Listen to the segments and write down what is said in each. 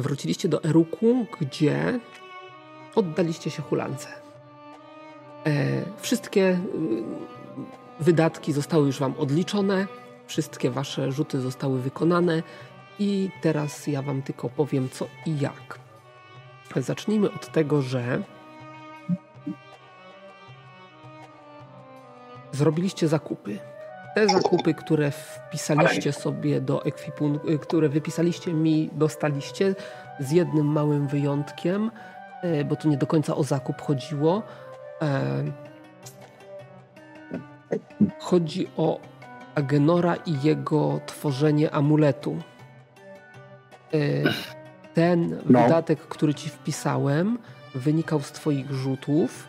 wróciliście do Eruku, gdzie oddaliście się hulance. E, wszystkie y, wydatki zostały już wam odliczone, wszystkie wasze rzuty zostały wykonane i teraz ja wam tylko powiem co i jak. Zacznijmy od tego, że zrobiliście zakupy. Te zakupy, które wpisaliście sobie do ekwipunku, które wypisaliście mi, dostaliście z jednym małym wyjątkiem, e, bo tu nie do końca o zakup chodziło. E, chodzi o Agenora i jego tworzenie amuletu. E, ten no. wydatek, który ci wpisałem, wynikał z twoich rzutów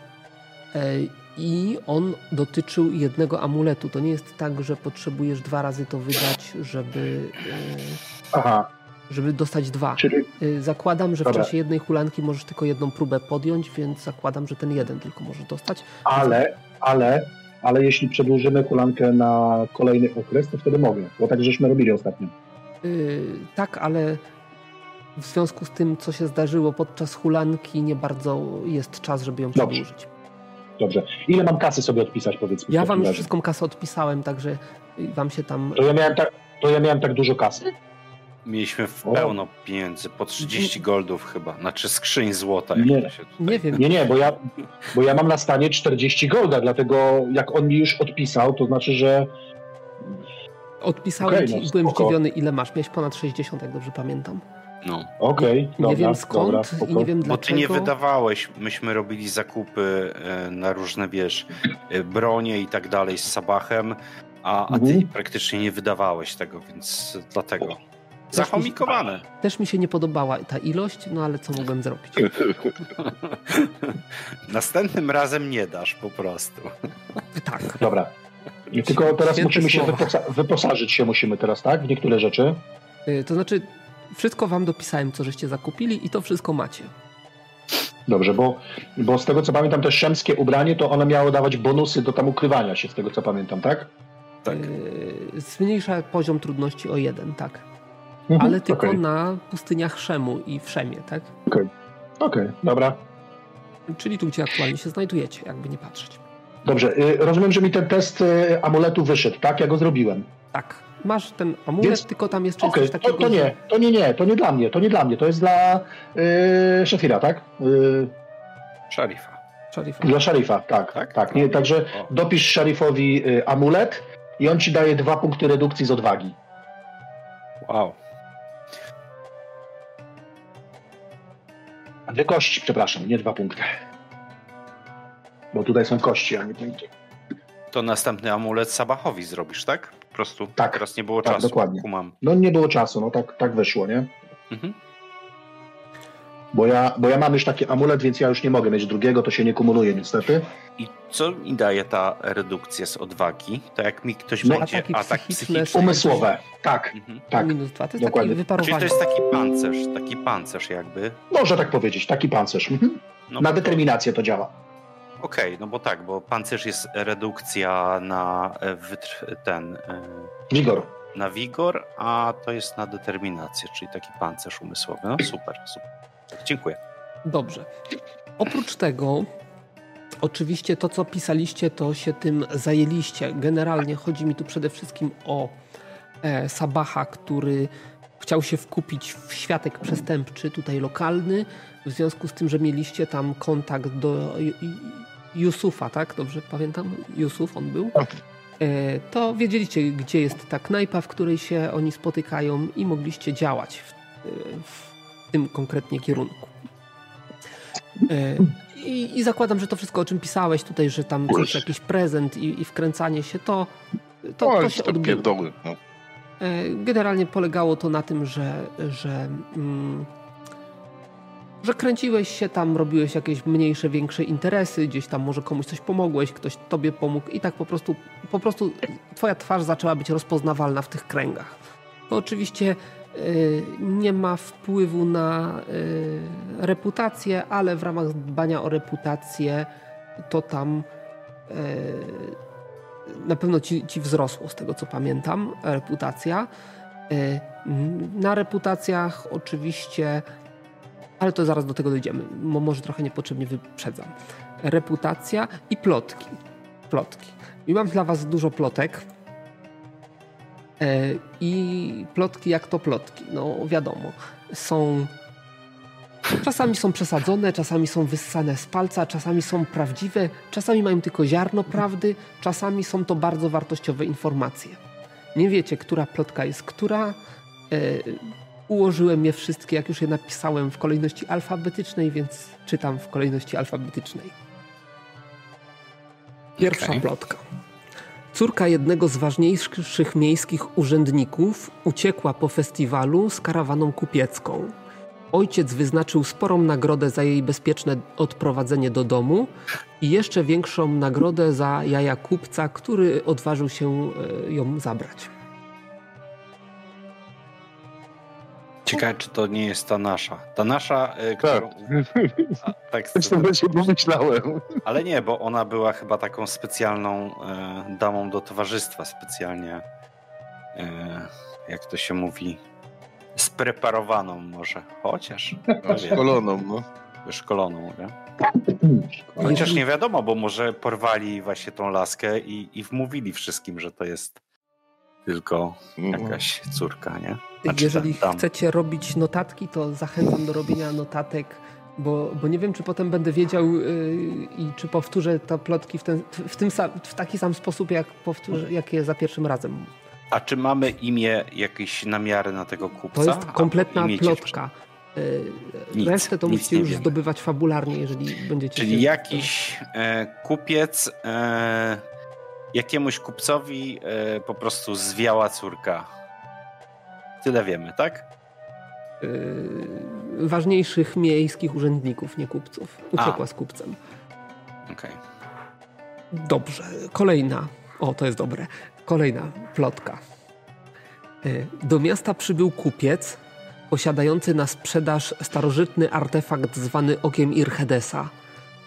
i on dotyczył jednego amuletu. To nie jest tak, że potrzebujesz dwa razy to wydać, żeby, e, Aha. żeby dostać dwa. Czyli... E, zakładam, że w czasie jednej hulanki możesz tylko jedną próbę podjąć, więc zakładam, że ten jeden tylko możesz dostać. Ale, ale, ale jeśli przedłużymy hulankę na kolejny okres, to wtedy mogę, bo tak żeśmy robili ostatnio. Yy, tak, ale w związku z tym, co się zdarzyło podczas hulanki, nie bardzo jest czas, żeby ją Dobrze. przedłużyć. Dobrze. Ile mam kasy sobie odpisać, powiedzmy? Ja wam już wszystką kasę odpisałem, także wam się tam... To ja miałem tak, to ja miałem tak dużo kasy? Mieliśmy w pełno pieniędzy, po 30 goldów chyba, znaczy skrzyń złota. Nie, nie wiem. Nie, nie, bo ja, bo ja mam na stanie 40 golda, dlatego jak on mi już odpisał, to znaczy, że... Odpisałem okay, ci no, i byłem zdziwiony, ile masz. Miałeś ponad 60, jak dobrze pamiętam. No. Okej, okay, Nie wiem skąd dobra, i nie wiem dlaczego. Bo ty nie wydawałeś, myśmy robili zakupy e, na różne, wiesz, e, bronie i tak dalej z Sabachem, a, a ty mhm. praktycznie nie wydawałeś tego, więc dlatego. Zachomikowane. Też mi się nie podobała ta ilość, no ale co mogłem zrobić? Następnym razem nie dasz po prostu. Tak. Dobra. Tylko teraz Święte musimy słowa. się wyposa wyposażyć się musimy teraz, tak? W niektóre rzeczy. Y, to znaczy wszystko wam dopisałem, co żeście zakupili i to wszystko macie. Dobrze, bo, bo z tego co pamiętam, te szemskie ubranie, to ono miało dawać bonusy do tam ukrywania się, z tego co pamiętam, tak? Tak. Yy, zmniejsza poziom trudności o jeden, tak. Mhm, Ale tylko okay. na pustyniach Szemu i w Szemie, tak? Okej, okay. okay, dobra. Czyli tu, gdzie aktualnie się znajdujecie, jakby nie patrzeć. Dobrze, yy, rozumiem, że mi ten test yy, amuletu wyszedł, tak? Ja go zrobiłem. Tak masz ten amulet, Więc, tylko tam jeszcze okay, jest coś takiego. To, to nie, to nie, nie, to nie dla mnie, to nie dla mnie, to jest dla yy, Szefira, tak? Yy, Szarifa. Szarifa. Dla szarifa, tak. Tak? tak nie, także o. dopisz szarifowi y, amulet i on ci daje dwa punkty redukcji z odwagi. Wow. Dwie kości, przepraszam, nie dwa punkty. Bo tutaj są kości, a nie punkty. To następny amulet Sabachowi zrobisz, tak? Prostu tak, teraz nie było tak, czasu. Dokładnie. Kumam. No nie było czasu, no tak, tak wyszło, nie? Mhm. Bo ja, bo ja mam już taki amulet, więc ja już nie mogę mieć drugiego, to się nie kumuluje niestety. I co mi daje ta redukcja z odwagi? To jak mi ktoś no, będzie ataki atak psychiczny... Umysłowe, tak, mhm. tak. Minus dwa, to jest Dokładnie. taki Czyli to jest taki pancerz, taki pancerz jakby. Można tak powiedzieć, taki pancerz. Mhm. No, Na determinację to działa. Okej, okay, no bo tak, bo pancerz jest redukcja na e, ten. E, wigor. Na wigor, a to jest na determinację, czyli taki pancerz umysłowy. No super, super. Dziękuję. Dobrze. Oprócz tego, oczywiście to, co pisaliście, to się tym zajęliście. Generalnie chodzi mi tu przede wszystkim o e, Sabacha, który chciał się wkupić w światek przestępczy, tutaj lokalny, w związku z tym, że mieliście tam kontakt do Yusufa, tak? Dobrze pamiętam? Yusuf on był. Tak. E, to wiedzieliście, gdzie jest ta knajpa, w której się oni spotykają i mogliście działać w, w tym konkretnie kierunku. E, I, I, zakładam, że to wszystko, o czym pisałeś tutaj, że tam coś, jakiś prezent i, i wkręcanie się, to, to, to się odbyło. No. E, generalnie polegało to na tym, że, że mm, że kręciłeś się tam, robiłeś jakieś mniejsze, większe interesy, gdzieś tam może komuś coś pomogłeś, ktoś tobie pomógł i tak po prostu, po prostu twoja twarz zaczęła być rozpoznawalna w tych kręgach. To oczywiście y, nie ma wpływu na y, reputację, ale w ramach dbania o reputację to tam y, na pewno ci, ci wzrosło, z tego co pamiętam, reputacja. Na reputacjach oczywiście, ale to zaraz do tego dojdziemy. Może trochę niepotrzebnie wyprzedzam. Reputacja i plotki. Plotki. I mam dla Was dużo plotek. I plotki jak to plotki. No wiadomo, są Czasami są przesadzone, czasami są wyssane z palca, czasami są prawdziwe, czasami mają tylko ziarno prawdy, czasami są to bardzo wartościowe informacje. Nie wiecie, która plotka jest która. E, ułożyłem je wszystkie, jak już je napisałem, w kolejności alfabetycznej, więc czytam w kolejności alfabetycznej. Pierwsza okay. plotka. Córka jednego z ważniejszych miejskich urzędników uciekła po festiwalu z karawaną kupiecką. Ojciec wyznaczył sporą nagrodę za jej bezpieczne odprowadzenie do domu i jeszcze większą nagrodę za jaja kupca, który odważył się e, ją zabrać. Ciekawe, czy to nie jest ta nasza. Ta nasza, e, którą... A, tak sobie pomyślałem. Ale nie, bo ona była chyba taką specjalną e, damą do towarzystwa, specjalnie, e, jak to się mówi, Spreparowaną może, chociaż. Wyszkoloną, no. Wyszkoloną, nie? Chociaż nie wiadomo, bo może porwali właśnie tą laskę i, i wmówili wszystkim, że to jest tylko mhm. jakaś córka, nie? Znaczy, Jeżeli tam. chcecie robić notatki, to zachęcam do robienia notatek, bo, bo nie wiem, czy potem będę wiedział yy, i czy powtórzę te plotki w, ten, w, tym, w taki sam sposób, jak, powtórzę, jak je za pierwszym razem a czy mamy imię, jakieś namiary na tego kupca? To jest kompletna plotka. E, nic, Resztę to musicie już wiemy. zdobywać fabularnie, jeżeli będziecie. Czyli jakiś e, kupiec e, jakiemuś kupcowi e, po prostu zwiała córka. Tyle wiemy, tak? E, ważniejszych miejskich urzędników, nie kupców. Uciekła A. z kupcem. Okej. Okay. Dobrze. Kolejna. O, to jest dobre. Kolejna plotka. E, do miasta przybył kupiec posiadający na sprzedaż starożytny artefakt zwany Okiem Irhedesa.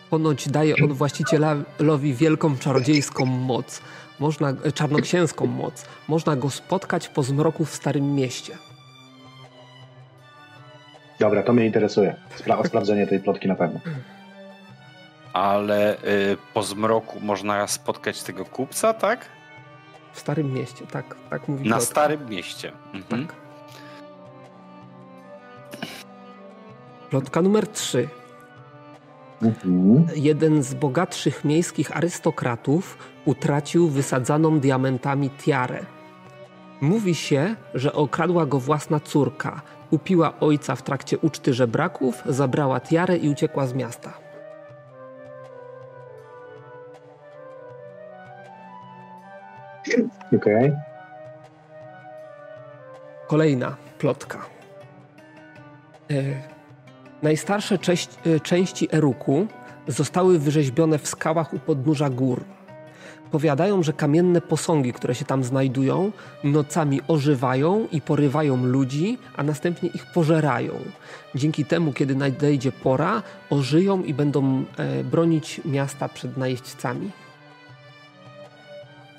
Ponoć daje on właścicielowi wielką czarodziejską moc, można, e, czarnoksięską moc. Można go spotkać po zmroku w Starym Mieście. Dobra, to mnie interesuje. Spra sprawdzenie tej plotki na pewno. Ale y, po zmroku można spotkać tego kupca, tak? W Starym Mieście, tak, tak mówi Na plotka. Starym Mieście. Mhm. Tak. Plotka numer 3. Mhm. Jeden z bogatszych miejskich arystokratów utracił wysadzaną diamentami tiarę. Mówi się, że okradła go własna córka. Upiła ojca w trakcie uczty żebraków, zabrała tiarę i uciekła z miasta. Okej. Okay. Kolejna plotka. E, najstarsze cześć, e, części Eruku zostały wyrzeźbione w skałach u podnóża gór. Powiadają, że kamienne posągi, które się tam znajdują, nocami ożywają i porywają ludzi, a następnie ich pożerają. Dzięki temu, kiedy nadejdzie pora, ożyją i będą e, bronić miasta przed najeźdźcami.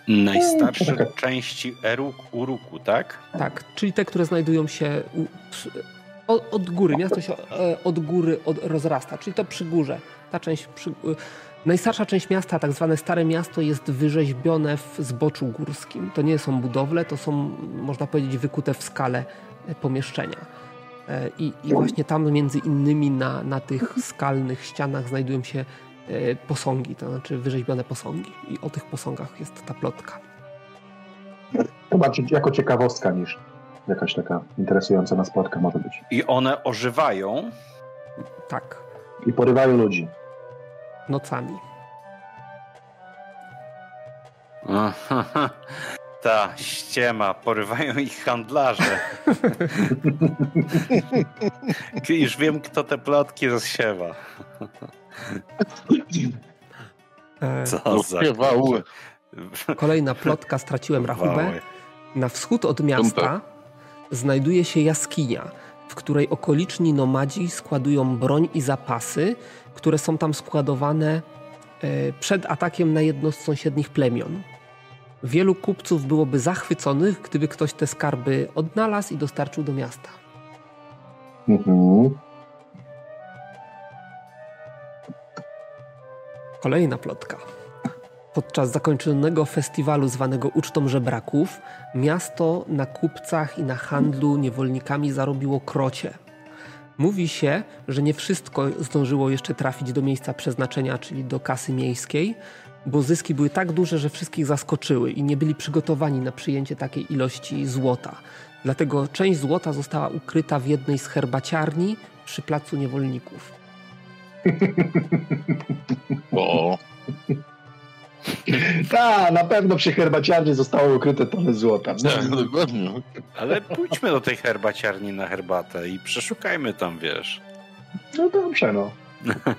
Najstarsze części Eruk, Uruku, tak? Tak, czyli te, które znajdują się u, przy, od, od, góry. Miasto się e, od góry od, rozrasta, czyli to przy górze. Ta część przy, najstarsza część miasta, tak zwane Stare Miasto, jest wyrzeźbione w zboczu górskim. To nie są budowle, to są, można powiedzieć, wykute w skale e, pomieszczenia. E, I, i właśnie tam między innymi na, na tych skalnych ścianach znajdują się E, posągi, to znaczy wyrzeźbione posągi. I o tych posągach jest ta plotka. Chyba jako ciekawostka niż jakaś taka interesująca nas plotka może być. I one ożywają? Tak. I porywają ludzi. Nocami. Aha, ta ściema, porywają ich handlarze. Już wiem, kto te plotki rozsiewa. E, Co za... Kolejna plotka, straciłem rachubę. Na wschód od miasta znajduje się jaskinia, w której okoliczni nomadzi składują broń i zapasy, które są tam składowane e, przed atakiem na jedno z sąsiednich plemion. Wielu kupców byłoby zachwyconych, gdyby ktoś te skarby odnalazł i dostarczył do miasta. Mhm. Kolejna plotka. Podczas zakończonego festiwalu zwanego Ucztą Żebraków, miasto na kupcach i na handlu niewolnikami zarobiło krocie. Mówi się, że nie wszystko zdążyło jeszcze trafić do miejsca przeznaczenia, czyli do kasy miejskiej, bo zyski były tak duże, że wszystkich zaskoczyły i nie byli przygotowani na przyjęcie takiej ilości złota. Dlatego część złota została ukryta w jednej z herbaciarni przy placu niewolników. Tak, na pewno przy herbaciarni zostało ukryte tony złota. No, dokładnie. Ale pójdźmy do tej herbaciarni na herbatę i przeszukajmy tam, wiesz. No dobrze, no.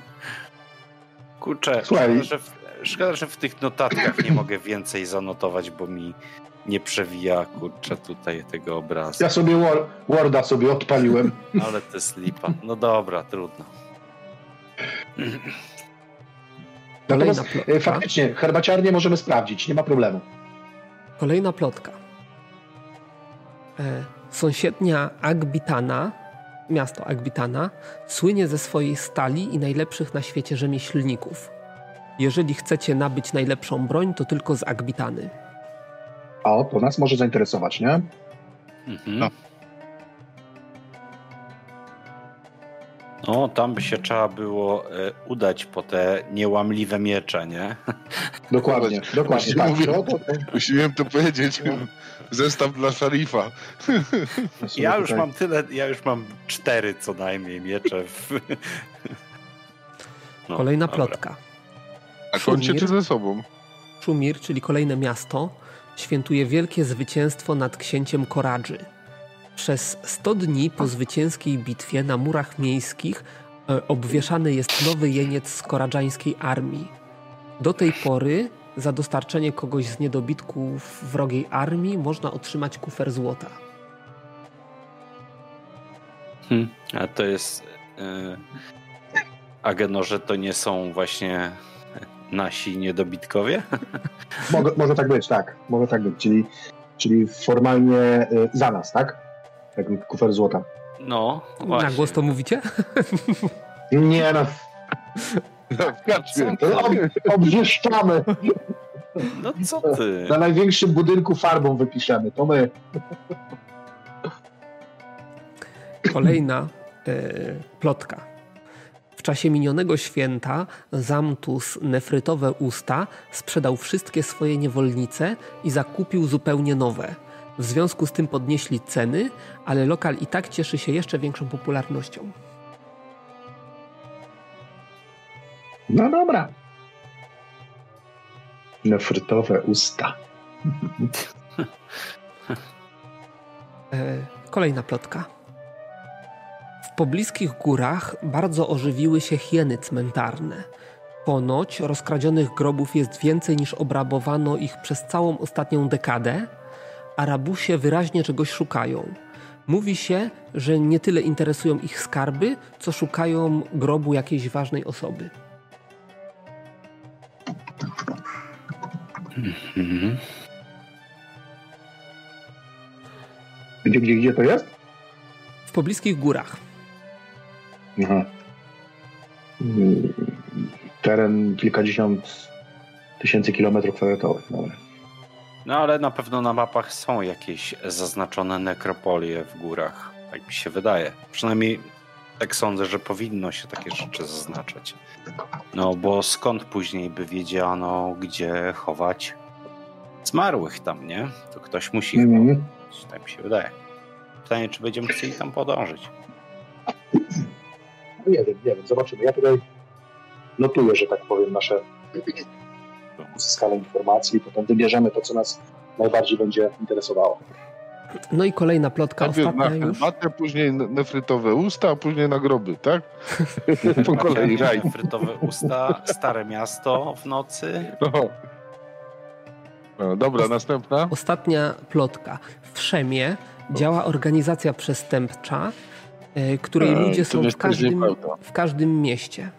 Kurczę, szkoda że, w, szkoda, że w tych notatkach nie mogę więcej zanotować, bo mi nie przewija, kurczę, tutaj tego obrazu. Ja sobie Worda sobie odpaliłem. Ale to jest lipa. No dobra, trudno. Natomiast plotka. E, faktycznie, herbaciarnię możemy sprawdzić, nie ma problemu. Kolejna plotka. E, sąsiednia Agbitana, miasto Agbitana, słynie ze swojej stali i najlepszych na świecie rzemieślników. Jeżeli chcecie nabyć najlepszą broń, to tylko z Agbitany. O, to nas może zainteresować, nie? Mhm. No. No, tam by się trzeba było e, udać po te niełamliwe miecze, nie? Dokładnie, dokładnie. Tak. Mówię, to, Musiałem to powiedzieć. No. Zestaw dla szarifa. Ja już mam tyle, ja już mam cztery co najmniej miecze. W... No, Kolejna dobra. plotka. A kończycie ze sobą. Szumir, czyli kolejne miasto, świętuje wielkie zwycięstwo nad księciem Koradży. Przez 100 dni po zwycięskiej bitwie na murach miejskich e, obwieszany jest nowy jeniec z koradżańskiej armii. Do tej pory za dostarczenie kogoś z niedobitków wrogiej armii można otrzymać kufer złota. Hmm, a to jest. Yy, Ageno, to nie są właśnie nasi niedobitkowie? Może, może tak być, tak. Może tak być. Czyli, czyli formalnie y, za nas, tak? Jak kufer złota. No, właśnie. Na głos to mówicie? Nie no. no Ob, obwieszczamy. No co ty? Na największym budynku farbą wypiszemy. To my. Kolejna y, plotka. W czasie minionego święta Zamtus Nefrytowe Usta sprzedał wszystkie swoje niewolnice i zakupił zupełnie nowe. W związku z tym podnieśli ceny, ale lokal i tak cieszy się jeszcze większą popularnością. No dobra. Nefrytowe usta. E, kolejna plotka. W pobliskich górach bardzo ożywiły się hieny cmentarne. Ponoć rozkradzionych grobów jest więcej niż obrabowano ich przez całą ostatnią dekadę, Arabusie wyraźnie czegoś szukają. Mówi się, że nie tyle interesują ich skarby, co szukają grobu jakiejś ważnej osoby. Gdzie, gdzie, gdzie to jest? W pobliskich górach. Aha. Teren kilkadziesiąt tysięcy kilometrów kwadratowych. Dobra. No ale na pewno na mapach są jakieś zaznaczone nekropolie w górach. Tak mi się wydaje. Przynajmniej tak sądzę, że powinno się takie rzeczy zaznaczać. No bo skąd później by wiedziano, gdzie chować zmarłych tam, nie? To ktoś musi mm -hmm. Tak mi się wydaje. Pytanie, czy będziemy chcieli tam podążyć. No nie wiem, nie wiem, zobaczymy. Ja tutaj notuję, że tak powiem, nasze uzyskane informacji i potem wybierzemy to, co nas najbardziej będzie interesowało. No i kolejna plotka Najpierw ostatnia na już. Matę, później nefrytowe usta, a później na groby, tak? po kolei raj. Nefrytowe usta, Stare Miasto w nocy. No. No, dobra, Ost następna. Ostatnia plotka. W Szemie działa organizacja przestępcza, e, której ludzie są w każdym, w każdym mieście.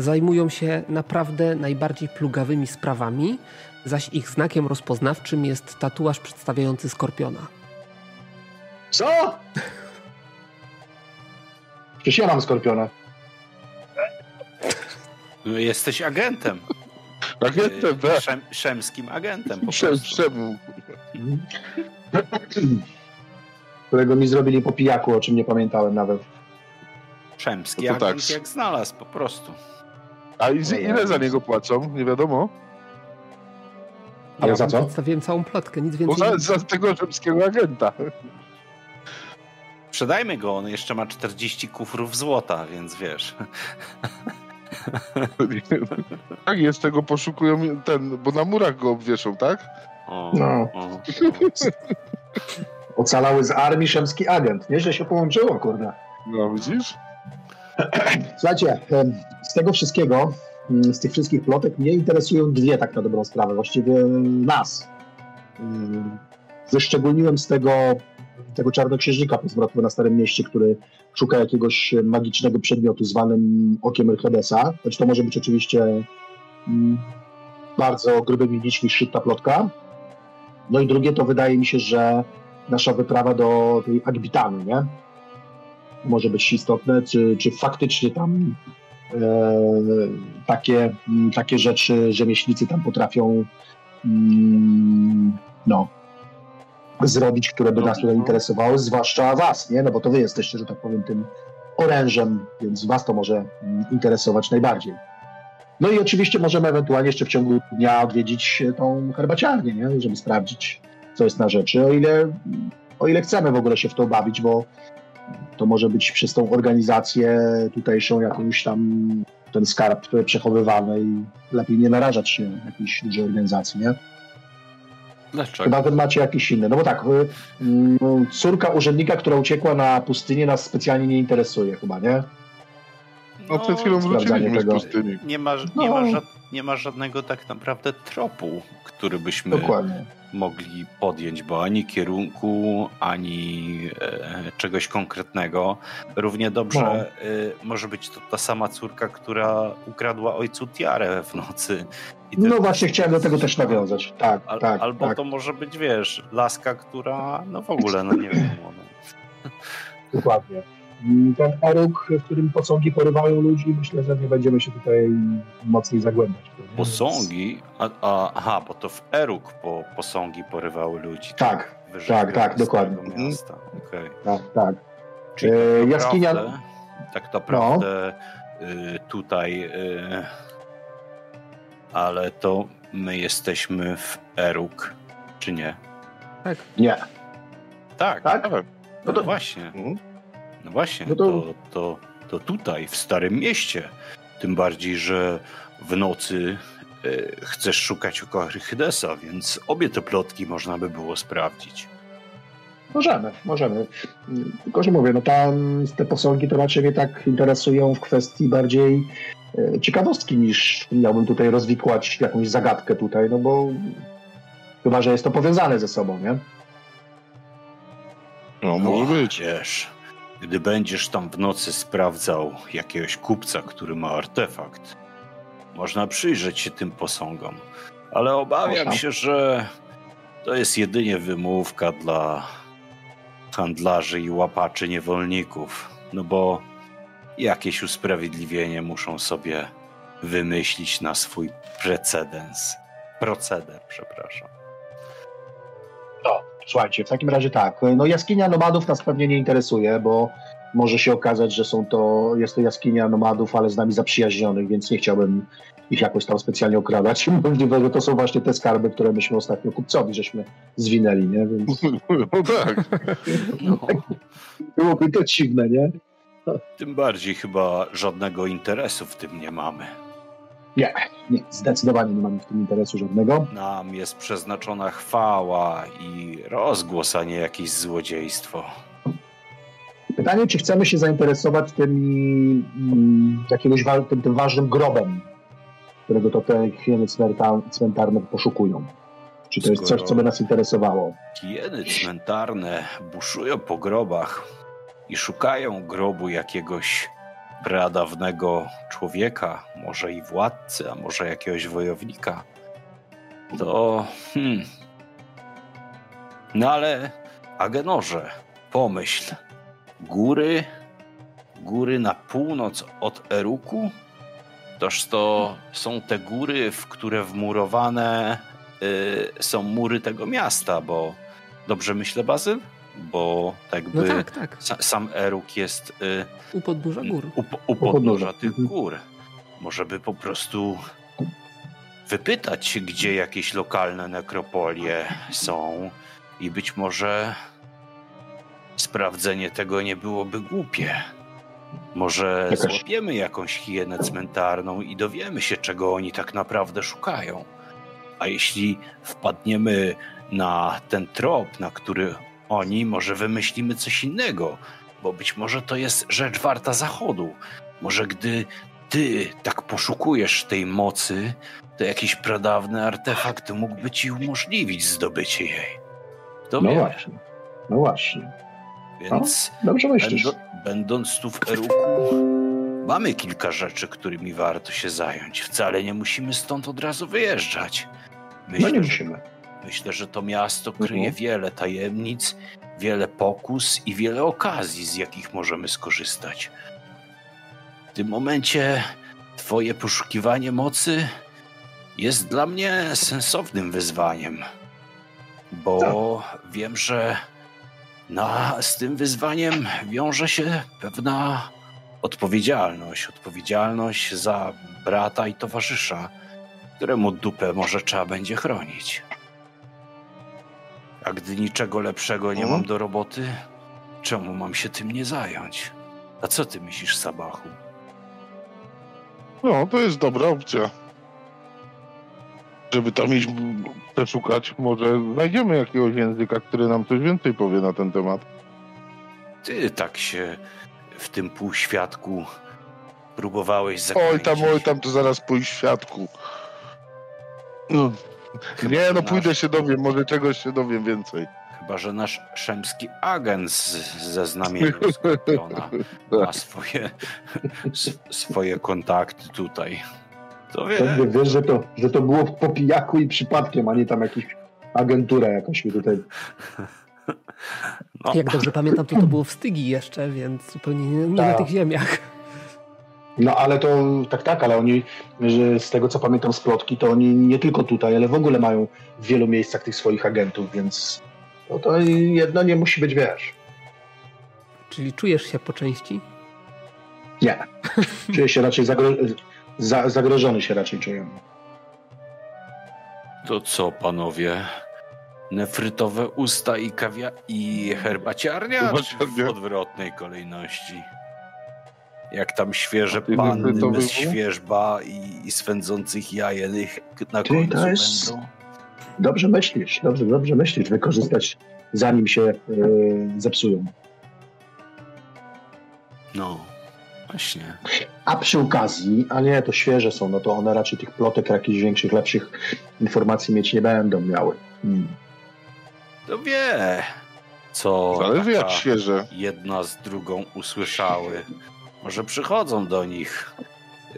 Zajmują się naprawdę najbardziej plugawymi sprawami, zaś ich znakiem rozpoznawczym jest tatuaż przedstawiający skorpiona. Co? Przecież ja mam skorpiona. Jesteś agentem. Agentem, tak. Szem, szemskim agentem po Szem, szemu. Którego mi zrobili po pijaku, o czym nie pamiętałem nawet. Szemski No agent tak. jak znalazł po prostu. A i- ile za niego płacą? Nie wiadomo. Ale ja za wam co? Przedstawiłem całą plotkę, nic Bo więcej. za, za tego rzymskiego agenta. Sprzedajmy go, on jeszcze ma 40 kufrów złota, więc wiesz. Tak, jest tego poszukują ten, bo na murach go obwieszą, tak? O, No. o, o. Ocalały z armii szemski agent. Nieźle się połączyło, kurde. No widzisz? Słuchajcie, z tego wszystkiego, mm, z tych wszystkich plotek, mnie interesują dwie tak na dobrą sprawę, właściwie nas. Wyszczególniłem z tego, tego czarnoksiężnika po zwrotu na Starym Mieście, który szuka jakiegoś magicznego przedmiotu zwanym Okiem Herhedesa. Choć to może być oczywiście mm, bardzo grubymi nićmi szyta plotka. No i drugie to wydaje mi się, że nasza wyprawa do tej Agbitany, nie? Może być istotne, czy, czy faktycznie tam e, takie, m, takie rzeczy rzemieślnicy tam potrafią mm, no, zrobić, które by nas tutaj interesowały, zwłaszcza was, nie? No bo to wy jesteście, że tak powiem, tym orężem, więc was to może mm, interesować najbardziej. No i oczywiście możemy ewentualnie jeszcze w ciągu dnia odwiedzić tą herbaciarnię, nie? żeby sprawdzić, co jest na rzeczy, o ile, o ile chcemy w ogóle się w to bawić, bo to może być przez tą organizację tutejszą jakąś tam ten skarb przechowywany i lepiej nie narażać się jakiejś dużej organizacji, nie? Dlaczego? Chyba wy macie jakiś inny. No bo tak, wy, mm, córka urzędnika, która uciekła na pustynię nas specjalnie nie interesuje chyba, nie? No przed chwilą wróciliśmy z pustyni. Nie ma, nie, No. ma żad, nie ma żadnego tak naprawdę tropu, który byśmy Dokładnie. mogli podjąć, bo ani kierunku, ani e, czegoś konkretnego. Równie dobrze No. e, może być to ta sama córka, która ukradła ojcu tiarę w nocy. No właśnie chciałem do tego też nawiązać. Tak, Al, tak, albo tak. to może być, wiesz, laska, która no w ogóle, no nie wiem. Dokładnie. Mm, Ten eruk, w którym posągi porywają ludzi, myślę, że nie będziemy się tutaj mocniej zagłębiać. posągi, a, a, aha, bo to w Eruk po, posągi porywały ludzi. Tak, Wyżej tak, tak, z dokładnie. Mhm. Miasta. Okay. tak, tak. Czyli E, tak jaskinia- naprawdę, tak naprawdę y, tutaj, y, ale to my jesteśmy w Eruk, czy nie? Nie. Tak, Tak? Tak. no No to- właśnie. Mhm. No właśnie, No to- to... To, to, tutaj, w Starym Mieście. Tym bardziej, że w nocy y, chcesz szukać Hydesa, więc obie te plotki można by było sprawdzić. Możemy, możemy. Tylko, że mówię, no tam te posągi to raczej mnie tak interesują w kwestii bardziej e, ciekawostki niż miałbym tutaj rozwikłać jakąś zagadkę tutaj, no bo chyba, że jest to powiązane ze sobą, nie? No, może być. Wiesz, gdy będziesz tam w nocy sprawdzał jakiegoś kupca, który ma artefakt, można przyjrzeć się tym posągom. Ale obawiam Można. się, że to jest jedynie wymówka dla handlarzy i łapaczy niewolników. No bo jakieś usprawiedliwienie muszą sobie wymyślić na swój precedens. Proceder, przepraszam. No, słuchajcie, w takim razie tak. No jaskinia nomadów nas pewnie nie interesuje, bo może się okazać, że są to, jest to jaskinia nomadów, ale z nami zaprzyjaźnionych, więc nie chciałbym ich jakoś tam specjalnie okradać. Możliwe, że to są właśnie te skarby, które myśmy ostatnio kupcowi żeśmy zwinęli, nie? Więc No tak. No. byłoby to dziwne, nie? Tym bardziej chyba żadnego interesu w tym nie mamy. Nie, nie, zdecydowanie nie mamy w tym interesu żadnego. Nam jest przeznaczona chwała i rozgłos, a nie jakieś złodziejstwo. Pytanie, czy chcemy się zainteresować tymi, mm, jakiegoś tym, tym ważnym grobem, którego to te hieny cmentar- cmentarne poszukują? Czy to jest coś, co by nas interesowało? Hieny cmentarne buszują po grobach i szukają grobu jakiegoś pradawnego człowieka, może i władcy, a może jakiegoś wojownika, to. Hmm. No ale, Agenorze, pomyśl. Góry, góry na północ od Eruku, toż to są te góry, w które wmurowane y, są mury tego miasta, bo dobrze myślę, Bazyl? Bo tak by No tak, tak. sa, sam Eruk jest y, U podnóża gór. u, u podnóża tych gór. Może by po prostu wypytać, gdzie jakieś lokalne nekropolie są i być może sprawdzenie tego nie byłoby głupie. Może Jakaś- złapiemy jakąś hienę cmentarną i dowiemy się, czego oni tak naprawdę szukają. A jeśli wpadniemy na ten trop, na który oni, może wymyślimy coś innego, bo być może to jest rzecz warta zachodu. Może gdy ty tak poszukujesz tej mocy, to jakiś pradawny artefakt mógłby ci umożliwić zdobycie jej. Kto No wie? właśnie. No właśnie. Więc Dobrze myślisz. będąc tu w Eruku, mamy kilka rzeczy, którymi warto się zająć. Wcale nie musimy stąd od razu wyjeżdżać. No nie musimy. Myślę, że to miasto kryje Mhm. wiele tajemnic, wiele pokus i wiele okazji, z jakich możemy skorzystać. W tym momencie Twoje poszukiwanie mocy jest dla mnie sensownym wyzwaniem, bo wiem, że na, z tym wyzwaniem wiąże się pewna odpowiedzialność. Odpowiedzialność za brata i towarzysza, któremu dupę może trzeba będzie chronić. A gdy niczego lepszego nie Mhm. mam do roboty, czemu mam się tym nie zająć? A co ty myślisz, Sabachu? No, to jest dobra opcja. Żeby tam iść przeszukać, może znajdziemy jakiegoś języka, który nam coś więcej powie na ten temat. Ty tak się w tym półświadku próbowałeś zakręcić. Oj tam, oj tam, to zaraz pójść świadku. No. Chyba, Nie, no nasz- pójdę się dowiem, może czegoś się dowiem więcej. Chyba, że nasz szemski agent z, ze znamienia Skorpiona ma swoje, s- swoje kontakty tutaj. To wie, Pewnie wiesz, że to, że to było po pijaku i przypadkiem, a nie tam jakiś agentura jakaś mi tutaj. no, Jak dobrze pamiętam, to to było w Stygi jeszcze, więc zupełnie nie, nie na Tak. tych ziemiach. No ale to tak, tak, ale oni, że z tego co pamiętam z plotki, to oni nie tylko tutaj, ale w ogóle mają w wielu miejscach tych swoich agentów, więc no to jedno nie musi być, wiesz. Czyli czujesz się po części? Nie. Czuję się raczej zagro... za, zagrożony się raczej czuję. to co, panowie? Nefrytowe usta i kawia i herbaciarnia, w odwrotnej kolejności? Jak tam świeże panny wół? świeżba i, i swędzących jajenych na Ty, końcu jest- będą? Dobrze myślisz, dobrze, dobrze myślisz, wykorzystać zanim się yy, zepsują. No, właśnie. A przy okazji, a nie, to świeże są, no to one raczej tych plotek, jakichś większych, lepszych informacji mieć nie będą miały. Hmm. To wie, co Zależy jak taka świeże. jedna z drugą usłyszały. Może przychodzą do nich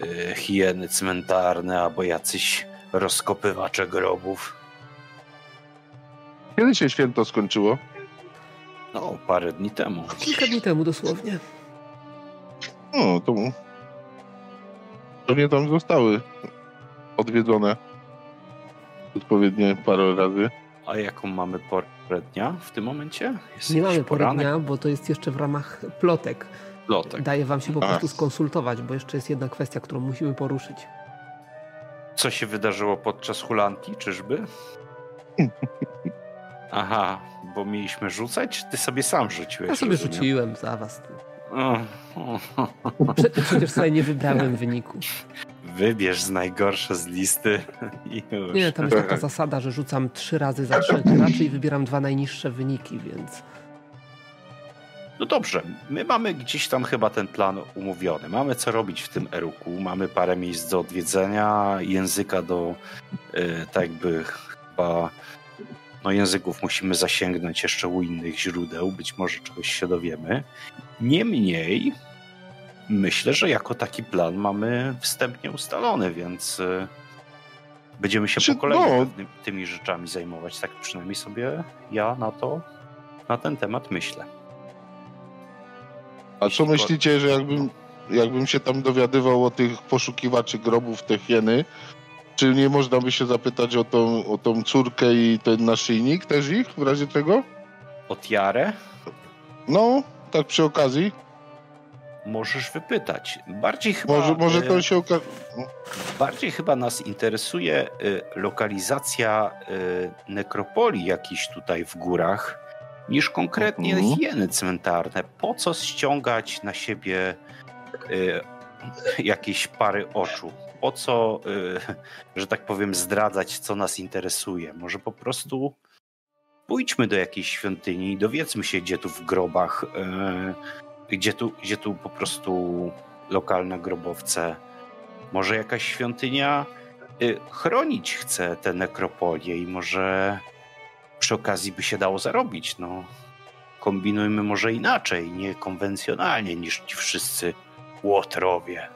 y, hieny cmentarne albo jacyś rozkopywacze grobów. Kiedy się święto skończyło? No, parę dni temu. Kilka dni temu dosłownie. No, to pewnie tam zostały odwiedzone odpowiednie parę razy. A jaką mamy porę dnia w tym momencie? Jest Nie mamy pory dnia, bo to jest jeszcze w ramach plotek. Lotek. Daję wam się po prostu skonsultować, bo jeszcze jest jedna kwestia, którą musimy poruszyć. Co się wydarzyło podczas hulanki, czyżby? Aha, bo mieliśmy rzucać, ty sobie sam rzuciłeś? Ja sobie rozumiem? rzuciłem za was. Prze przecież sobie nie wybrałem wyniku. Wybierz z najgorsze z listy i już. Nie, tam jest taka zasada, że rzucam trzy razy za trzy, raczej wybieram dwa najniższe wyniki, więc No dobrze, my mamy gdzieś tam chyba ten plan umówiony. Mamy co robić w tym Eruku, mamy parę miejsc do odwiedzenia, języka do y, tak jakby chyba no języków musimy zasięgnąć jeszcze u innych źródeł, być może czegoś się dowiemy. Niemniej myślę, że jako taki plan mamy wstępnie ustalony, więc y, będziemy się Czy- po kolei no. tymi rzeczami zajmować. Tak przynajmniej sobie ja na to, na ten temat myślę. A co myślicie, że jakbym, jakbym się tam dowiadywał o tych poszukiwaczy grobów te hieny, czy nie można by się zapytać o tą, o tą córkę i ten naszyjnik też ich, w razie czego? O tiarę No, tak przy okazji. możesz wypytać. Bardziej chyba, Może, może to się okaże. bardziej chyba nas interesuje y, lokalizacja y, nekropolii jakiejś tutaj w górach, niż konkretnie Mhm. hieny cmentarne. Po co ściągać na siebie y, jakieś pary oczu? Po co, y, że tak powiem, zdradzać, co nas interesuje? Może po prostu pójdźmy do jakiejś świątyni i dowiedzmy się, gdzie tu w grobach, y, gdzie, tu, gdzie tu po prostu lokalne grobowce. Może jakaś świątynia y, chronić chce te nekropolie i może przy okazji by się dało zarobić. No, kombinujmy może inaczej, niekonwencjonalnie niż ci wszyscy łotrowie.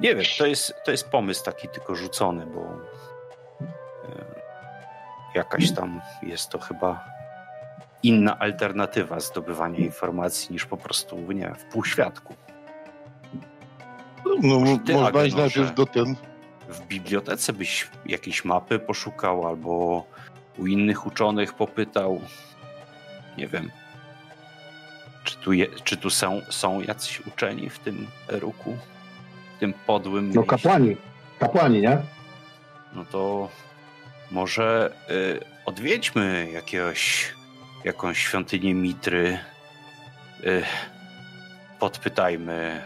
Nie wiem, to jest, to jest pomysł taki tylko rzucony, bo e, jakaś tam jest to chyba inna alternatywa zdobywania informacji niż po prostu, nie w półświadku. No, ty, można Agenorze, iść najpierw do ten. W bibliotece byś jakieś mapy poszukał albo u innych uczonych popytał. Nie wiem. Czy tu, je, czy tu są, są jacyś uczeni w tym ruku? W tym podłym No kapłani. Kapłani, nie? No to może y, odwiedźmy jakiegoś, jakąś świątynię Mitry. Y, podpytajmy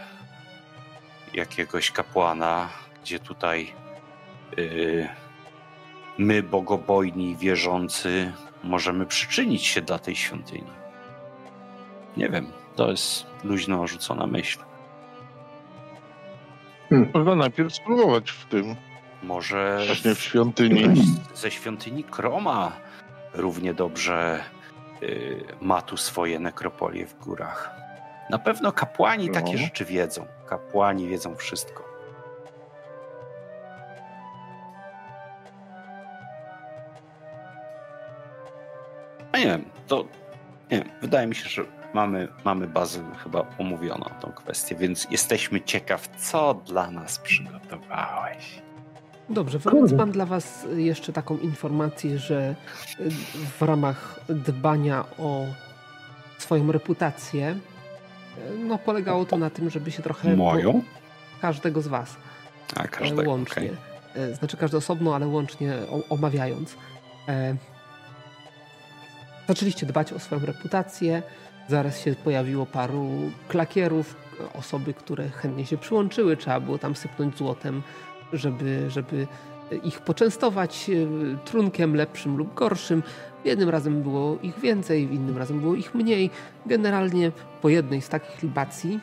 jakiegoś kapłana, gdzie tutaj y, my, bogobojni, wierzący, możemy przyczynić się dla tej świątyni. Nie wiem, to jest luźno rzucona myśl. Można najpierw spróbować w tym. Może Właśnie w świątyni. Ze świątyni Kroma równie dobrze y, ma tu swoje nekropolie w górach. Na pewno kapłani No. takie rzeczy wiedzą. Kapłani wiedzą wszystko. A nie wiem, to nie wiem, wydaje mi się, że mamy, mamy bazę chyba omówioną tą kwestię, więc jesteśmy ciekaw, co dla nas przygotowałeś. Dobrze, więc mam dla Was jeszcze taką informację, że w ramach dbania o swoją reputację, no polegało to na tym, żeby się trochę... Moją? Każdego z Was. A e, każdego, łącznie. okej. E, Znaczy każdy osobno, ale łącznie omawiając. E, Zaczęliście dbać o swoją reputację. Zaraz się pojawiło paru klakierów, osoby, które chętnie się przyłączyły. Trzeba było tam sypnąć złotem, żeby, żeby ich poczęstować e, trunkiem lepszym lub gorszym. Jednym razem było ich więcej, innym razem było ich mniej. Generalnie po jednej z takich libacji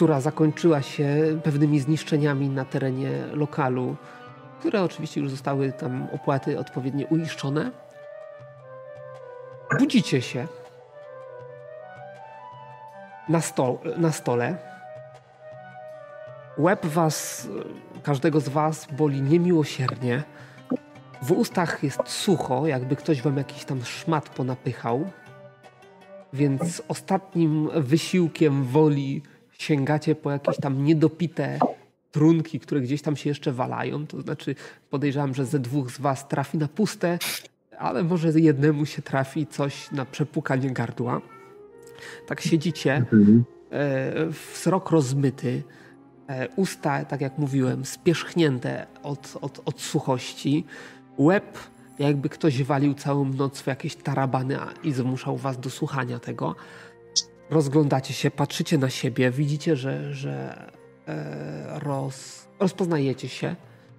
która zakończyła się pewnymi zniszczeniami na terenie lokalu, które oczywiście już zostały tam opłaty odpowiednio uiszczone. Budzicie się na, sto, na stole. Łeb was, każdego z was boli niemiłosiernie. W ustach jest sucho, jakby ktoś wam jakiś tam szmat ponapychał. Więc ostatnim wysiłkiem woli sięgacie po jakieś tam niedopite trunki, które gdzieś tam się jeszcze walają. To znaczy podejrzewam, że ze dwóch z was trafi na puste, ale może jednemu się trafi coś na przepukanie gardła. Tak siedzicie, Mhm. e, wzrok rozmyty, e, usta, tak jak mówiłem, spierzchnięte od, od, od suchości, łeb, jakby ktoś walił całą noc w jakieś tarabany i zmuszał was do słuchania tego. Rozglądacie się, patrzycie na siebie, widzicie, że, że roz, rozpoznajecie się.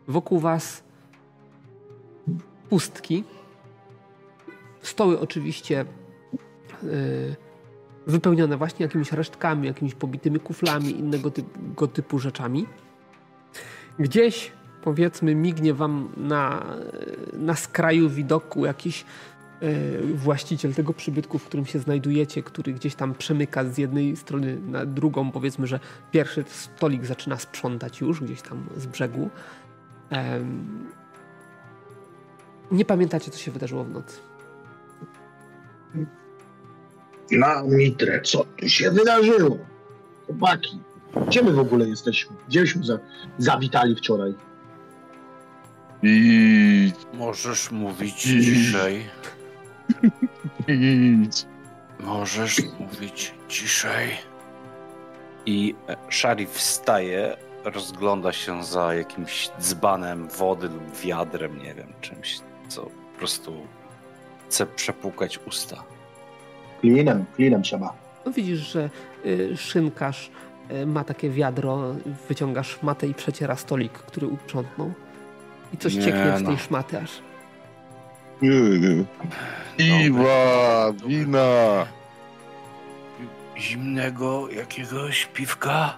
Wokół was pustki. Stoły oczywiście y, wypełnione właśnie jakimiś resztkami, jakimiś pobitymi kuflami, innego typu, typu rzeczami. Gdzieś, powiedzmy, mignie wam na, na skraju widoku jakiś właściciel tego przybytku, w którym się znajdujecie, który gdzieś tam przemyka z jednej strony na drugą, powiedzmy, że pierwszy stolik zaczyna sprzątać już gdzieś tam z brzegu. Nie pamiętacie, co się wydarzyło w nocy. Na mitrę, co tu się wydarzyło? Chłopaki, gdzie my w ogóle jesteśmy? Gdzieśmy za, zawitali wczoraj? I... Możesz mówić I... ciszej. Możesz mówić ciszej. I Sharif wstaje, rozgląda się za jakimś dzbanem wody lub wiadrem, nie wiem, czymś, co po prostu chce przepłukać usta. Klinem, klinem trzeba. No widzisz, że y, szynkarz y, ma takie wiadro, wyciągasz matę i przeciera stolik, który uprzątnął. I coś nie, cieknie no. z tej szmaty aż. Piwa, wina. Zimnego jakiegoś piwka?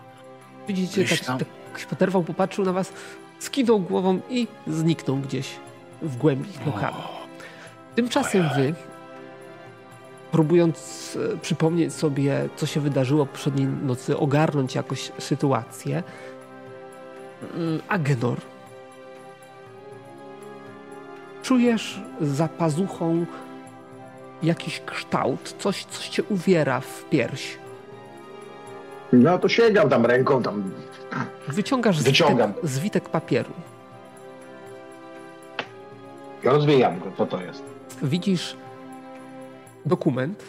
Widzicie, tak, tak się poderwał, popatrzył na was, skinął głową i zniknął gdzieś w głębi lokalu. Tymczasem wy, próbując e, przypomnieć sobie, co się wydarzyło poprzedniej nocy, ogarnąć jakoś sytuację, mm, Agenor czujesz za pazuchą jakiś kształt, coś, coś cię uwiera w pierś. No to sięgam tam ręką, tam. Wyciągasz Wyciągam. Zwitek, zwitek papieru. Rozwijam go, co to jest. Widzisz dokument,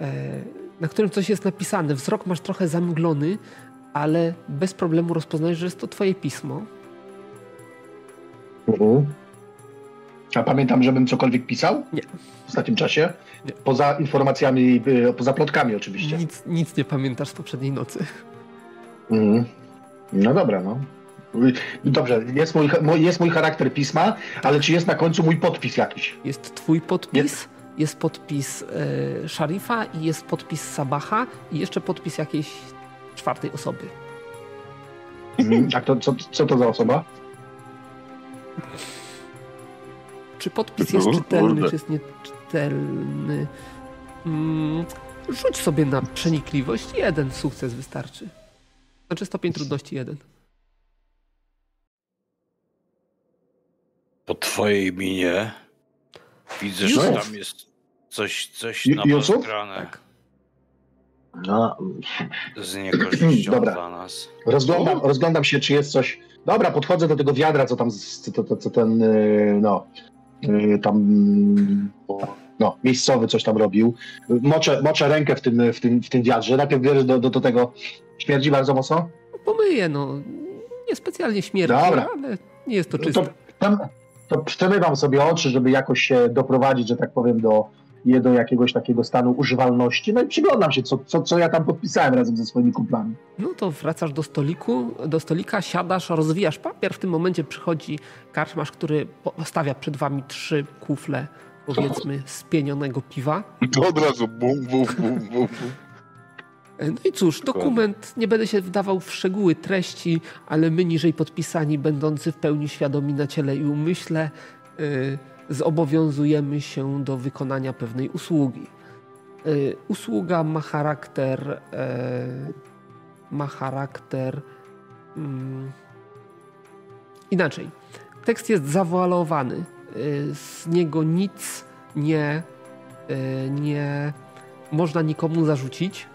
e, na którym coś jest napisane. Wzrok masz trochę zamglony, ale bez problemu rozpoznajesz, że jest to twoje pismo. Mhm. A pamiętam, żebym cokolwiek pisał? Nie. W ostatnim czasie? Nie. Poza informacjami, y, poza plotkami oczywiście. Nic, nic nie pamiętasz z poprzedniej nocy. Mhm. No dobra, no. Dobrze, jest mój, jest mój charakter pisma, ale czy jest na końcu mój podpis jakiś? Jest twój podpis, jest, jest podpis e, szarifa i jest podpis Sabacha i jeszcze podpis jakiejś czwartej osoby. A to, co, co to za osoba? Czy podpis jest czytelny, czy jest nieczytelny? Mm, rzuć sobie na przenikliwość. Jeden sukces wystarczy. Znaczy stopień trudności jeden. Po twojej minie widzę, że tam jest coś, coś na grane. Tak. No. Z niekorzyścią Dobra. dla nas. Rozglądam, rozglądam się, czy jest coś Dobra, podchodzę do tego wiadra, co tam, co, co, co ten, y, no, y, tam, no, miejscowy coś tam robił. Moczę, moczę rękę w tym, w tym, w tym wiadrze. Najpierw bierzesz do, do, do tego, śmierdzi bardzo mocno? Pomyję, no. Niespecjalnie śmierdzi, Dobra. ale nie jest to czyste. To, tam, to przemywam sobie oczy, żeby jakoś się doprowadzić, że tak powiem, do, je do jakiegoś takiego stanu używalności. No i przyglądam się, co, co, co ja tam podpisałem razem ze swoimi kumplami. No to wracasz do stoliku, do stolika, siadasz, rozwijasz papier. W tym momencie przychodzi karczmasz, który stawia przed wami trzy kufle, powiedzmy, spienionego piwa. To od razu bum, bum, bum, bum. No i cóż, dokument, nie będę się wdawał w szczegóły treści, ale my niżej podpisani, będący w pełni świadomi na ciele i umyśle, yy, zobowiązujemy się do wykonania pewnej usługi. Y, usługa ma charakter, e, ma charakter mm, inaczej. Tekst jest zawoalowany. Y, z niego nic nie, y, nie można nikomu zarzucić,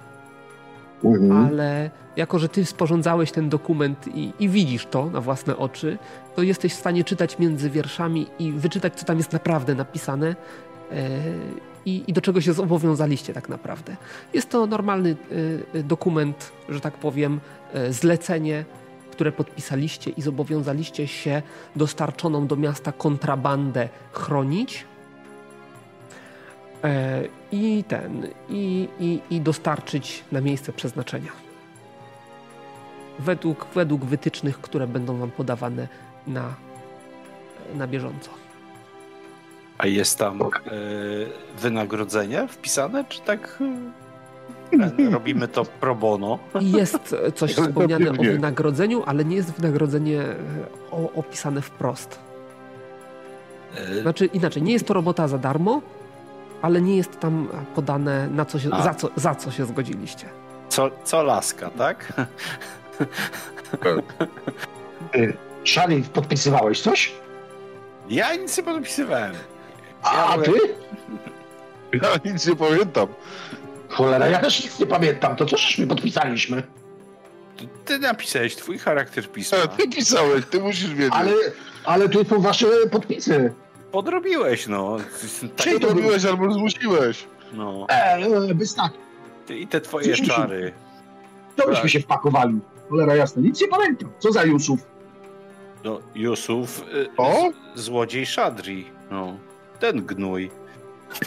mhm. ale jako, że ty sporządzałeś ten dokument i, i, widzisz to na własne oczy, to jesteś w stanie czytać między wierszami i wyczytać, co tam jest naprawdę napisane e, i, i, do czego się zobowiązaliście tak naprawdę. Jest to normalny e, dokument, że tak powiem, e, zlecenie, które podpisaliście i zobowiązaliście się dostarczoną do miasta kontrabandę chronić. I ten, i, i, i dostarczyć na miejsce przeznaczenia według, według wytycznych, które będą Wam podawane na, na bieżąco. A jest tam y, wynagrodzenie wpisane, czy tak y, robimy to pro bono? Jest coś wspomniane o wynagrodzeniu, ale nie jest wynagrodzenie o, opisane wprost. E, znaczy inaczej, nie jest to robota za darmo, ale nie jest tam podane na co się, za, co, za co się zgodziliście. Co, co laska, tak? Szali, podpisywałeś coś? Ja nic nie podpisywałem. A, ja ty? Ja nic nie pamiętam. Cholera, ja też nic nie pamiętam. To coś mi podpisaliśmy. Ty napisałeś twój charakter pisma. A, ty pisałeś, ty musisz wiedzieć. Ale, ale tu są wasze podpisy. Podrobiłeś, no. Czy Tak to robiłeś albo zmusiłeś. No. Eee, bez tak. Ty i te twoje czary. To byśmy się wpakowali. Cholera jasna, nic nie pamiętam. Co za Jusuf? No, Jusuf, y, O? z- złodziej Szadri. No. Ten gnój.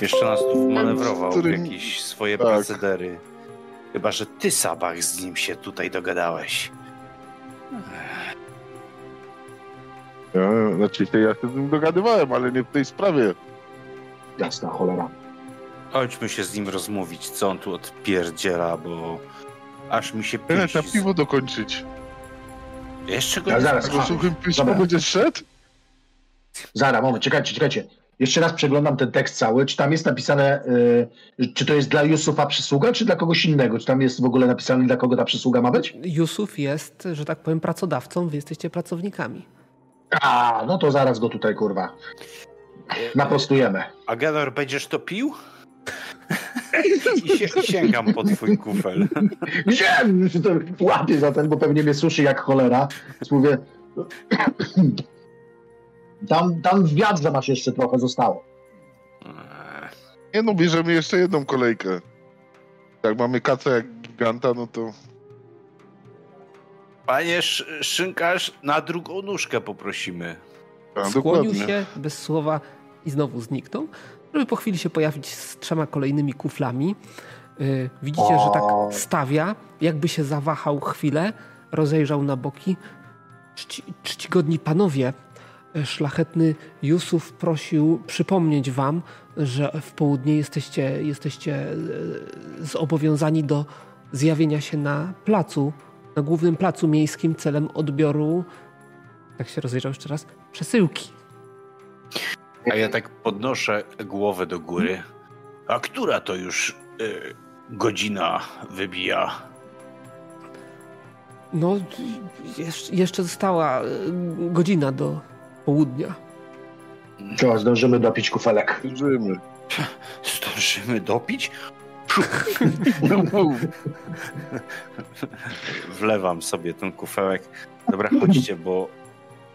Jeszcze nas tu manewrował Który- jakieś swoje tak. procedery. Chyba, że ty, Sabach, z nim się tutaj dogadałeś. Ja, znaczy się, ja się z nim dogadywałem, ale nie w tej sprawie. Jasna cholera. Chodźmy się z nim rozmówić, co on tu odpierdziela, bo aż mi się Ja pięści... trzeba piwo dokończyć. Jeszcze go nie zaraz. A suchym Dobra. będziesz szedł? Zara, moment, czekajcie, czekajcie. Jeszcze raz przeglądam ten tekst cały. Czy tam jest napisane, y, czy to jest dla Jusufa przysługa, czy dla kogoś innego? Czy tam jest w ogóle napisane, dla kogo ta przysługa ma być? Jusuf jest, że tak powiem, pracodawcą, wy jesteście pracownikami. A, no to zaraz go tutaj, kurwa, naprostujemy. A Genor, będziesz to pił? I się, sięgam po twój kufel. Wiem, że to łapię za ten, bo pewnie mnie suszy jak cholera. Więc mówię, tam, tam w wiadrze masz jeszcze trochę zostało. Eee, Nie no, bierzemy jeszcze jedną kolejkę. Jak mamy kacę jak giganta, no to... Panie sz szynkarz, na drugą nóżkę poprosimy. A, Skłonił dokładnie. się bez słowa i znowu zniknął, żeby po chwili się pojawić z trzema kolejnymi kuflami. Yy, widzicie, że tak stawia, jakby się zawahał chwilę, rozejrzał na boki. Czci, czcigodni panowie, e, szlachetny Jusuf prosił przypomnieć wam, że w południe jesteście, jesteście e, zobowiązani do zjawienia się na placu, na głównym placu miejskim celem odbioru, tak się rozejrzał jeszcze raz, przesyłki. A ja tak podnoszę głowę do góry. A która to już y, godzina wybija? No, jeszcze, jeszcze została e, godzina do południa. Trzeba, zdążymy dopić kufelek. Bierzemy. Zdążymy dopić? Wlewam sobie ten kufelek. Dobra, chodźcie, bo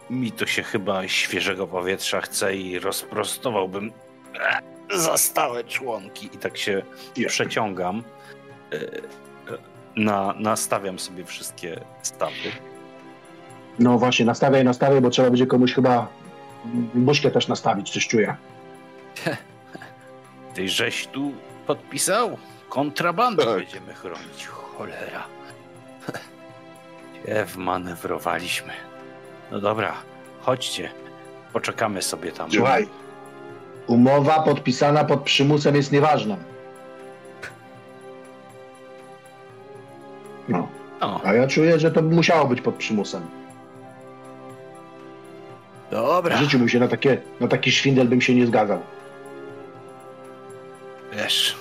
mi to się chyba świeżego powietrza chce i rozprostowałbym e, za stałe członki. I tak się przeciągam. e, e, Na, nastawiam sobie wszystkie stawy. No właśnie, nastawiaj, nastawiaj, bo trzeba będzie komuś chyba buźkę też nastawić, coś czuję. Ty żeś tu podpisał? Kontrabandę Tak. będziemy chronić. Cholera. Gdzie wmanewrowaliśmy? No dobra, chodźcie. Poczekamy sobie tam. Słuchaj, umowa podpisana pod przymusem jest nieważna. No, No, a ja czuję, że to musiało być pod przymusem. W dobra. życiu bym się na, takie, na taki szwindel bym się nie zgadzał. Wiesz,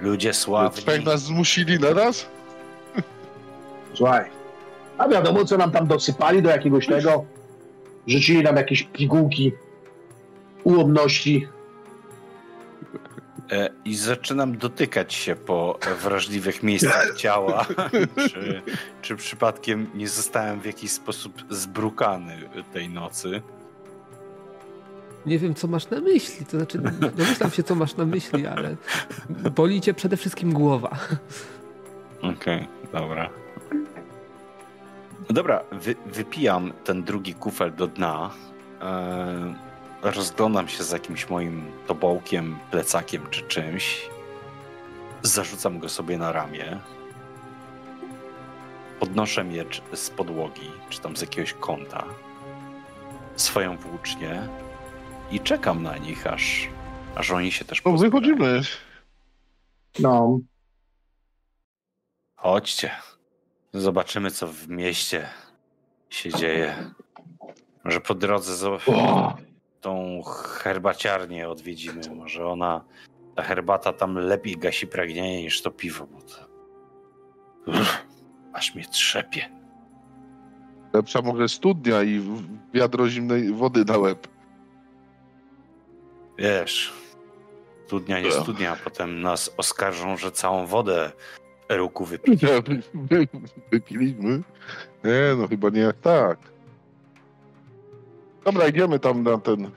ludzie sławni. Tak nas zmusili na raz? Słuchaj, a wiadomo, co nam tam dosypali do jakiegoś tego. Rzucili nam jakieś pigułki ułomności. E, I zaczynam dotykać się po wrażliwych miejscach ciała. czy, czy przypadkiem nie zostałem w jakiś sposób zbrukany tej nocy? Nie wiem, co masz na myśli. To znaczy, domyślam się, co masz na myśli, ale boli cię przede wszystkim głowa. Okej, dobra. No Dobra, wy, wypijam ten drugi kufel do dna. E, rozglądam się z jakimś moim tobołkiem, plecakiem czy czymś. Zarzucam go sobie na ramię. Podnoszę miecz z podłogi, czy tam z jakiegoś kąta. Swoją włócznię i czekam na nich, aż, aż oni się też No pozbierają. wychodzimy. No, Chodźcie. Zobaczymy, co w mieście się dzieje. Może po drodze o, tą herbaciarnię odwiedzimy. Może ona, ta herbata tam lepiej gasi pragnienie niż to piwo, bo to... Uff, aż mnie trzepie. Lepsza może studnia i wiadro zimnej wody na łeb. Wiesz, studnia nie studnia, a potem nas oskarżą, że całą wodę eruku wypili. Wypiliśmy? Nie, no chyba nie jak tak. Dobra, idziemy tam na ten...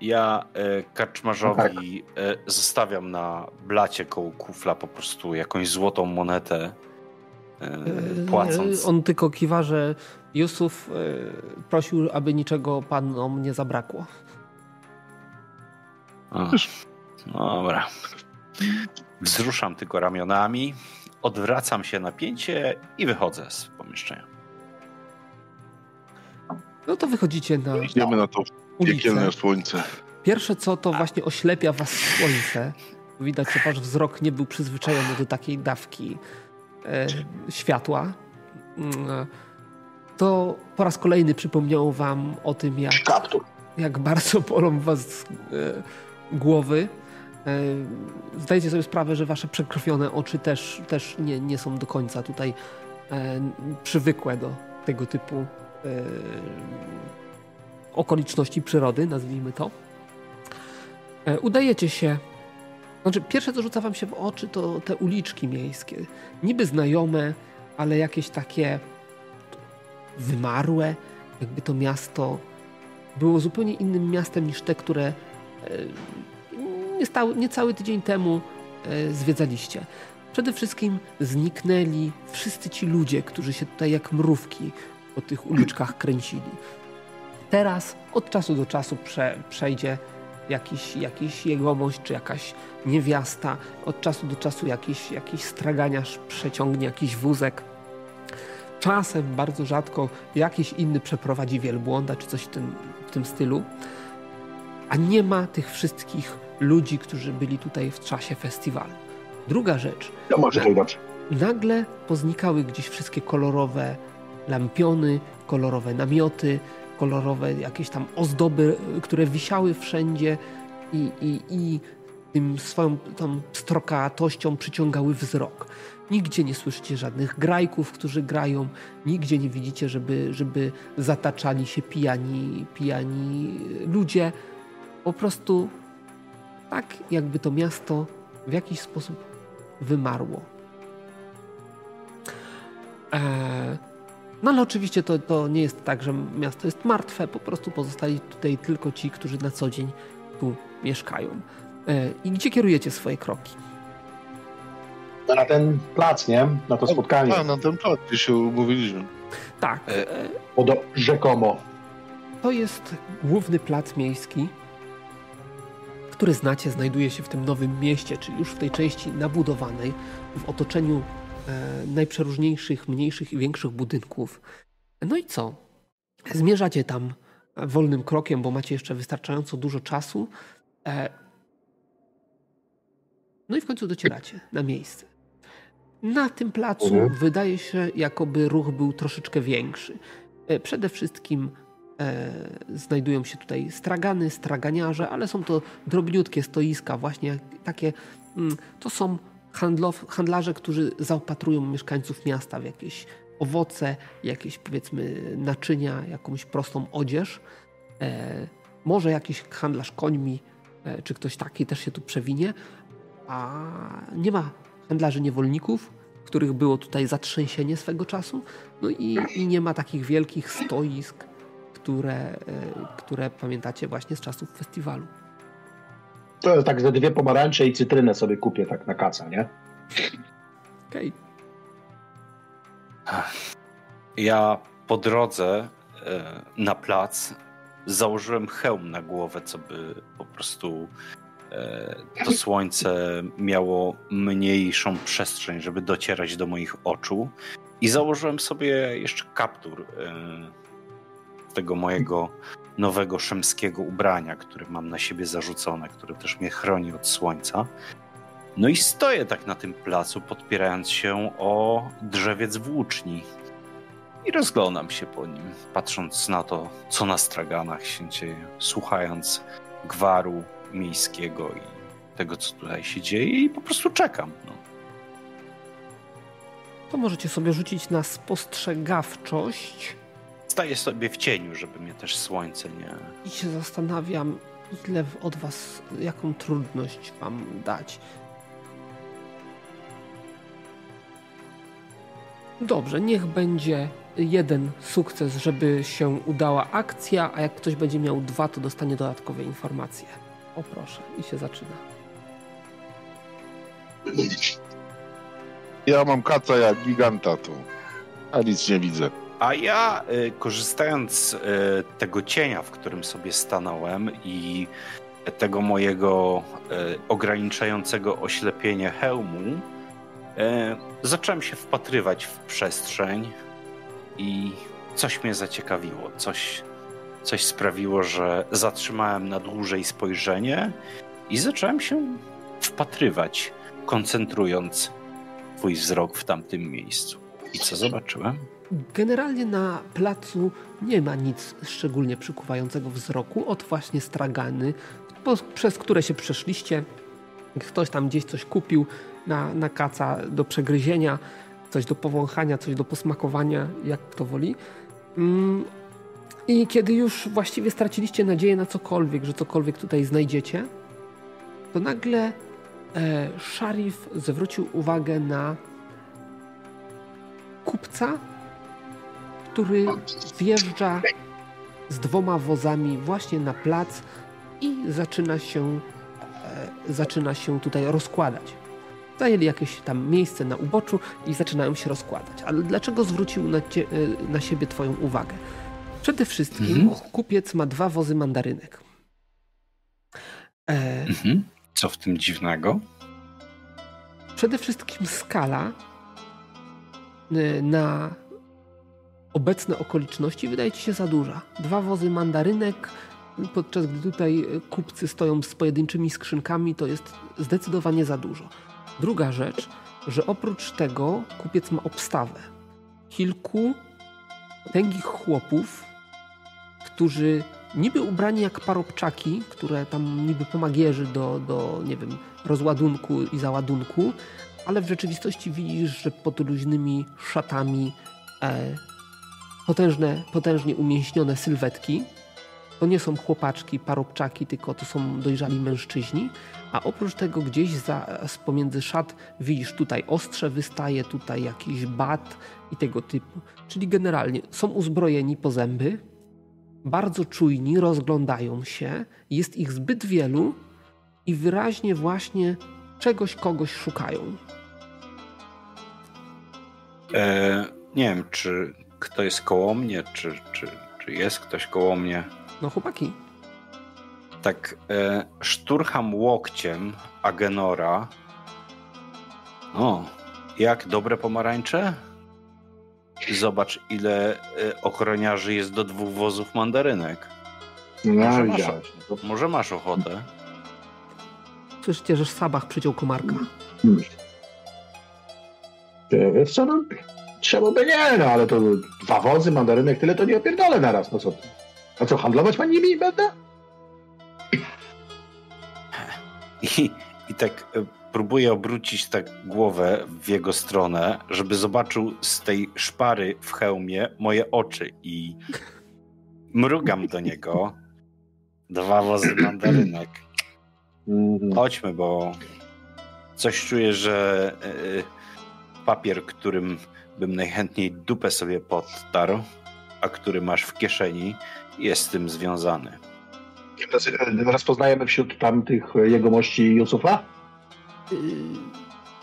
Ja e, karczmarzowi e, zostawiam na blacie koło kufla po prostu jakąś złotą monetę e, płacąc. On tylko kiwa, że Jusuf e, prosił, aby niczego panom nie zabrakło. O, dobra. Wzruszam tylko ramionami, odwracam się na pięcie i wychodzę z pomieszczenia. No to wychodzicie na Idziemy na to ulicę. piekielne słońce. Pierwsze co, to właśnie oślepia was słońce. Widać, że wasz wzrok nie był przyzwyczajony do takiej dawki e, światła. To po raz kolejny przypomniało wam o tym, jak, jak bardzo bolą was e, głowy. E, zdajecie sobie sprawę, że wasze przekrwione oczy też, też nie, nie są do końca tutaj e, przywykłe do tego typu e, okoliczności przyrody, nazwijmy to. Udajecie się. Znaczy, pierwsze, co rzuca wam się w oczy, to te uliczki miejskie. Niby znajome, ale jakieś takie wymarłe, jakby to miasto było zupełnie innym miastem niż te, które e, nie, stał, nie cały tydzień temu e, zwiedzaliście. Przede wszystkim zniknęli wszyscy ci ludzie, którzy się tutaj jak mrówki po tych uliczkach kręcili. Teraz od czasu do czasu prze, przejdzie jakiś, jakiś jegomość czy jakaś niewiasta. Od czasu do czasu jakiś, jakiś straganiarz przeciągnie jakiś wózek. Czasem, bardzo rzadko, jakiś inny przeprowadzi wielbłąda czy coś w tym, w tym stylu. A nie ma tych wszystkich ludzi, którzy byli tutaj w czasie festiwalu. Druga rzecz, No może to nagle poznikały gdzieś wszystkie kolorowe lampiony, kolorowe namioty, kolorowe jakieś tam ozdoby, które wisiały wszędzie i, i, i tym swoją tą strokatością przyciągały wzrok. Nigdzie nie słyszycie żadnych grajków, którzy grają, nigdzie nie widzicie, żeby, żeby zataczali się pijani, pijani ludzie. Po prostu tak, jakby to miasto w jakiś sposób wymarło. Eee, no ale oczywiście to, to nie jest tak, że miasto jest martwe, po prostu pozostali tutaj tylko ci, którzy na co dzień tu mieszkają. Eee, I gdzie kierujecie swoje kroki? No Na ten plac, nie? Na to spotkanie. A, na ten plac, gdzie się umówiliśmy. Tak, E, e, Podo rzekomo. to jest główny plac miejski, który znacie, znajduje się w tym nowym mieście, czyli już w tej części nabudowanej, w otoczeniu e, najprzeróżniejszych, mniejszych i większych budynków. No i co? Zmierzacie tam wolnym krokiem, bo macie jeszcze wystarczająco dużo czasu. E, no i w końcu docieracie na miejsce. Na tym placu Mhm. wydaje się, jakoby ruch był troszeczkę większy. E, Przede wszystkim znajdują się tutaj stragany, straganiarze, ale są to drobniutkie stoiska, właśnie takie. Mm, to są handlow, handlarze, którzy zaopatrują mieszkańców miasta w jakieś owoce, jakieś powiedzmy naczynia, jakąś prostą odzież. E, może jakiś handlarz końmi, e, czy ktoś taki też się tu przewinie, a nie ma handlarzy niewolników, których było tutaj zatrzęsienie swego czasu, no i, i nie ma takich wielkich stoisk, które, e, które pamiętacie właśnie z czasów festiwalu. To jest tak, że dwie pomarańcze i cytrynę sobie kupię tak na kaca, nie? Okej. Ja po drodze e, na plac założyłem hełm na głowę, co by po prostu e, to słońce miało mniejszą przestrzeń, żeby docierać do moich oczu. I założyłem sobie jeszcze kaptur tego mojego nowego szemskiego ubrania, które mam na siebie zarzucone, które też mnie chroni od słońca. No i stoję tak na tym placu, podpierając się o drzewiec włóczni. i rozglądam się po nim, patrząc na to, co na straganach się dzieje, słuchając gwaru miejskiego i tego, co tutaj się dzieje i po prostu czekam. No. To możecie sobie rzucić na spostrzegawczość. Staję sobie w cieniu, żeby mnie też słońce nie... I się zastanawiam, ile od was, jaką trudność wam dać. Dobrze, niech będzie jeden sukces, żeby się udała akcja, a jak ktoś będzie miał dwa, to dostanie dodatkowe informacje. O proszę, i się zaczyna. Ja mam kaca jak giganta tu, a nic nie widzę. A ja, y, korzystając z y, tego cienia, w którym sobie stanąłem i tego mojego y, ograniczającego oślepienie hełmu, zacząłem się wpatrywać w przestrzeń i coś mnie zaciekawiło. Coś, coś sprawiło, że zatrzymałem na dłużej spojrzenie i zacząłem się wpatrywać, koncentrując twój wzrok w tamtym miejscu. I co zobaczyłem? Generalnie na placu nie ma nic szczególnie przykuwającego wzroku od właśnie stragany, przez które się przeszliście. Ktoś tam gdzieś coś kupił na, na kaca do przegryzienia, coś do powąchania, coś do posmakowania, jak kto woli. Mm, I kiedy już właściwie straciliście nadzieję na cokolwiek, że cokolwiek tutaj znajdziecie, to nagle e, szarif zwrócił uwagę na kupca, który wjeżdża z dwoma wozami właśnie na plac i zaczyna się, e, zaczyna się tutaj rozkładać. Zajęli jakieś tam miejsce na uboczu i zaczynają się rozkładać. Ale dlaczego zwrócił na, cie, e, na siebie Twoją uwagę? Przede wszystkim mhm. kupiec ma dwa wozy mandarynek. E... Mhm. Co w tym dziwnego? Przede wszystkim skala e, na obecne okoliczności wydaje ci się za duża. Dwa wozy mandarynek, podczas gdy tutaj kupcy stoją z pojedynczymi skrzynkami, to jest zdecydowanie za dużo. Druga rzecz, że oprócz tego kupiec ma obstawę. Kilku tęgich chłopów, którzy niby ubrani jak parobczaki, które tam niby pomagierzy do, do nie wiem, rozładunku i załadunku, ale w rzeczywistości widzisz, że pod luźnymi szatami e, potężne, potężnie umięśnione sylwetki. To nie są chłopaczki, parobczaki, tylko to są dojrzali mężczyźni. A oprócz tego gdzieś za, pomiędzy szat widzisz tutaj ostrze wystaje, tutaj jakiś bat i tego typu. Czyli generalnie są uzbrojeni po zęby, bardzo czujni, rozglądają się, jest ich zbyt wielu i wyraźnie właśnie czegoś, kogoś szukają. E, nie wiem, czy kto jest koło mnie, czy, czy, czy jest ktoś koło mnie. No chłopaki. Tak e, szturcham łokciem Agenora. O, jak dobre pomarańcze? Zobacz, ile e, ochroniarzy jest do dwóch wozów mandarynek. No, może, masz, może masz ochotę? Słyszycie, że Sabach przyciął komarka. Hmm. Wiesz co, no, Trzeba by nie, no ale to dwa wozy, mandarynek, tyle to nie opierdolę naraz, no co ty? A co, handlować pan nimi będę? I, I tak e, próbuję obrócić tak głowę w jego stronę, żeby zobaczył z tej szpary w hełmie moje oczy i mrugam do niego. Dwa wozy mandarynek. Mhm. Chodźmy, bo coś czuję, że e, papier, którym bym najchętniej dupę sobie podtarł, a który masz w kieszeni, jest z tym związany. Rozpoznajemy wśród tamtych jegomości Jusufa? Yy,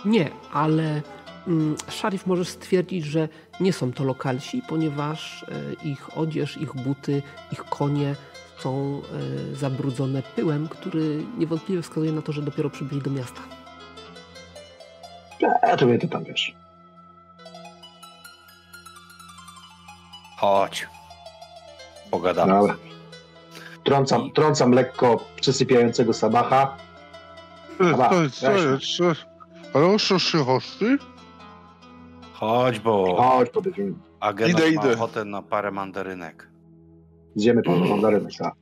nie, ale mm, szarif możesz stwierdzić, że nie są to lokalsi, ponieważ e, ich odzież, ich buty, ich konie są e, zabrudzone pyłem, który niewątpliwie wskazuje na to, że dopiero przybyli do miasta. A to to tam wiesz. Chodź. Pogadamy. Dobra. Trącam, trącam lekko przysypiającego sabacha. Co jest, co jest, co jest? Ale o co się chodzi? Chodź, bo... Chodź, podejdziemy. A Genos Idę, ma idę. ochotę na parę mandarynek. Zjemy po mandaryny, tak.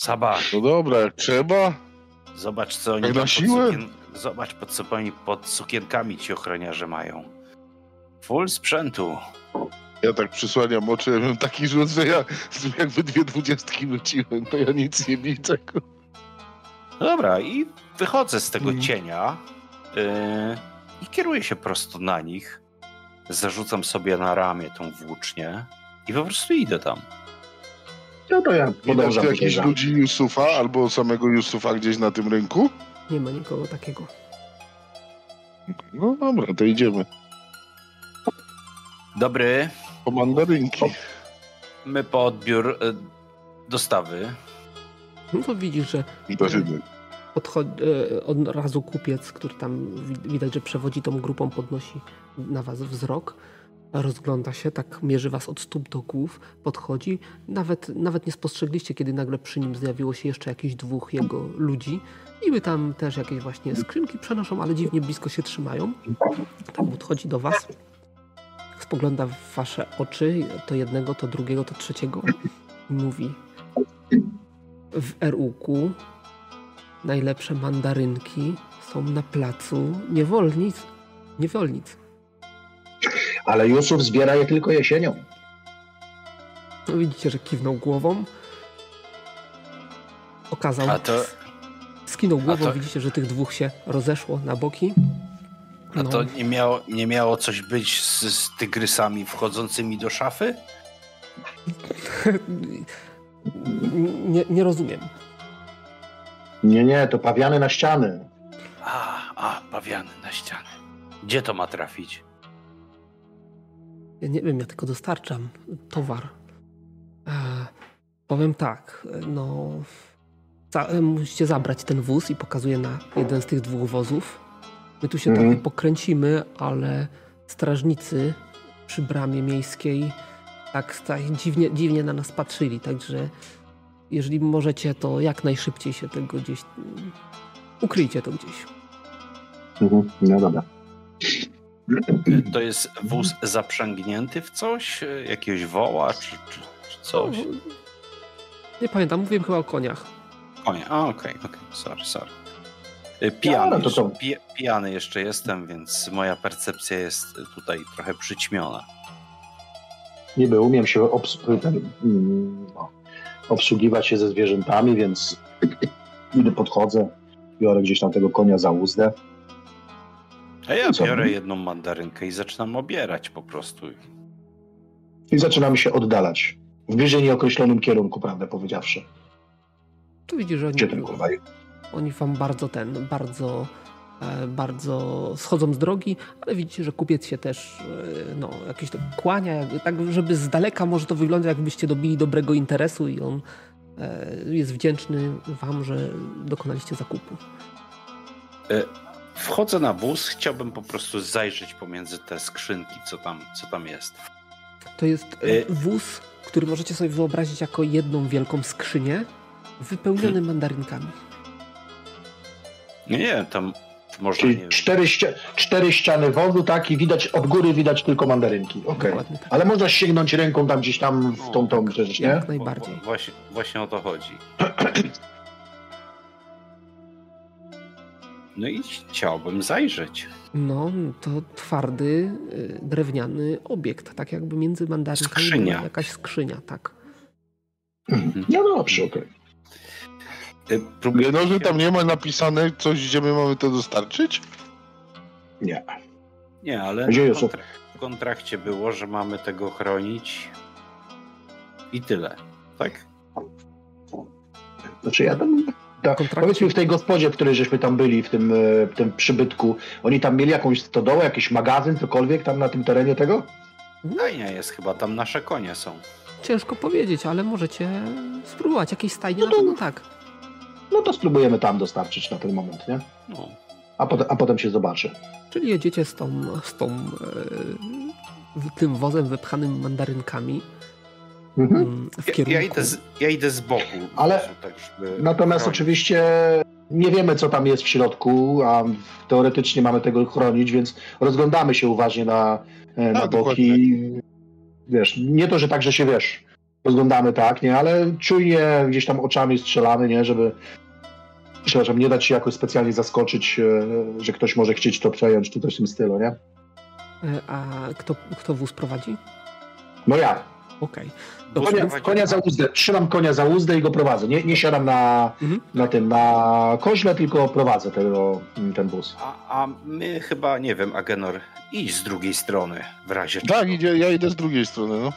Saba, No dobra, jak trzeba. zobacz co oni Jak na pod siłę? sukien... Zobacz pod, co oni pod sukienkami ci ochroniarze mają. Full sprzętu. Ja tak przysłaniam oczy, ja miałem taki rzut, że ja jakby dwie dwudziestki rzuciłem, to ja nic nie widzę. Dobra, i wychodzę z tego Mhm. cienia yy, i kieruję się prosto na nich. Zarzucam sobie na ramię tą włócznię i po prostu idę tam. No to ja Widać podążam tutaj jakichś ludzi Yusufa albo samego Yusufa gdzieś na tym rynku? Nie ma nikogo takiego. No dobra, to idziemy. Dobry, Po mandarynki. my po odbiór y, dostawy. No to widzisz, że podchodzi, e, od razu kupiec, który tam wi- widać, że przewodzi tą grupą, podnosi na was wzrok, rozgląda się, tak mierzy was od stóp do głów, podchodzi. Nawet, nawet nie spostrzegliście, kiedy nagle przy nim zjawiło się jeszcze jakieś dwóch jego ludzi. Niby tam też jakieś właśnie skrzynki przenoszą, ale dziwnie blisko się trzymają. Tam podchodzi do was, spogląda w wasze oczy, to jednego, to drugiego, to trzeciego i mówi w RUK najlepsze mandarynki są na placu niewolnic. Niewolnic. Ale Jusuf zbiera je tylko jesienią. No widzicie, że kiwnął głową. Okazał. A to, Skinął głową, to- widzicie, że tych dwóch się rozeszło na boki. A No, to nie, miało, nie miało coś być z, z tygrysami wchodzącymi do szafy? nie, nie rozumiem. Nie, nie, to pawiany na ściany. A, a, pawiany na ścianę. Gdzie to ma trafić? Ja nie wiem, ja tylko dostarczam towar. E, powiem tak, no. Za, e, musicie zabrać ten wóz i pokazuję na jeden z tych dwóch wozów. My tu się Mhm. trochę pokręcimy, ale strażnicy przy bramie miejskiej tak, tak dziwnie, dziwnie na nas patrzyli, także jeżeli możecie, to jak najszybciej się tego gdzieś. Ukryjcie to gdzieś. Mhm. No dobra. To jest wóz zaprzęgnięty w coś? Jakiegoś woła czy, czy, czy coś? No, nie pamiętam, mówiłem chyba o koniach. Konie. A, okej, okej, sorry, sorry. Pijany, No, to jeszcze, to- pi, pijany jeszcze jestem, więc moja percepcja jest tutaj trochę przyćmiona. Niby umiem się obs ten, no, obsługiwać się ze zwierzętami, więc kiedy podchodzę, biorę gdzieś tam tego konia za uzdę. A ja Co? biorę jedną mandarynkę i zaczynam obierać po prostu. I zaczynamy się oddalać. W bliżej nieokreślonym kierunku, prawdę powiedziawszy. Tu widzisz, że Gdzie ten kurwa? Oni wam bardzo ten, bardzo, e, bardzo schodzą z drogi, ale widzicie, że kupiec się też e, no, jakieś tak kłania, tak żeby z daleka może to wygląda, jakbyście dobili dobrego interesu i on e, jest wdzięczny wam, że dokonaliście zakupu. Wchodzę na wóz, chciałbym po prostu zajrzeć pomiędzy te skrzynki, co tam, co tam jest. To jest Y- wóz, który możecie sobie wyobrazić jako jedną wielką skrzynię wypełniony Hmm. mandarynkami. Nie, nie, tam można, nie Czyli wiem, cztery, ści- cztery ściany wozu, tak, i widać od góry widać tylko mandarynki. Okej. Dokładnie tak. Ale można sięgnąć ręką tam gdzieś tam w tą, tą rzecz, nie? Jak najbardziej. Wo- Właśnie, właśnie o to chodzi. No i chciałbym zajrzeć. No, to twardy, y, drewniany obiekt, tak jakby między mandarynkami Skrzynia. jakaś skrzynia, tak. No dobrze, okej. Y, próbuję Genorze się- tam nie ma napisane coś, gdzie my mamy to dostarczyć? Nie. Nie, ale Gdzie w, jest? kontra- w kontrakcie było, że mamy tego chronić i tyle. Tak? Znaczy ja tam... Ta, Kontrakcie- powiedz mi w tej gospodzie, w której żeśmy tam byli, w tym, e, w tym przybytku, oni tam mieli jakąś stodołę, jakiś magazyn, cokolwiek tam na tym terenie tego? Fajnie jest chyba, tam nasze konie są. Ciężko powiedzieć, ale możecie spróbować. Jakieś stajnie No na to- pewno tak. No to spróbujemy tam dostarczyć na ten moment, nie? No. A potem, a potem się zobaczy. Czyli jedziecie z tą, z tą e, w- tym wozem wypchanym mandarynkami Mhm. mm, w Ja, kierunku. ja, idę z, ja idę z boku. Ale- Tak, żeby Natomiast chronić. oczywiście nie wiemy, co tam jest w środku, a teoretycznie mamy tego chronić, więc rozglądamy się uważnie na, e, na A, boki. Wiesz, nie to, że tak, że się wiesz, rozglądamy tak, nie, ale czujnie gdzieś tam oczami strzelamy, nie, żeby przepraszam, nie dać się jakoś specjalnie zaskoczyć, e, że ktoś może chcieć to przejąć, czy coś w tym stylu, nie? E, A kto, kto wóz prowadzi? No ja. Okej. Dobrze. Konia, konia za uzdę, trzymam konia za uzdę i go prowadzę. Nie, nie siadam na, Mhm. na tym, na koźle, tylko prowadzę tego, ten wóz. A, a my chyba, nie wiem, Agenor, idź z drugiej strony w razie czego. Tak, idzie, ja idę z drugiej strony, no.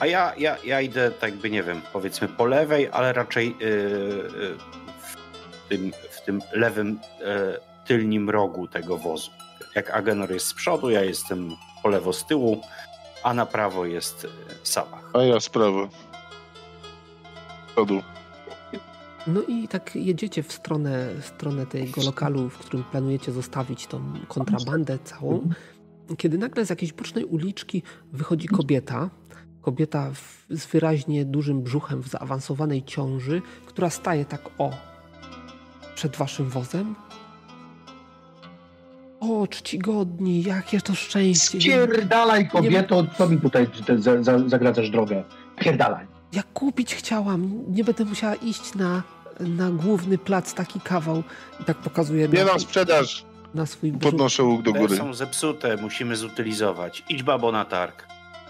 A ja, ja, ja idę tak jakby, nie wiem, powiedzmy po lewej, ale raczej yy, yy, w, tym, w tym lewym yy, tylnym rogu tego wozu. Jak Agenor jest z przodu, ja jestem po lewo z tyłu, a na prawo jest yy, Sabach. A ja z prawa. Przodu. No i tak jedziecie w stronę, w stronę tego lokalu, w którym planujecie zostawić tą kontrabandę całą, kiedy nagle z jakiejś bocznej uliczki wychodzi kobieta. Kobieta w, z wyraźnie dużym brzuchem w zaawansowanej ciąży, która staje tak o przed waszym wozem. O, czcigodni, jakie to szczęście. Spierdalaj kobieto, co mi tutaj te, za, za, zagradzasz drogę? Pierdalaj. Ja kupić chciałam. Nie będę musiała iść na, na główny plac, taki kawał. I tak pokazuję Nie na, na sprzedaż. na swój brzuch. Podnoszę łuk do Te góry. są zepsute, musimy zutylizować. Idź babo na targ.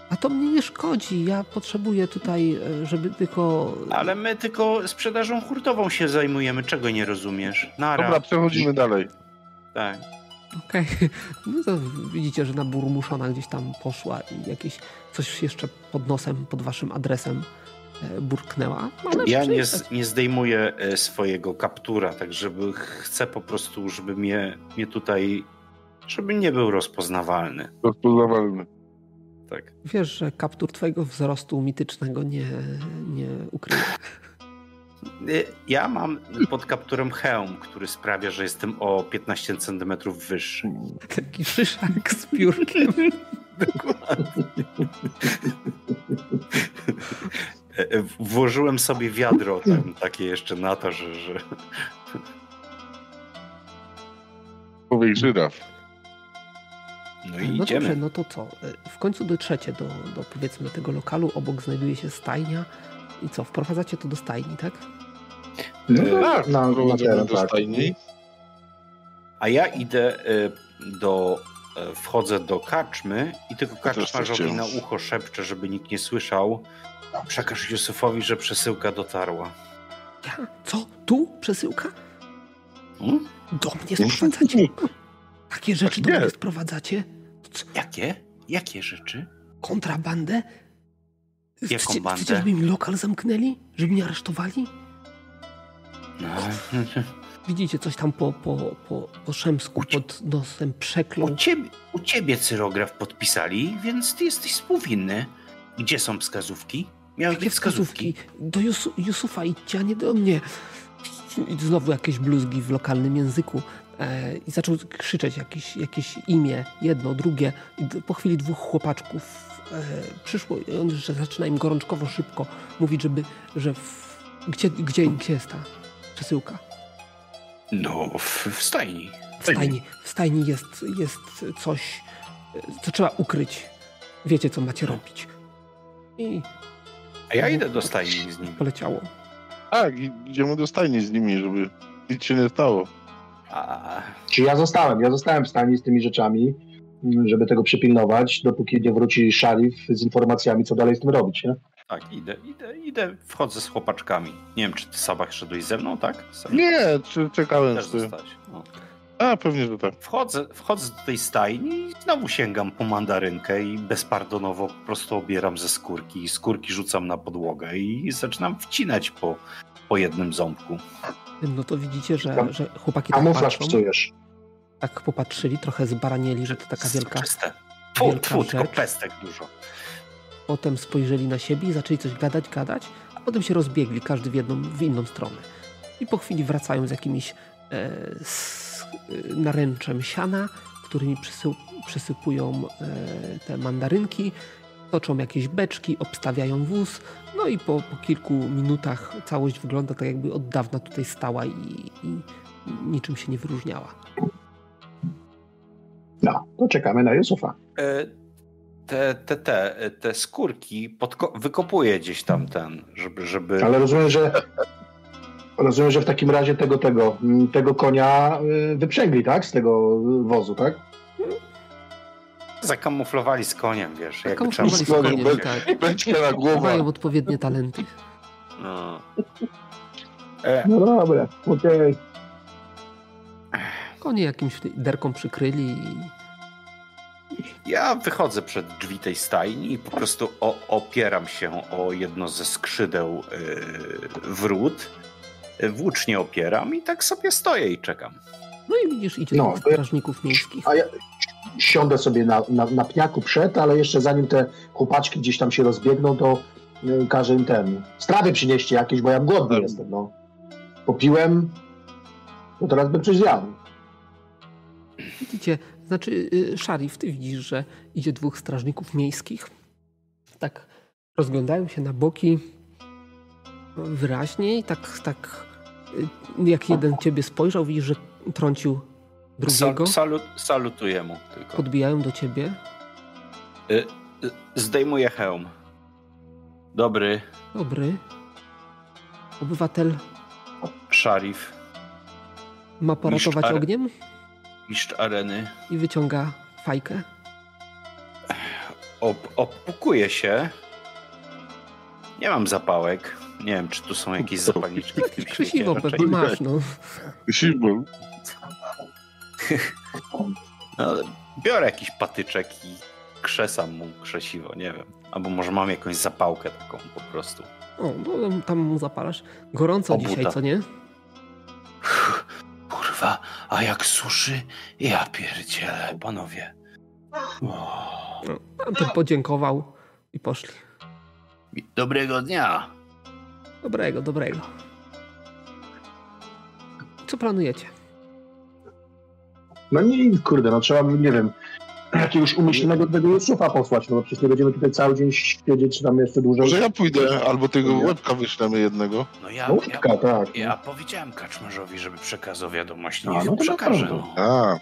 A to mnie nie szkodzi. Ja potrzebuję tutaj, e, żeby tylko. Ale my tylko sprzedażą hurtową się zajmujemy, czego nie rozumiesz. Nara. Dobra, przechodzimy dalej. Tak. Okej. No to widzicie, że na burmuszona gdzieś tam poszła i jakieś coś jeszcze pod nosem, pod waszym adresem e, burknęła. Ale Ja nie, z- nie zdejmuję e, swojego kaptura, tak żeby chcę po prostu, żeby mnie, mnie tutaj, żeby nie był rozpoznawalny. Rozpoznawalny. Tak. Wiesz, że kaptur twojego wzrostu mitycznego nie, nie ukryje. E, Ja mam pod kapturem hełm, który sprawia, że jestem o 15 cm wyższy. Taki szyszak z piórkiem. E, e, Włożyłem sobie wiadro tam, takie jeszcze na to, że, że Człowiek żyraf. No i No idziemy. dobrze, no to co? E, W końcu dotrzecie do, do powiedzmy tego lokalu, obok znajduje się stajnia. I co, wprowadzacie to do stajni, tak? No, Tak, na, na teren, do tak. stajni. A ja idę e, do. Wchodzę do karczmy i tylko też tak na ucho szepczę, żeby nikt nie słyszał. Przekaż Józefowi, że przesyłka dotarła. Ja? Co? Tu? Przesyłka? Hmm? Do mnie sprowadzacie? Takie rzeczy do nie. mnie sprowadzacie? Jakie? Jakie rzeczy? Kontrabandę? Jaką Chcie- bandę? Chcecie, żeby mi lokal zamknęli? Żeby mnie aresztowali? No. Widzicie, coś tam po, po, po, po szemsku Ucie- pod nosem przeklął. U, ciebie, u ciebie cyrograf podpisali, więc ty jesteś współwinny. Gdzie są wskazówki? Miały Jakie wskazówki. wskazówki? Do Jusu, Jusufa idźcie, a nie do mnie. I znowu jakieś bluzgi w lokalnym języku. E, I zaczął krzyczeć jakieś, jakieś imię, jedno, drugie. I po chwili dwóch chłopaczków e, przyszło i on że zaczyna im gorączkowo szybko mówić, żeby, że w, gdzie, gdzie, gdzie jest ta przesyłka? No, w, w stajni. W stajni, w stajni jest, jest coś, co trzeba ukryć. Wiecie, co macie robić. I A ja idę do stajni z nim. poleciało. Tak, i- idziemy do stajni z nimi, żeby nic się nie stało. Czy ja zostałem? Ja zostałem w stanie z tymi rzeczami, mm, żeby tego przypilnować, dopóki nie wróci szarif z informacjami, co dalej z tym robić, nie? tak, idę, idę, idę, wchodzę z chłopaczkami. Nie wiem, czy ty Sabach szedłeś ze mną, tak? Sam Nie, czy czekałem Też z tym. zostałeś. No. A, pewnie, że tak. Wchodzę, wchodzę do tej stajni i znowu sięgam po mandarynkę i bezpardonowo po prostu obieram ze skórki. I skórki rzucam na podłogę i zaczynam wcinać po, po jednym ząbku. No to widzicie, że, Tam że chłopaki tak Kamuflaż patrzą, psujesz. tak popatrzyli, trochę zbaranieli, że to taka wielka... Czyste. Fu, wielka tfu, tylko pestek dużo. Potem spojrzeli na siebie i zaczęli coś gadać, gadać, a potem się rozbiegli, każdy w, jedną, w inną stronę. I po chwili wracają z jakimś e, z, e, naręczem siana, którymi przysył, przysypują e, te mandarynki toczą jakieś beczki, obstawiają wóz, no i po, po kilku minutach całość wygląda tak, jakby od dawna tutaj stała i, i niczym się nie wyróżniała. No, to czekamy na Jusufa. E, te, te, te, te skórki podko- wykopuje gdzieś tam ten, żeby, żeby... Ale rozumiem, że rozumiem, że w takim razie tego, tego, tego konia y, wyprzęgli, tak? Z tego wozu, tak? Zakamuflowali z koniem, wiesz. jakby Zakamuflowali trzeba z koniem, wiedzieć. tak. Beczka na głowę. Mają odpowiednie talenty. No. E, No dobra, okej. Konie jakimś derką przykryli i ja wychodzę przed drzwi tej stajni i po prostu o, opieram się o jedno ze skrzydeł yy, wrót. Włócznie opieram i tak sobie stoję i czekam. No i widzisz, idzie No, strażników miejskich. A ja siądę sobie na, na, na pniaku przed, ale jeszcze zanim te chłopaczki gdzieś tam się rozbiegną, to y, każę im ten, strawy przynieście jakieś, bo ja głodny jestem, no. Popiłem, to teraz bym coś zjadł. Widzicie, znaczy, y, Szarif, ty widzisz, że idzie dwóch strażników miejskich. Tak rozglądają się na boki wyraźnie i tak, tak y, jak jeden ciebie spojrzał, widzisz, że trącił drugiego. Sal, salut, salutuję mu tylko. Podbijają do ciebie. Y, y, zdejmuję hełm. Dobry, Dobry. Obywatel szarif, ma poratować Mistrz ogniem mistrz areny. i wyciąga fajkę. Op, opukuje się. Nie mam zapałek. Nie wiem, czy tu są jakieś zapalniczki. w tym świecie. Krzesiwo pewnie masz, no. No, biorę jakiś patyczek i krzesam mu krzesiwo, nie wiem. Albo może mam jakąś zapałkę taką po prostu. O, no tam mu zapalasz. Gorąco Obuta. dzisiaj, co nie? Kurwa, a jak suszy? Ja pierdzielę, panowie. O, No, tamten podziękował i poszli. dobrego dnia. Dobrego, dobrego. Co planujecie? No nie, kurde, no trzeba, by, nie wiem, jakiegoś umyślnego tego Jusufa posłać, no bo przecież nie będziemy tutaj cały dzień siedzieć, czy tam jeszcze dłużej. Może ja pójdę, albo tego łebka wyślemy jednego. No ja, No, ja, łódka, tak. ja powiedziałem kaczmarzowi, żeby przekazał wiadomość. A, Niech no to przekaże. No. A,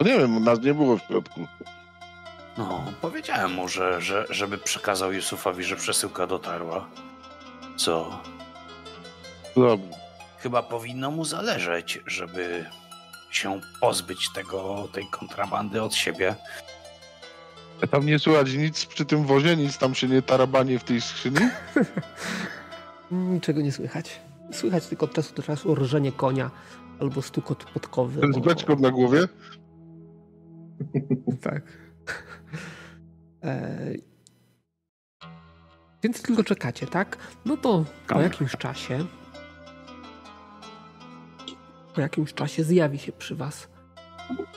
no nie wiem, nas nie było w środku. no, powiedziałem mu, że, że, żeby przekazał Jusufowi, że przesyłka dotarła. Co? Dobrze. Chyba powinno mu zależeć, żeby się pozbyć tego, tej kontrabandy od siebie. A tam nie słychać nic przy tym wozie, nic tam się nie tarabanie w tej skrzyni? Niczego nie słychać. Słychać tylko od czasu do czasu rżenie konia albo stukot podkowy. Ten z o- beczką na głowie? Tak. E... Więc tylko czekacie, tak? No to po jakimś czasie po jakimś czasie zjawi się przy was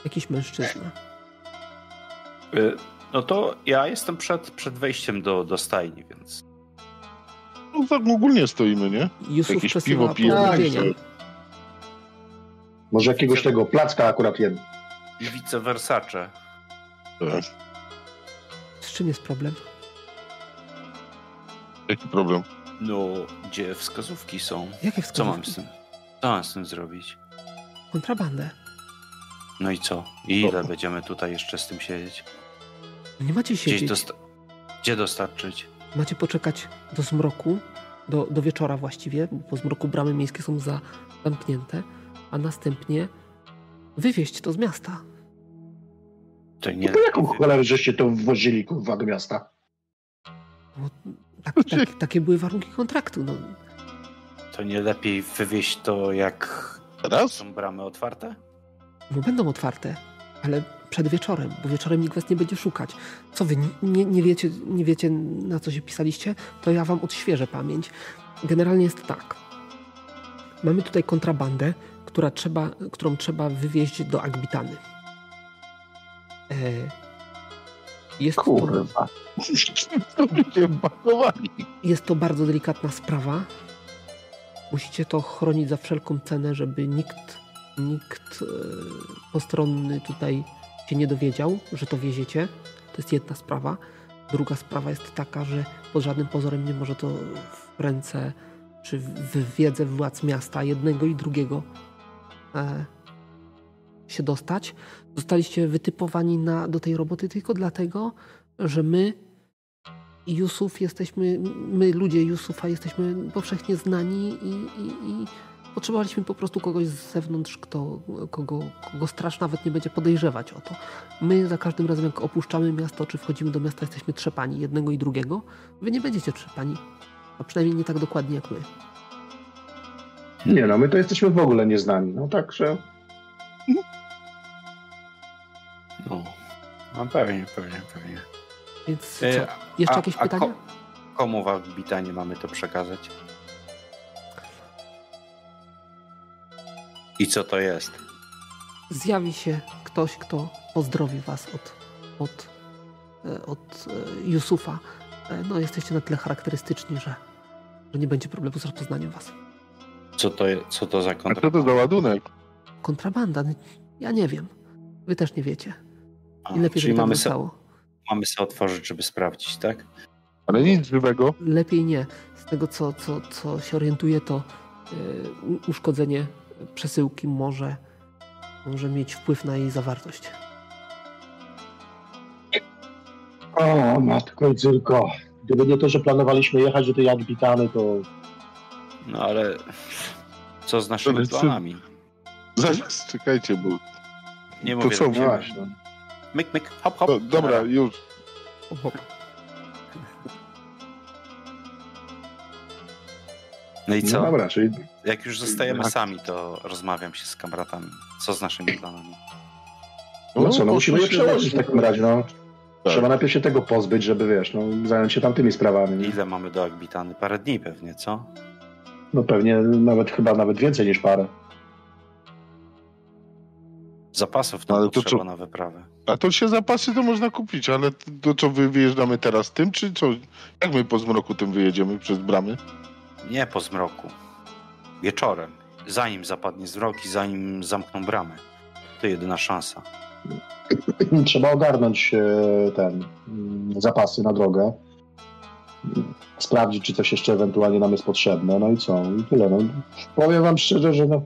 jakiś mężczyzna. Y, No to ja jestem przed, przed wejściem do, do stajni, więc No tak ogólnie stoimy, nie? Jusuf Jakieś piwo pijemy, Może jakiegoś tego placka akurat jem. vice versace. Tak. Z czym jest problem? Jaki problem? No, gdzie wskazówki są? Jakie Co wskazówki? mam z tym? Co mam z tym zrobić? Kontrabandę. No i co? I ile będziemy tutaj jeszcze z tym siedzieć? Nie macie Gdzieś siedzieć. dosta- gdzie dostarczyć? Macie poczekać do zmroku, do, do wieczora właściwie, bo po zmroku bramy miejskie są za, zamknięte, a następnie wywieźć to z miasta. To Nie. No to jaką cholerę żeście to wwozili, kurwa, do miasta? Bo tak, tak, takie były warunki kontraktu. No, to nie lepiej wywieźć to, jak Teraz? są bramy otwarte? no będą otwarte, ale przed wieczorem, bo wieczorem nikt was nie będzie szukać. Co wy, nie, nie, wiecie, nie wiecie na co się pisaliście? To ja wam odświeżę pamięć. Generalnie jest tak. Mamy tutaj kontrabandę, która trzeba, którą trzeba wywieźć do Agbitany. E, jest to, Kurwa. pakowali. jest to bardzo delikatna sprawa. Musicie to chronić za wszelką cenę, żeby nikt, nikt e, postronny tutaj się nie dowiedział, że to wieziecie. To jest jedna sprawa. Druga sprawa jest taka, że pod żadnym pozorem nie może to w ręce czy w wiedzę władz miasta jednego i drugiego e, się dostać. Zostaliście wytypowani na, do tej roboty tylko dlatego, że my i Jusuf jesteśmy, my ludzie Jusufa jesteśmy powszechnie znani i, i, i potrzebowaliśmy po prostu kogoś z zewnątrz, kto, kogo, kogo straż nawet nie będzie podejrzewać o to. My za każdym razem, jak opuszczamy miasto, czy wchodzimy do miasta, jesteśmy trzepani jednego i drugiego. Wy nie będziecie trzepani, a przynajmniej nie tak dokładnie jak my. Nie no, my to jesteśmy w ogóle nieznani, no także... No, no pewnie, pewnie, pewnie. Więc E, co? Jeszcze a- jakieś a pytania? ko- komu w Albitanie mamy to przekazać? I co to jest? Zjawi się ktoś, kto pozdrowi was od, od, e, od e, Yusufa. E, No, jesteście na tyle charakterystyczni, że, że nie będzie problemu z rozpoznaniem was. Co to, co to za A co to za ładunek? Kontrabanda? Ja nie wiem. Wy też nie wiecie. A, I lepiej, czyli żeby tak mamy se. Mamy se otworzyć, żeby sprawdzić, tak? Ale nic żywego. Lepiej nie. Z tego, co, co, co się orientuję, to u- uszkodzenie przesyłki może, może mieć wpływ na jej zawartość. O, matko i córko. Gdyby nie to, że planowaliśmy jechać do tej Adbitany, to No ale co z naszymi planami? Zaraz, czekajcie, bo... Nie To mówię co, właśnie. Myk, myk, hop, hop. Do, dobra, już. No i No co? dobra, czyli Jak już zostajemy Tak. sami, to rozmawiam się z kamratami. Co z naszymi planami? no co, no musimy je przełożyć w takim razie, no. Tak. Trzeba najpierw się tego pozbyć, żeby wiesz, no, zająć się tamtymi sprawami. Nie? Ile mamy do Agbitany? Parę dni pewnie, co? No pewnie nawet chyba nawet więcej niż parę. Zapasów No, to potrzeba co? na wyprawę. A to się zapasy to można kupić, ale to co, wy wyjeżdżamy teraz tym, czy co? Jak my po zmroku tym wyjedziemy przez bramy? Nie po zmroku. Wieczorem. Zanim zapadnie zmrok i zanim zamkną bramę. To jedyna szansa. Trzeba ogarnąć e, ten mm, zapasy na drogę. Sprawdzić, czy coś jeszcze ewentualnie nam jest potrzebne. No i co? I tyle. No. Powiem wam szczerze, że no,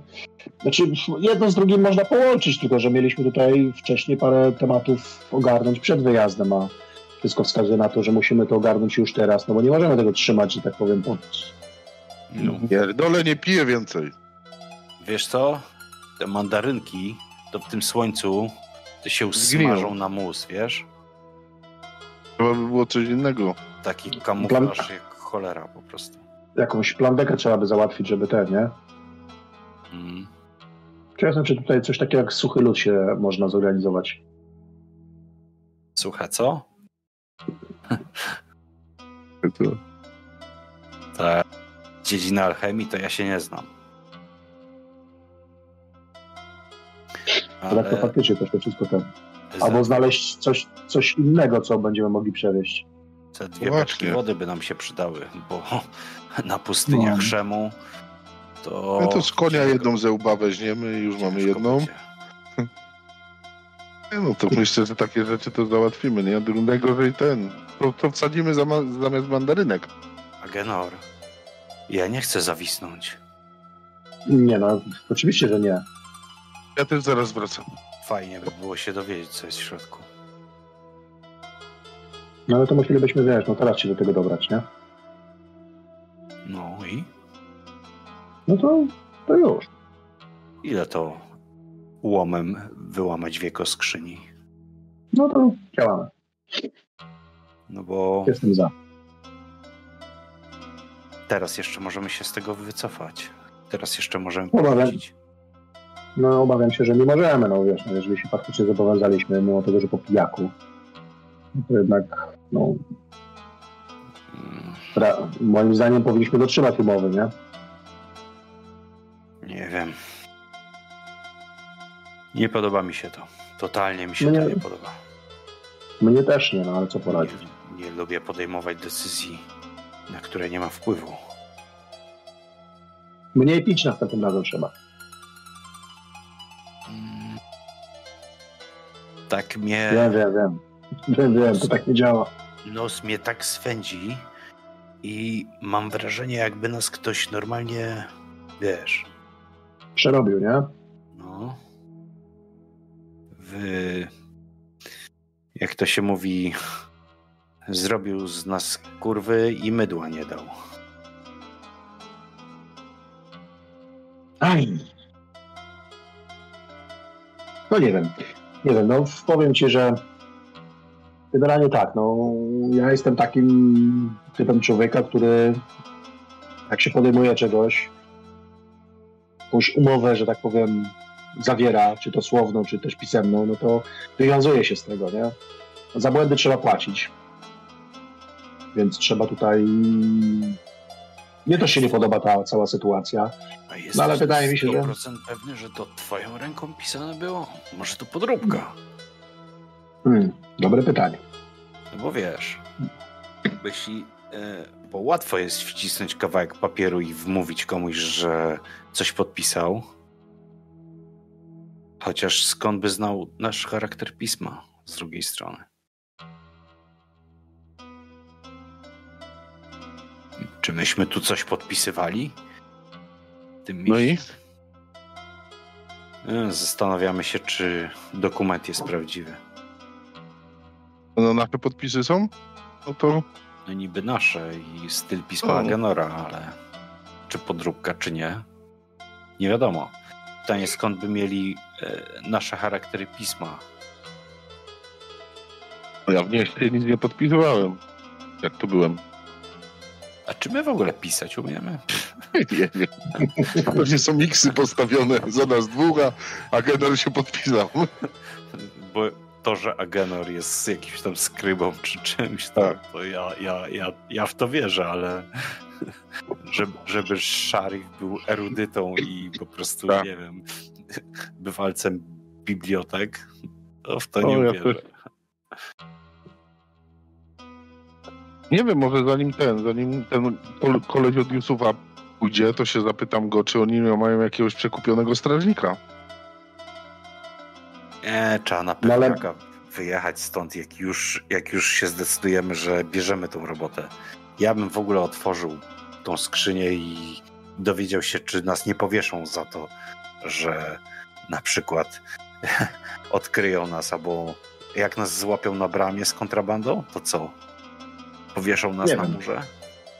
znaczy jedno z drugim można połączyć, tylko że mieliśmy tutaj wcześniej parę tematów ogarnąć przed wyjazdem, a wszystko wskazuje na to, że musimy to ogarnąć już teraz, no bo nie możemy tego trzymać, że tak powiem, pod... No. Pierdolę, nie piję więcej. Wiesz co? Te mandarynki to w tym słońcu to się smażą na mus, wiesz? Trzeba by było coś innego. Taki kamuflaż jak cholera po prostu. jakąś plandekę trzeba by załatwić, żeby ten, nie? Mm. Czy tutaj coś takiego jak suchy lód się można zorganizować. Słuchaj, co? To, Ta dziedzina alchemii to ja się nie znam. Ale... Tak to faktycznie też to wszystko ten. Albo znaleźć coś, coś innego, co będziemy mogli przewieźć. Te dwie Właśnie. wody by nam się przydały, bo na pustyniach No. Szemu to... no to z konia jedną ze łba weźmiemy i już mamy jedną. będzie. Nie, No to myślę, że takie rzeczy to załatwimy, nie? Najgorzej ten. To, to wsadzimy zama- zamiast mandarynek. Agenor, ja nie chcę zawisnąć. Nie no, oczywiście, że nie. Ja też zaraz wracam. Fajnie by było się dowiedzieć, co jest w środku. No ale to musielibyśmy, wiesz, no teraz się do tego dobrać, nie? No i No to, to już. ile to łomem wyłamać wieko skrzyni? No to działamy. No bo Jestem za. teraz jeszcze możemy się z tego wycofać. Teraz jeszcze możemy Obawiam. powrócić. No obawiam się, że nie możemy, no wiesz, no, jeżeli się faktycznie zobowiązaliśmy, mimo tego, że po pijaku, to jednak, no, Mm, ra- moim zdaniem powinniśmy dotrzymać umowy, nie? Nie wiem. Nie podoba mi się to. Totalnie mi się No to nie- podoba. Mnie też nie, no ale co poradzić. Nie, nie lubię podejmować decyzji, na które nie ma wpływu. Mniej pić następnym razem trzeba. Tak mnie. Wiem, wiem, wiem. Wiem, wiem, to tak nie działa. Nos mnie tak swędzi i mam wrażenie, jakby nas ktoś normalnie, wiesz... Przerobił, nie? No. Wy... Jak to się mówi... Zrobił z nas kurwy i mydła nie dał. Aj. No nie wiem. Nie wiem, no powiem ci, że generalnie tak, no ja jestem takim typem człowieka, który jak się podejmuje czegoś, jakąś umowę, że tak powiem, zawiera, czy to słowną, czy też pisemną, no to wywiązuje się z tego, nie? Za błędy trzeba płacić. Więc trzeba tutaj. Mnie też się nie podoba ta cała sytuacja. No, ale wydaje mi się, że- 100% pewny, że to twoją ręką pisane było? Może to podróbka? Hmm, dobre pytanie. No bo wiesz, jeśli, e, bo łatwo jest wcisnąć kawałek papieru i wmówić komuś, że coś podpisał. Chociaż skąd by znał nasz charakter pisma z drugiej strony? Czy myśmy tu coś podpisywali? W Tym No i? E, Zastanawiamy się, czy dokument jest prawdziwy. No nasze podpisy są? No to No niby nasze i styl pisma O. Agenora, ale czy podróbka, czy nie? Nie wiadomo. Pytanie, skąd by mieli e, nasze charaktery pisma? no ja w mieście nic nie podpisywałem. Jak to byłem? A czy my w ogóle pisać umiemy? Nie wiem. Pewnie są miksy postawione za nas dwóch, a Agenor się podpisał. Bo to, że Agenor jest jakimś tam skrybą czy czymś, to, Tak. to ja, ja, ja, ja w to wierzę, ale żeby, żeby Sharif był erudytą i po prostu, Tak. nie wiem, bywalcem bibliotek, to w to O, nie ja wierzę. też. Nie wiem, może zanim ten, zanim ten kol- koleś od Yusufa pójdzie, to się zapytam go, czy oni mają jakiegoś przekupionego strażnika. Nie, trzeba na No ale- pewniaka wyjechać stąd, jak już, jak już się zdecydujemy, że bierzemy tą robotę. Ja bym w ogóle otworzył tą skrzynię i dowiedział się, czy nas nie powieszą za to, że na przykład odkryją nas, albo jak nas złapią na bramie z kontrabandą, to co? Powieszą nas Nie na wiem. murze?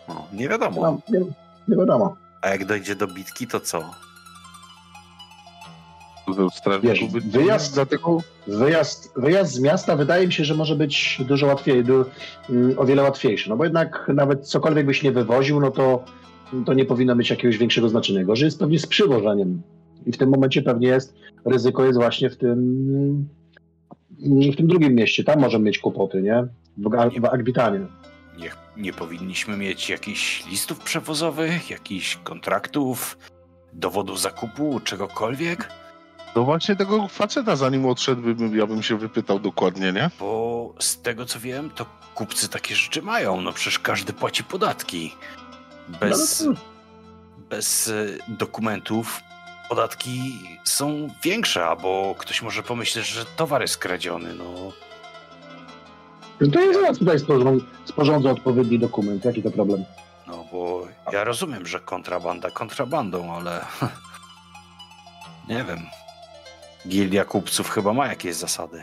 No, nie wiadomo. No, nie, nie wiadomo. A jak dojdzie do bitki, to co? Wiesz, wyjazd- dlatego Wyjazd, wyjazd z miasta wydaje mi się, że może być dużo łatwiej, du, mm, o wiele łatwiejszy. No bo jednak nawet cokolwiek byś nie wywoził, no to, to nie powinno mieć jakiegoś większego znaczenia. Gorzej jest pewnie z przywożeniem. I w tym momencie pewnie jest, ryzyko jest właśnie w tym, w tym drugim mieście. Tam możemy mieć kłopoty, nie? W, w Agbitanie. Nie, nie powinniśmy mieć jakichś listów przewozowych, jakichś kontraktów, dowodu zakupu, czegokolwiek? No właśnie tego faceta zanim odszedł, bym, ja bym się wypytał dokładnie, nie? Bo z tego co wiem, to kupcy takie rzeczy mają. No przecież każdy płaci podatki. Bez, No, no bez e, dokumentów podatki są większe, albo ktoś może pomyśleć, że towar jest kradziony. No, No to jest zaraz tutaj sporządzę, sporządzę odpowiedni dokument. Jaki to problem? no bo ja rozumiem, że kontrabanda kontrabandą, ale nie wiem. Gildia kupców chyba ma jakieś zasady.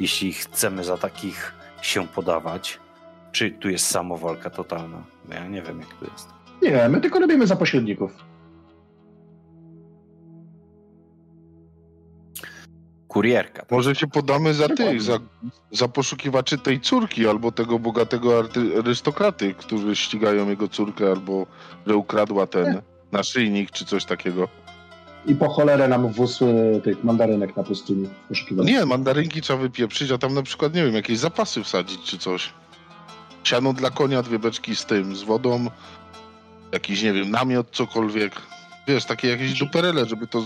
Jeśli chcemy za takich się podawać, czy tu jest samowolka totalna? Bo ja nie wiem, jak to jest. Nie, my tylko robimy za pośredników. Kurierka. Może się podamy za Dokładnie. tych, za, za poszukiwaczy tej córki, albo tego bogatego arystokraty, którzy ścigają jego córkę, albo że ukradła ten naszyjnik, czy coś takiego. I po cholerę nam wóz y, tych mandarynek na pustyni poszukiwać. Nie, mandarynki trzeba wypieprzyć, a tam na przykład, nie wiem, jakieś zapasy wsadzić, czy coś. Siano dla konia, dwie beczki z tym, z wodą, jakiś, nie wiem, namiot, cokolwiek. Wiesz, takie jakieś duperele, żeby to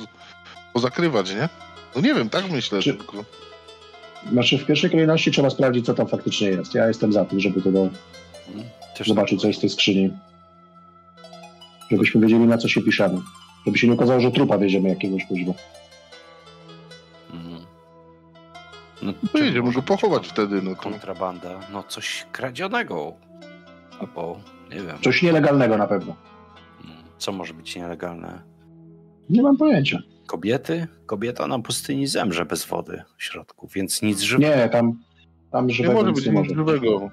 pozakrywać, nie? No nie wiem, tak myślę, Czy- że tylko... Znaczy w pierwszej kolejności trzeba sprawdzić, co tam faktycznie jest. Ja jestem za tym, żeby to do, Mhm. Też zobaczyć, tak co jest w tej skrzyni. Żebyśmy wiedzieli, na co się piszemy. Żeby się nie okazało, że trupa wieziemy jakiegoś kuźwa. Mhm. No, to jedziemy go pochować wtedy, no to... Kontrabanda, no coś kradzionego. Albo, nie wiem. Coś nielegalnego na pewno. Mm, Co może być nielegalne? Nie mam pojęcia. Kobiety? Kobieta na pustyni zemrze bez wody w środku, więc nic żywego. Nie, tam, tam Nie żywego może nic być nie nic może. żywego.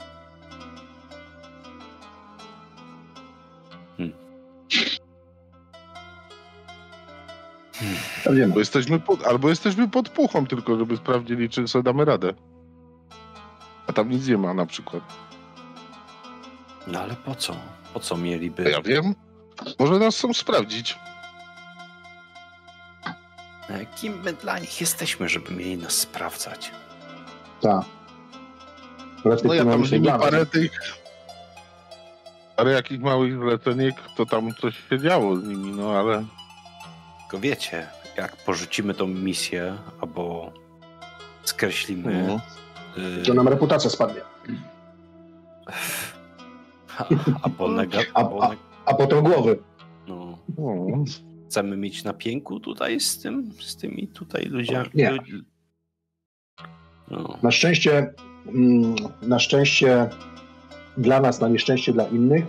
Pewnie Bo jesteśmy pod, albo jesteśmy pod puchą tylko, żeby sprawdzili, czy sobie damy radę. A tam nic nie ma na przykład. No ale po co? Po co mieliby? Ja wiem. Może nas chcą sprawdzić. E, Kim my dla nich jesteśmy, żeby mieli nas sprawdzać? Tak. No ja tam bawić. parę tych... Parę jakich małych zleceniek, to tam coś się działo z nimi, no ale... Tylko wiecie, jak porzucimy tą misję, albo skreślimy... No. y, To nam reputacja spadnie. a- albo. A- neg- A potem głowy. no, No. chcemy mieć na pięku tutaj z tym, z tymi tutaj ludziami. Nie. No. Na szczęście, mm, na szczęście dla nas, na nieszczęście dla innych,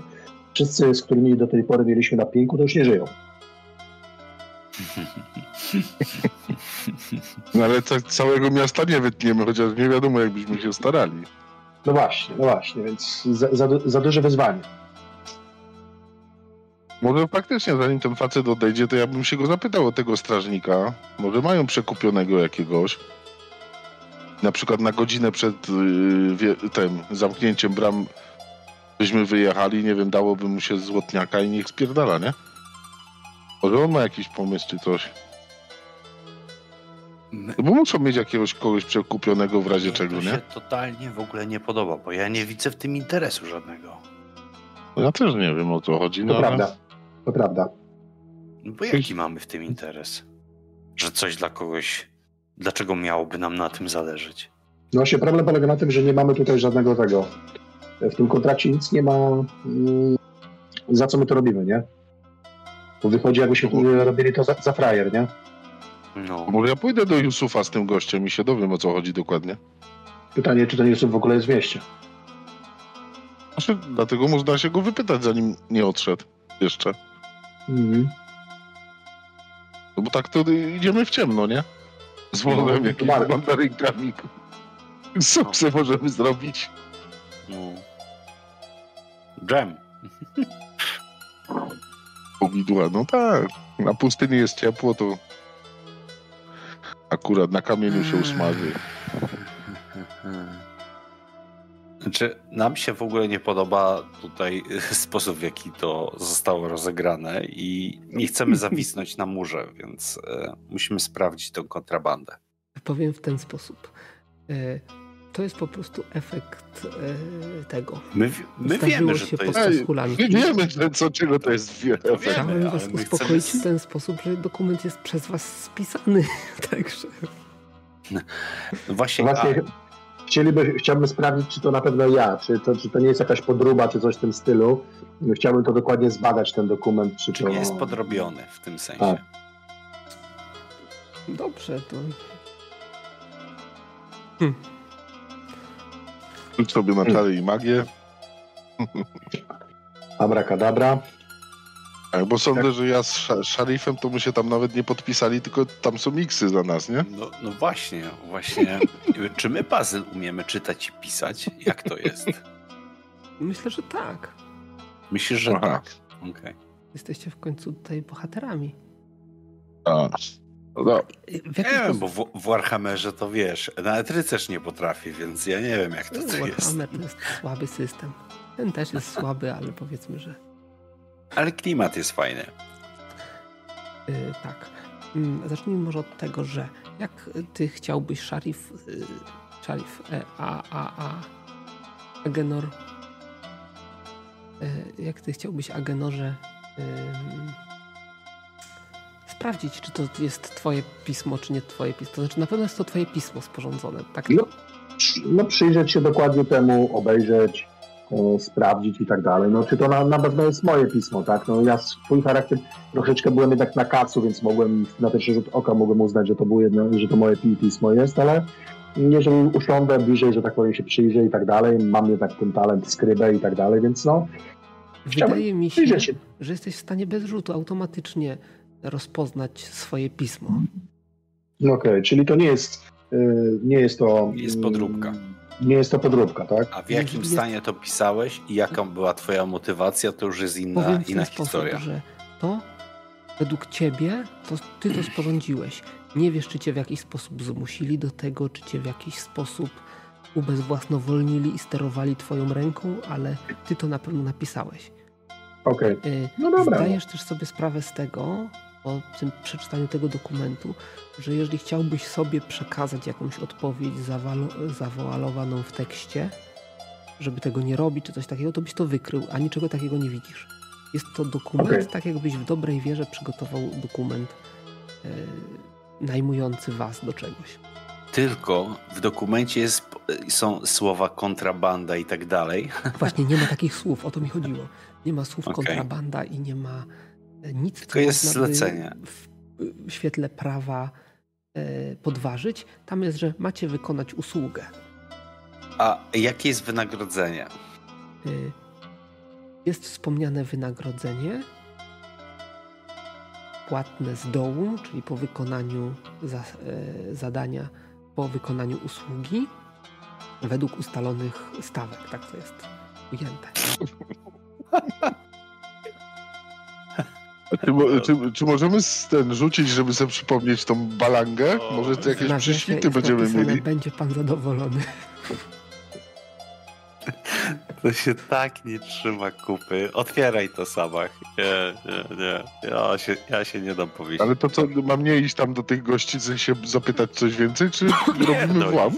wszyscy, z którymi do tej pory mieliśmy na pięku, to już nie żyją. no ale ca- całego miasta nie wytniemy, chociaż nie wiadomo, jakbyśmy się starali. No właśnie, no właśnie, więc za, za, za duże wyzwanie. Może faktycznie, zanim ten facet odejdzie, to ja bym się go zapytał o tego strażnika. Może mają przekupionego jakiegoś. Na przykład na godzinę przed yy, tym zamknięciem bram byśmy wyjechali, nie wiem, dałoby mu się złotniaka i niech spierdala, nie? Może on ma jakiś pomysł czy coś. No bo muszą mieć jakiegoś kogoś przekupionego w razie czego, to nie? się totalnie w ogóle nie podoba, bo ja nie widzę w tym interesu żadnego. No Ja też nie wiem o co chodzi, To no ale... prawda, to prawda. No bo jaki mamy w tym interes? Że coś dla kogoś. Dlaczego miałoby nam na tym zależeć? No właśnie problem polega na tym, że nie mamy tutaj żadnego tego. W tym kontrakcie nic nie ma, mm, za co my to robimy, nie? Bo wychodzi, jakbyśmy robili to za, za frajer, nie? No, Może ja pójdę do Yusufa z tym gościem i się dowiem o co chodzi dokładnie. Pytanie, czy ten Jusuf w ogóle jest w mieście. Znaczy, dlatego można się go wypytać, zanim nie odszedł jeszcze. Mhm. No bo tak to idziemy w ciemno, nie? Z No, wolem jakimiś bardzo. mandarynkami. Co No. możemy zrobić? no. Dżem. Powidła, no tak. Na pustyni jest ciepło, to akurat na kamieniu się usmaży. Znaczy, nam się w ogóle nie podoba tutaj sposób, w jaki to zostało rozegrane i nie chcemy zawisnąć na murze, więc e, musimy sprawdzić tą kontrabandę. Powiem w ten sposób. To jest po prostu efekt e, tego. My, my Zdarzyło wiemy, że się to jest... Nie wiemy, że co, czego to jest wiele. Wiemy, Chciałem was my uspokoić chcemy- w ten sposób, że dokument jest przez was spisany. Także No właśnie, Właśnie chcieliby, chciałbym sprawdzić, czy to na pewno ja, czy to, czy to nie jest jakaś podróba, czy coś w tym stylu. Chciałbym to dokładnie zbadać, ten dokument, czy, a, czy to... nie jest podrobiony w tym sensie? Tak. dobrze, to Rzuć sobie na czary i magię. Abracadabra. Tak, bo sądzę, że ja z sz- szerifem to my się tam nawet nie podpisali, tylko tam są miksy za nas, nie? No, no właśnie, właśnie. Czy my puzzle umiemy czytać i pisać? Jak to jest? myślę, że tak. Myślisz, że Aha. tak? Okej. Jesteście w końcu tutaj bohaterami. A. No, Nie wiem, bo w, w Warhammerze to wiesz, nawet rycerz nie potrafi, więc ja nie wiem jak to, to jest. Warhammer to jest słaby system. Ten też jest słaby, ale powiedzmy, że Ale klimat jest fajny. Yy, tak. Mm, Zacznijmy może od tego, że jak ty chciałbyś szarif, yy, szarif e, a, a, a Agenor, yy, jak ty chciałbyś Agenorze yy, sprawdzić, czy to jest twoje pismo, czy nie twoje pismo. To znaczy na pewno jest to twoje pismo sporządzone, tak? No, no przyjrzeć się dokładnie temu, obejrzeć, e, sprawdzić i tak dalej. No czy to na, na pewno jest moje pismo, tak? No ja swój charakter troszeczkę byłem jednak na kacu, więc mogłem na pierwszy rzut oka mogłem uznać, że to było jedno, że to moje pi- pismo jest, ale jeżeli usiądę bliżej, że tak powiem, się przyjrzę i tak dalej, mam jednak ten talent, skrybę i tak dalej, więc no... Wydaje mi się, się, że jesteś w stanie bez rzutu automatycznie rozpoznać swoje pismo. Okej, okay, czyli to nie jest, y, nie jest to... Jest podróbka. Nie jest to podróbka, tak? A w jakim jest... stanie to pisałeś i jaka była twoja motywacja, to już jest inna, Powiem inna historia. Sposób, że to według ciebie to ty to sporządziłeś. Nie wiesz, czy cię w jakiś sposób zmusili do tego, czy cię w jakiś sposób ubezwłasnowolnili i sterowali twoją ręką, ale ty to na pewno napisałeś. Okej. Okay. No dobra. Zdajesz też sobie sprawę z tego, po tym przeczytaniu tego dokumentu, że jeżeli chciałbyś sobie przekazać jakąś odpowiedź zawoalowaną w tekście, żeby tego nie robić czy coś takiego, to byś to wykrył, a niczego takiego nie widzisz. Jest to dokument, okay. tak jakbyś w dobrej wierze przygotował dokument e, najmujący was do czegoś. Tylko w dokumencie jest, są słowa kontrabanda i tak dalej. Właśnie, nie ma takich słów, o to mi chodziło. Nie ma słów okay. kontrabanda i nie ma nic, Tylko jest zlecenie. W, świetle prawa e, podważyć. Tam jest, że macie wykonać usługę. A jakie jest wynagrodzenie? E, jest wspomniane wynagrodzenie płatne z dołu, czyli po wykonaniu e, zadania, po wykonaniu usługi według ustalonych stawek. Tak to jest ujęte. Czy, czy, czy, możemy ten rzucić, żeby sobie przypomnieć tą balangę? O, Może to jakieś prześwity będziemy mieli? Będzie pan zadowolony. To się tak nie trzyma kupy. Otwieraj to samach. Nie, nie, nie. Ja się, ja się nie dam powiedzieć. Ale to co, mam nie iść tam do tych gości, się zapytać coś więcej, czy robimy włam?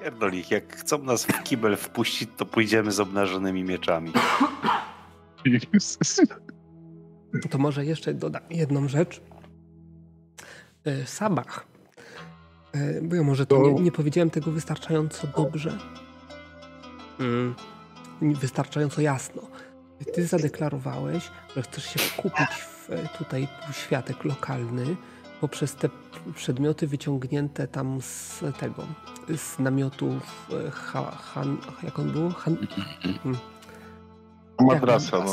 Pierdol ich. Jak chcą nas w kibel wpuścić, to pójdziemy z obnażonymi mieczami. To może jeszcze dodam jedną rzecz. E, Sabach. E, bo ja może to nie, nie powiedziałem tego wystarczająco dobrze. Mm, wystarczająco jasno. Ty zadeklarowałeś, że chcesz się wkupić w e, tutaj światek lokalny poprzez te przedmioty wyciągnięte tam z tego, z namiotów ha, han, jak on był? Han, hmm. Madrasa,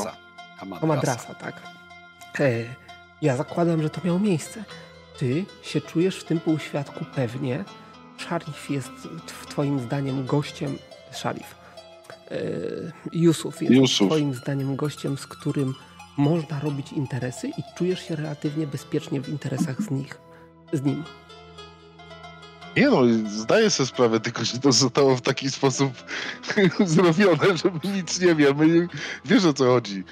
no. Madrasa. Ja zakładam, że to miało miejsce. Ty się czujesz w tym półświadku pewnie. Szarif jest twoim zdaniem gościem. Szarif. E, Jusuf jest Jusuf. twoim zdaniem gościem, z którym można robić interesy i czujesz się relatywnie bezpiecznie w interesach z nich, z nim. Nie no, zdaję sobie sprawę, tylko że to zostało w taki sposób zrobione, że my nic nie wiemy. Wiesz o co chodzi.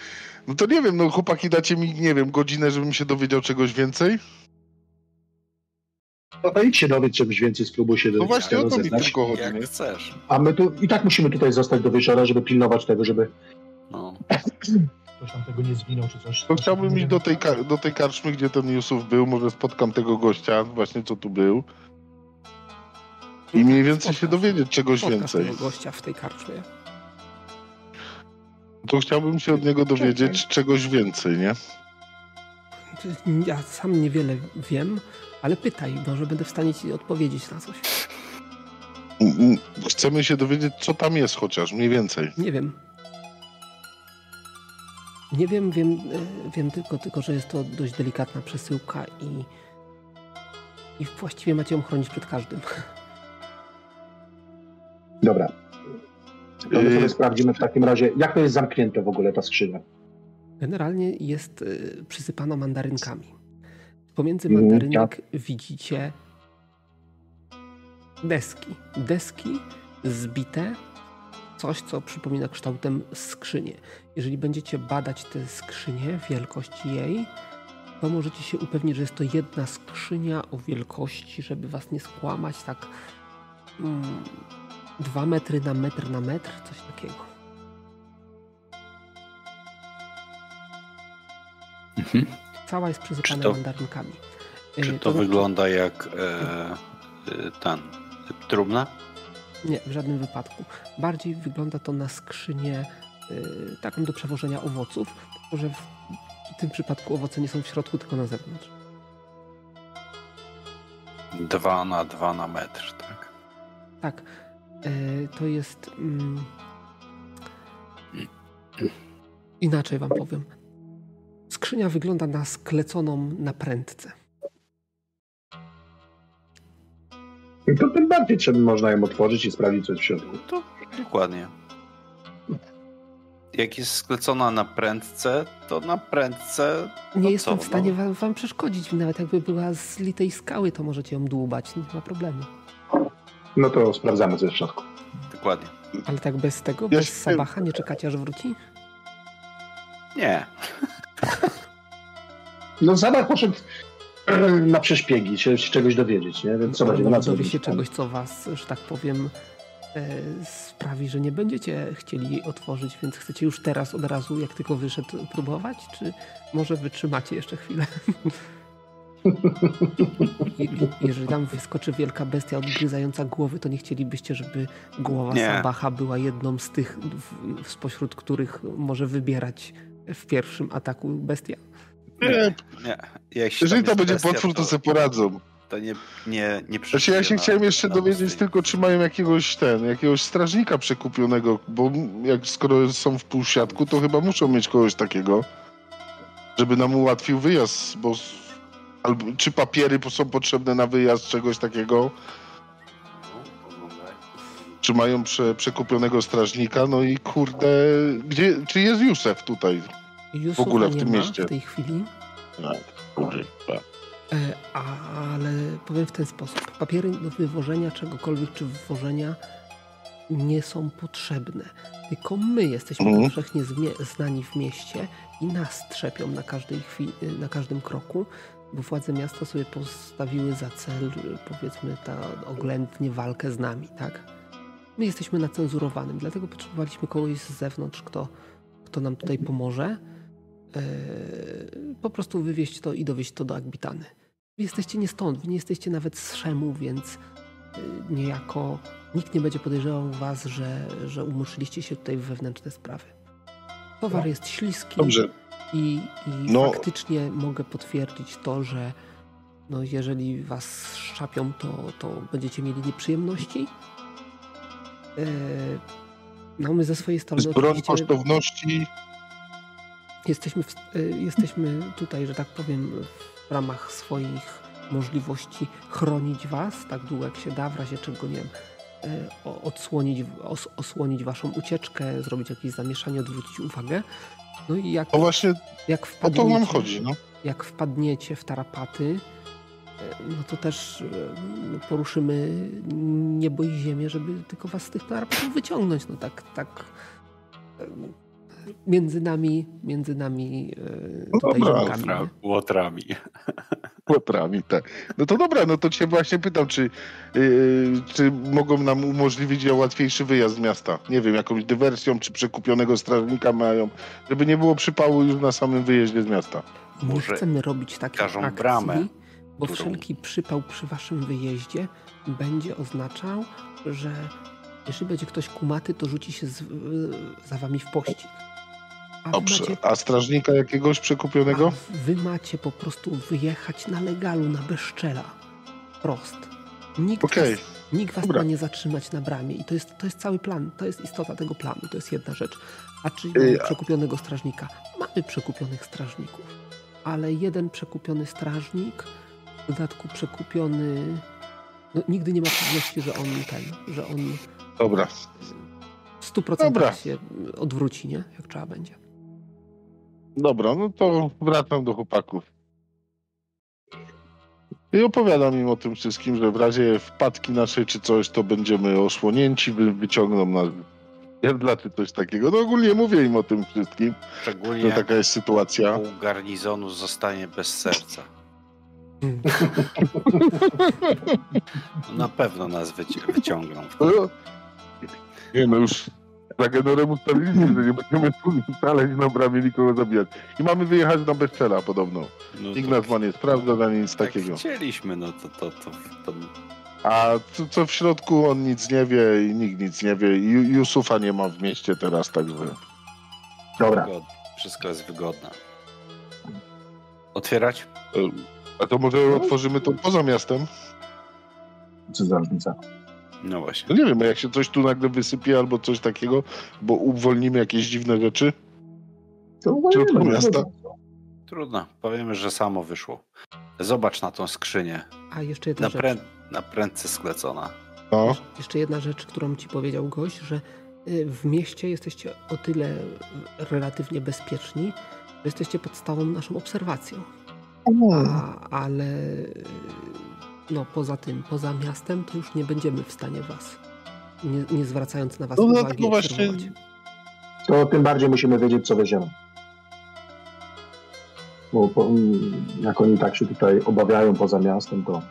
No to nie wiem, no chłopaki dacie mi, nie wiem, godzinę, żebym się dowiedział czegoś więcej? No to idź się dowiedz czegoś więcej, spróbuj się dowiedzieć. No właśnie o to mi tylko chodzi. Jak chcesz. A my tu i tak musimy tutaj zostać do wieczora, żeby pilnować tego, żeby... No. Ktoś tam tego nie zwinął, czy coś. To chciałbym iść do tej, do tej karczmy, gdzie ten Jusuf był, może spotkam tego gościa, właśnie co tu był. I mniej więcej się dowiedzieć czegoś więcej. tego gościa w tej karczmie. To chciałbym się od niego dowiedzieć Czekaj. czegoś więcej, nie? Ja sam niewiele wiem, ale pytaj, może będę w stanie ci odpowiedzieć na coś. Chcemy się dowiedzieć, co tam jest chociaż, mniej więcej. Nie wiem. Nie wiem, wiem, e, wiem tylko, tylko, że jest to dość delikatna przesyłka i, i właściwie macie ją chronić przed każdym. Dobra, to my sobie yy, sprawdzimy w takim razie, jak to jest zamknięte w ogóle ta skrzynia. Generalnie jest y, przysypana mandarynkami. Pomiędzy mhm, mandarynek mm, widzicie deski. Deski zbite, coś co przypomina kształtem skrzynię. Jeżeli będziecie badać tę skrzynię, wielkość jej, to możecie się upewnić, że jest to jedna skrzynia o wielkości, żeby was nie skłamać, tak mm, 2 metry na metr na metr, coś takiego. Mhm. Cała jest przysypana to, mandarynkami. Czy to, to wygląda jak e, e, ten trumna? Nie, w żadnym wypadku. Bardziej wygląda to na skrzynię e, taką do przewożenia owoców, tylko że w, w tym przypadku owoce nie są w środku, tylko na zewnątrz. Dwa na dwa na metr, tak? tak. E, to jest. Mm, inaczej wam powiem. Skrzynia wygląda na skleconą na prędce. To tym bardziej trzeba można ją otworzyć i sprawdzić, co jest w środku. To dokładnie. Jak jest sklecona na prędce, to na prędce. Nie no jestem co, w stanie no. wam, wam przeszkodzić. Nawet jakby była z litej skały, to możecie ją dłubać. Nie ma problemu. No to sprawdzamy, co jest w środku. Dokładnie. Ale tak bez tego, Ja bez się- sabacha, nie czekacie aż wróci? Nie. No Zabach poszedł na przeszpiegi, się, się czegoś dowiedzieć, nie? Więc co będzie na co Dowie się czegoś, co was, że tak powiem, e, sprawi, że nie będziecie chcieli jej otworzyć, więc chcecie już teraz od razu, jak tylko wyszedł, próbować? Czy może wytrzymacie jeszcze chwilę? Jeżeli tam wyskoczy wielka bestia odgryzająca głowy, to nie chcielibyście, żeby głowa Nie. Sabacha była jedną z tych, w, spośród których może wybierać w pierwszym ataku bestia? Nie, Nie. Jak się jeżeli to będzie bestia, potwór, to to, sobie poradzą. to nie, nie, nie Znaczy ja się przeżyje chciałem na- jeszcze na dowiedzieć mocnej- tylko, czy mają jakiegoś ten, jakiegoś strażnika przekupionego, bo jak skoro są w półsiatku, to chyba muszą mieć kogoś takiego, żeby nam ułatwił wyjazd, bo albo czy papiery są potrzebne na wyjazd, czegoś takiego, czy mają prze, przekupionego strażnika, no i kurde, gdzie, czy jest Józef tutaj? Yusufa ogóle w tym mieście. w tej chwili. Tak, kurwa. E, ale powiem w ten sposób. Papiery do wywożenia czegokolwiek czy wywożenia nie są potrzebne. Tylko my jesteśmy Mhm. powszechnie znani w mieście i nas trzepią na każdej chwili, na każdym kroku, bo władze miasta sobie postawiły za cel, powiedzmy, ta oględnie walkę z nami, tak? My jesteśmy na cenzurowanym, dlatego potrzebowaliśmy kogoś z zewnątrz, kto, kto nam tutaj pomoże. E, po prostu wywieźć to i dowieźć to do Agbitany. Wy jesteście nie stąd, wy nie jesteście nawet z Szemu, więc y, niejako nikt nie będzie podejrzewał was, że, że umuszyliście się tutaj w wewnętrzne sprawy. Towar jest śliski Dobrze, i, i No. faktycznie mogę potwierdzić to, że no jeżeli was szczapią, to, to będziecie mieli nieprzyjemności. E, No my ze swojej strony z broń kosztowności, jesteśmy, w, y, jesteśmy tutaj, że tak powiem, w ramach swoich możliwości chronić was tak długo jak się da, w razie czego nie wiem, o- odsłonić, os, osłonić waszą ucieczkę, zrobić jakieś zamieszanie, odwrócić uwagę. No i jak, właśnie jak o to wpadniecie, nam chodzi, no. jak wpadniecie w tarapaty, y, no to też y, poruszymy niebo i ziemię, żeby tylko was z tych tarapatów wyciągnąć. No tak, tak y, między nami, między nami y, No tutaj dobra, ziomkami, Łotra, nie? łotrami. Łotrami, tak. No to dobra, no to cię właśnie pytam, czy, yy, czy mogą nam umożliwić łatwiejszy wyjazd z miasta? Nie wiem, jakąś dywersją, czy przekupionego strażnika mają, żeby nie było przypału już na samym wyjeździe z miasta. Nie Może chcemy robić takich akcji, bramę, bo którą- wszelki przypał przy waszym wyjeździe będzie oznaczał, że jeżeli będzie ktoś kumaty, to rzuci się z, za wami w pościg. A Dobrze, macie a strażnika jakiegoś przekupionego? A wy macie po prostu wyjechać na legalu, na bezczela. Prost. Nikt, Okej. was, nikt was ma nie zatrzymać na bramie. I to jest, to jest cały plan. To jest istota tego planu. To jest jedna rzecz. A czy mamy a- przekupionego strażnika? Mamy przekupionych strażników. Ale jeden przekupiony strażnik, w dodatku przekupiony... No, nigdy nie ma pewności, że on ten, że on Dobra, w 100% Dobra. się odwróci, nie? Jak trzeba będzie. Dobra, no to wracam do chłopaków. I opowiadam im o tym wszystkim, że w razie wpadki naszej czy coś, to będziemy osłonięci, wy, wyciągną nas Jerdla czy coś takiego. No ogólnie mówię im o tym wszystkim, że Szczególnie taka jest sytuacja. pół garnizonu zostanie bez serca. Na pewno nas wyci- wyciągną. Nie no już za generem ustaliliśmy, że nie będziemy tu wcale na bramie nikogo zabijać. I mamy wyjechać na bezcela podobno. No Nikt to- nas ma nie sprawdza, ani nic tak takiego. chcieliśmy, no to, to, to, to A co, co w środku on nic nie wie i nikt nic nie wie. I Ju- Jusufa nie ma w mieście teraz, także. Dobra. wygodne. Wszystko jest wygodne. Otwierać? A to może otworzymy to poza miastem? Co za różnica? No właśnie. No nie wiem, jak się coś tu nagle wysypie albo coś takiego, bo uwolnimy jakieś dziwne rzeczy. To W środku uwolnimy, miasta? no. Trudno. Powiemy, że samo wyszło. Zobacz na tą skrzynię. A jeszcze jedna Na, rzecz. prę... na prędce sklecona. No, Jeszcze jedna rzecz, którą ci powiedział gość, że y, w mieście jesteście o tyle relatywnie bezpieczni, że jesteście pod stałą naszą obserwacją. A, ale y, no poza tym, poza miastem, to już nie będziemy w stanie was, nie, nie zwracając na was No, uwagi, dlatego właśnie-. To tym bardziej musimy wiedzieć, co weźmiemy. Bo po, jak oni tak się tutaj obawiają poza miastem, to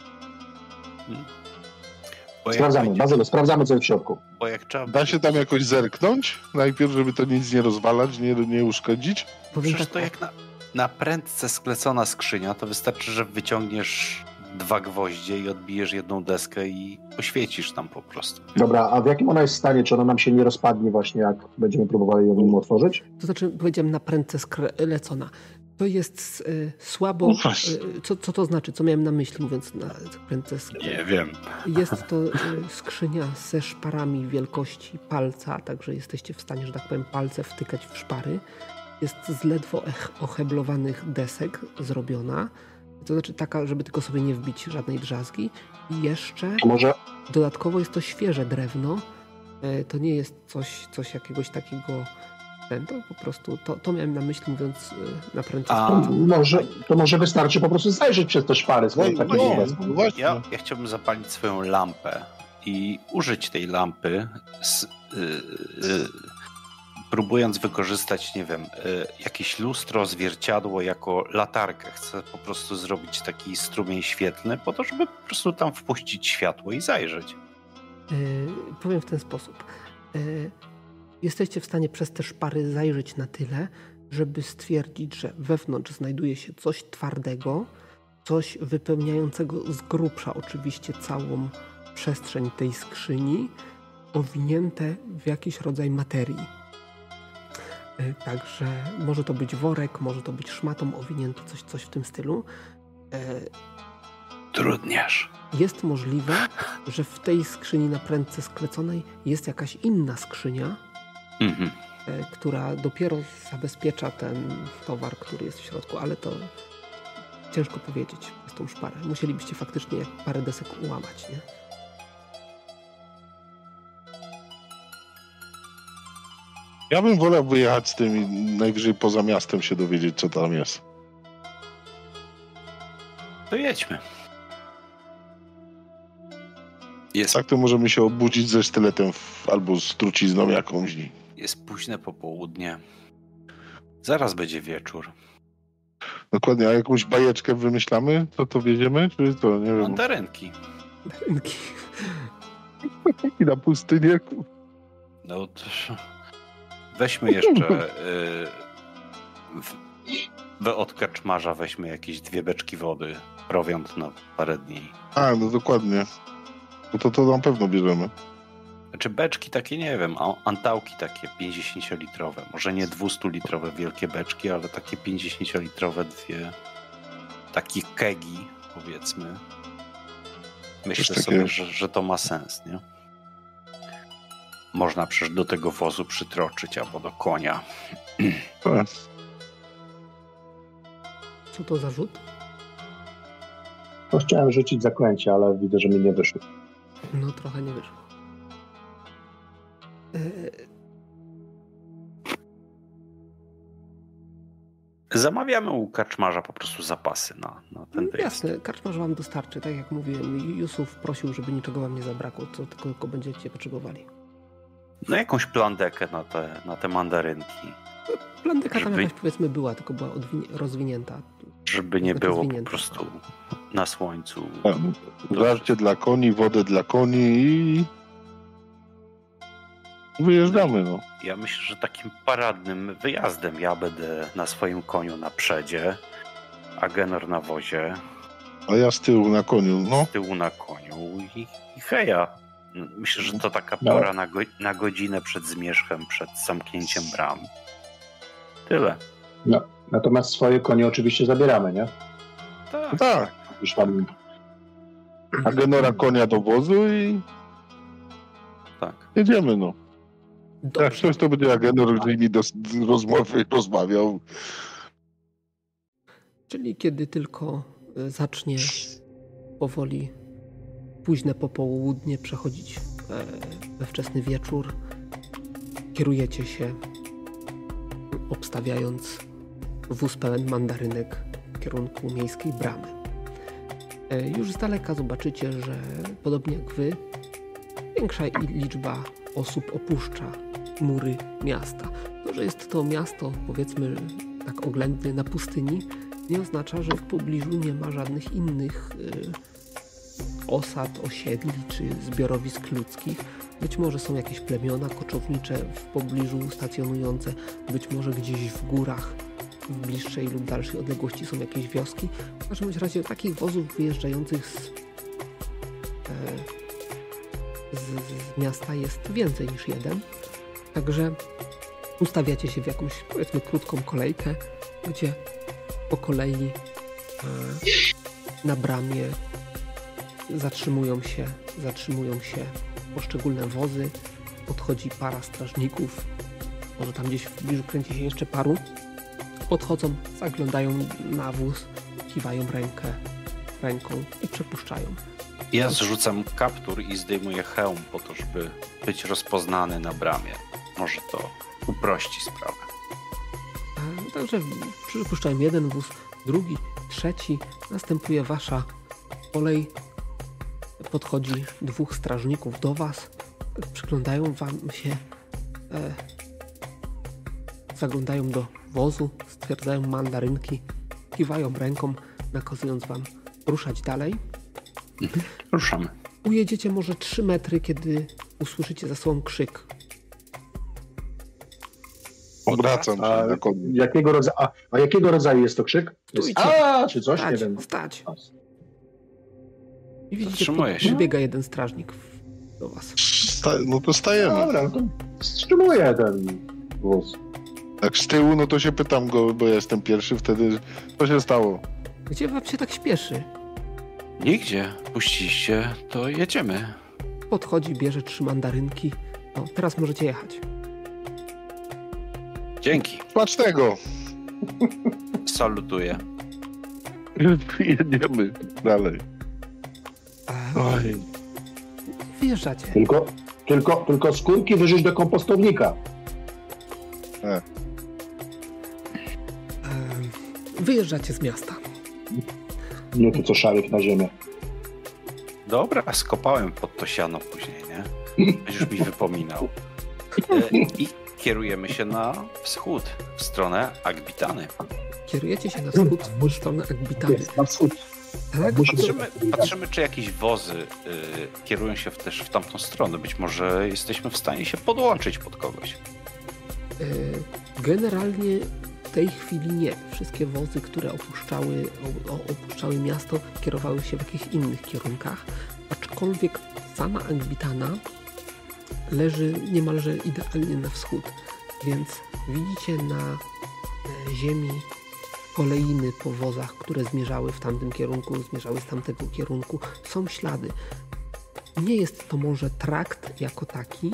Bo jak sprawdzamy. będzie- Bazylo, sprawdzamy, co jest w środku. Bo jak trzeba da się tam jakoś zerknąć? Najpierw, żeby to nic nie rozwalać, nie, nie uszkodzić? Powiem Przecież tak, to jak na, na prędce sklecona skrzynia, to wystarczy, że wyciągniesz dwa gwoździe i odbijesz jedną deskę i poświecisz tam po prostu. Dobra, a w jakim ona jest stanie? Czy ona nam się nie rozpadnie właśnie, jak będziemy próbowali ją nim otworzyć? To znaczy, powiedziałem na prędce sklecona. To jest y, słabo. No. Y, co, co to znaczy? Co miałem na myśli, mówiąc na prędce? Nie wiem. Jest to y, skrzynia ze szparami wielkości palca, także jesteście w stanie, że tak powiem, palce wtykać w szpary. Jest z ledwo oheblowanych desek zrobiona. To znaczy taka, żeby tylko sobie nie wbić żadnej drzazgi. I jeszcze może, dodatkowo jest to świeże drewno. E, To nie jest coś, coś jakiegoś takiego. Ten, to po prostu to, to miałem na myśli, mówiąc y, na prędce A. może, to może wystarczy po prostu zajrzeć przez te szpary, No, takie no, no właśnie. Ja, ja chciałbym zapalić swoją lampę i użyć tej lampy, z, y, y, próbując wykorzystać, nie wiem, y, jakieś lustro, zwierciadło jako latarkę. Chcę po prostu zrobić taki strumień świetlny, po to, żeby po prostu tam wpuścić światło i zajrzeć. Yy, powiem w ten sposób. Yy, jesteście w stanie przez te szpary zajrzeć na tyle, żeby stwierdzić, że wewnątrz znajduje się coś twardego, coś wypełniającego z grubsza oczywiście całą przestrzeń tej skrzyni, owinięte w jakiś rodzaj materii. Yy, Także może to być worek, może to być szmatą owinięte, coś, coś w tym stylu. Yy, Trudniarz. jest możliwe, że w tej skrzyni na prędce skleconej jest jakaś inna skrzynia, Mhm. e, która dopiero zabezpiecza ten towar, który jest w środku, ale to ciężko powiedzieć przez tą szparę. Musielibyście faktycznie parę desek ułamać, nie? Ja bym wolał wyjechać z tym i najwyżej poza miastem się dowiedzieć, co tam jest. To jedźmy. Jest, Tak to możemy się obudzić ze sztyletem w, albo z trucizną jakąś. jest późne popołudnie. Zaraz będzie wieczór. Dokładnie, a jakąś bajeczkę wymyślamy, to to wiedziemy, czy to, nie wiem, Mandarynki. Rynki. i na pustynię? No to... Weźmy jeszcze... y, od kaczmarza weźmy jakieś dwie beczki wody. Prowiant na parę dni. A, no dokładnie. No to to na pewno bierzemy. Znaczy beczki takie, nie wiem, a- antałki takie 50-litrowe. Może nie 200-litrowe wielkie beczki, ale takie 50-litrowe dwie takie kegi, powiedzmy. Myślę sobie, że, że to ma sens, nie? Można przecież do tego wozu przytroczyć albo do konia. Tak. Co to za rzut? To chciałem rzucić zaklęcie, ale widzę, że mi nie wyszło. No trochę nie wyszło. E, Zamawiamy u kaczmarza po prostu zapasy na, na ten wyjazd. Jasne, karczmarz wam dostarczy, tak jak mówiłem. Jusuf prosił, żeby niczego wam nie zabrakło, co tylko, tylko będziecie potrzebowali. No jakąś plandekę na te, na te mandarynki, Plandyka tam Żeby- jakaś powiedzmy była, tylko była rozwinięta. żeby nie Znaczy było po prostu na słońcu. Żarcie dla koni, wodę dla koni i wyjeżdżamy, no. Ja myślę, że takim paradnym wyjazdem ja będę na swoim koniu na przedzie, a Genor na wozie, A ja z tyłu na koniu, no. z tyłu na koniu i, i heja. Myślę, że to taka No. pora na, go, na godzinę przed zmierzchem, przed zamknięciem bram. Tyle. Natomiast swoje konie oczywiście zabieramy, nie? Tak. Tak. Już tam A genora konia do wozu i tak. Jedziemy, no. Jak coś, to będzie Agenor z nimi do, rozmowy rozmawiał. Czyli kiedy tylko y, zacznie powoli późne popołudnie przechodzić we wczesny wieczór, kierujecie się, obstawiając wóz pełen mandarynek w kierunku miejskiej bramy. E, Już z daleka zobaczycie, że podobnie jak wy, większa liczba osób opuszcza mury miasta. To, że jest to miasto, powiedzmy tak oględnie na pustyni, nie oznacza, że w pobliżu nie ma żadnych innych y, osad, osiedli czy zbiorowisk ludzkich. Być może są jakieś plemiona koczownicze w pobliżu stacjonujące, być może gdzieś w górach w bliższej lub dalszej odległości są jakieś wioski. W każdym razie takich wozów wyjeżdżających z, e, z, z miasta jest więcej niż jeden. Także ustawiacie się w jakąś powiedzmy krótką kolejkę, gdzie po kolei e, na bramie zatrzymują się, zatrzymują się poszczególne wozy, podchodzi para strażników, może tam gdzieś w pobliżu kręci się jeszcze paru, podchodzą, zaglądają na wóz, kiwają rękę, ręką i przepuszczają. Ja zrzucam kaptur i zdejmuję hełm po to, żeby być rozpoznany na bramie. Może to uprości sprawę. Także przypuszczałem jeden wóz, drugi, trzeci. Następuje wasza kolej. Podchodzi dwóch strażników do was. Przyglądają wam się. E, zaglądają do wozu, stwierdzają mandarynki, kiwają ręką, nakazując wam ruszać dalej. Ruszamy. Ujedziecie może 3 metry, kiedy usłyszycie za sobą krzyk. Obracam się A, jakiego rodzaju, a, a jakiego rodzaju jest to krzyk? Jest Stójcie. a, czy coś? Nie Stać, wiem. stać. I widzicie, się. podbiega jeden strażnik w- do was. Sta no to stajemy. Dobra, no to wstrzymuję ten wóz. Jak z tyłu, no to się pytam go, bo ja jestem pierwszy wtedy. Co się stało? Gdzie wam się tak śpieszy? Nigdzie. Puściście, to jedziemy. Podchodzi, bierze trzy mandarynki. No, teraz możecie jechać. Dzięki. Patrz tego! Salutuję. Jedziemy dalej. Oj. wyjeżdżacie. Tylko, tylko, tylko skórki wyrzuć do kompostownika. E, wyjeżdżacie z miasta. Nie to co szarek na ziemię. Dobra, skopałem pod to siano później, nie? Będziesz mi wypominał. E, I kierujemy się na wschód, w stronę Agbitany. Kierujecie się na wschód w stronę Agbitany. Na wschód. Tak? Patrzymy, patrzymy, czy jakieś wozy y, kierują się w, też w tamtą stronę. Być może jesteśmy w stanie się podłączyć pod kogoś. E, Generalnie w tej chwili nie. Wszystkie wozy, które opuszczały, opuszczały miasto, kierowały się w jakichś innych kierunkach. Aczkolwiek sama Agbitana leży niemalże idealnie na wschód. Więc widzicie na e, ziemi kolejny po wozach, które zmierzały w tamtym kierunku, zmierzały z tamtego kierunku. Są ślady. Nie jest to może trakt jako taki,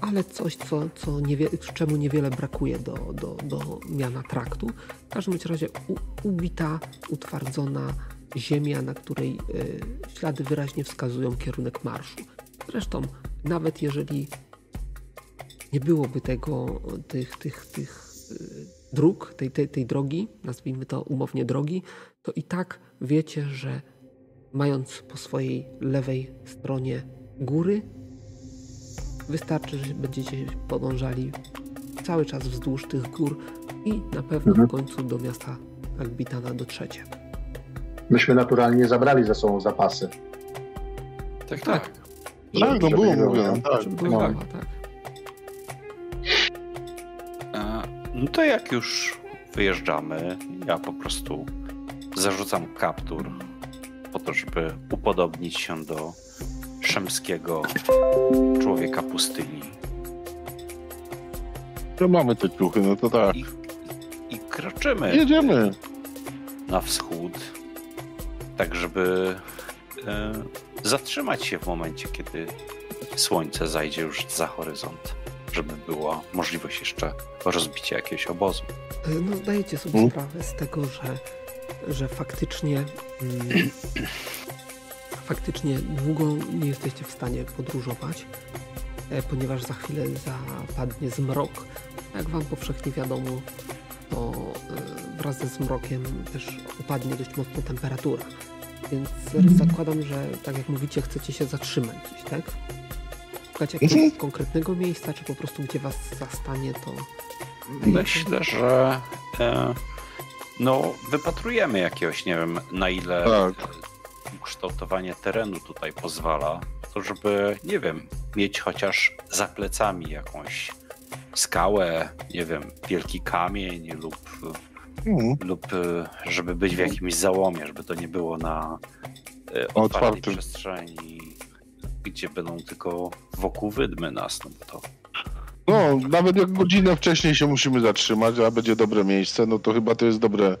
ale coś, co, co niewie, czemu niewiele brakuje do, do, do miana traktu. W każdym razie u, ubita, utwardzona ziemia, na której y, ślady wyraźnie wskazują kierunek marszu. Zresztą, nawet jeżeli nie byłoby tego, tych, tych, tych dróg, tej, tej, tej drogi, nazwijmy to umownie drogi, to i tak wiecie, że mając po swojej lewej stronie góry, Wystarczy, że będziecie podążali cały czas wzdłuż tych gór i na pewno Mhm. w końcu do miasta Agbitana dotrzecie. Myśmy naturalnie zabrali ze sobą zapasy. Tak, tak. tak. Żeby było mówione. nie? Tak, tak. No. to jak już wyjeżdżamy, ja po prostu zarzucam kaptur po to, żeby upodobnić się do szemskiego człowieka pustyni. To mamy te ciuchy, no to tak. I, i kroczymy Jedziemy. na wschód, tak żeby e, zatrzymać się w momencie, kiedy słońce zajdzie już za horyzont, żeby była możliwość jeszcze rozbicia jakiegoś obozu. No zdajecie sobie hmm? sprawę z tego, że, że faktycznie mm, faktycznie długo nie jesteście w stanie podróżować, e, ponieważ za chwilę zapadnie zmrok. Jak wam powszechnie wiadomo, to e, wraz ze zmrokiem też upadnie dość mocno temperatura. Więc mhm. zakładam, że tak jak mówicie, chcecie się zatrzymać gdzieś, tak? Szukać jakiegoś konkretnego miejsca, czy po prostu gdzie was zastanie, to... Myślę, że e, no wypatrujemy jakiegoś, nie wiem, na ile tak. ukształtowanie terenu tutaj pozwala, to żeby, nie wiem, mieć chociaż za plecami jakąś skałę, nie wiem, wielki kamień lub mhm. lub e, żeby być w jakimś załomie, żeby to nie było na e, otwartej Otwartym. przestrzeni, gdzie będą tylko wokół wydmy nas, no bo to... No, nawet jak godzinę wcześniej się musimy zatrzymać, a będzie dobre miejsce, no to chyba to jest dobre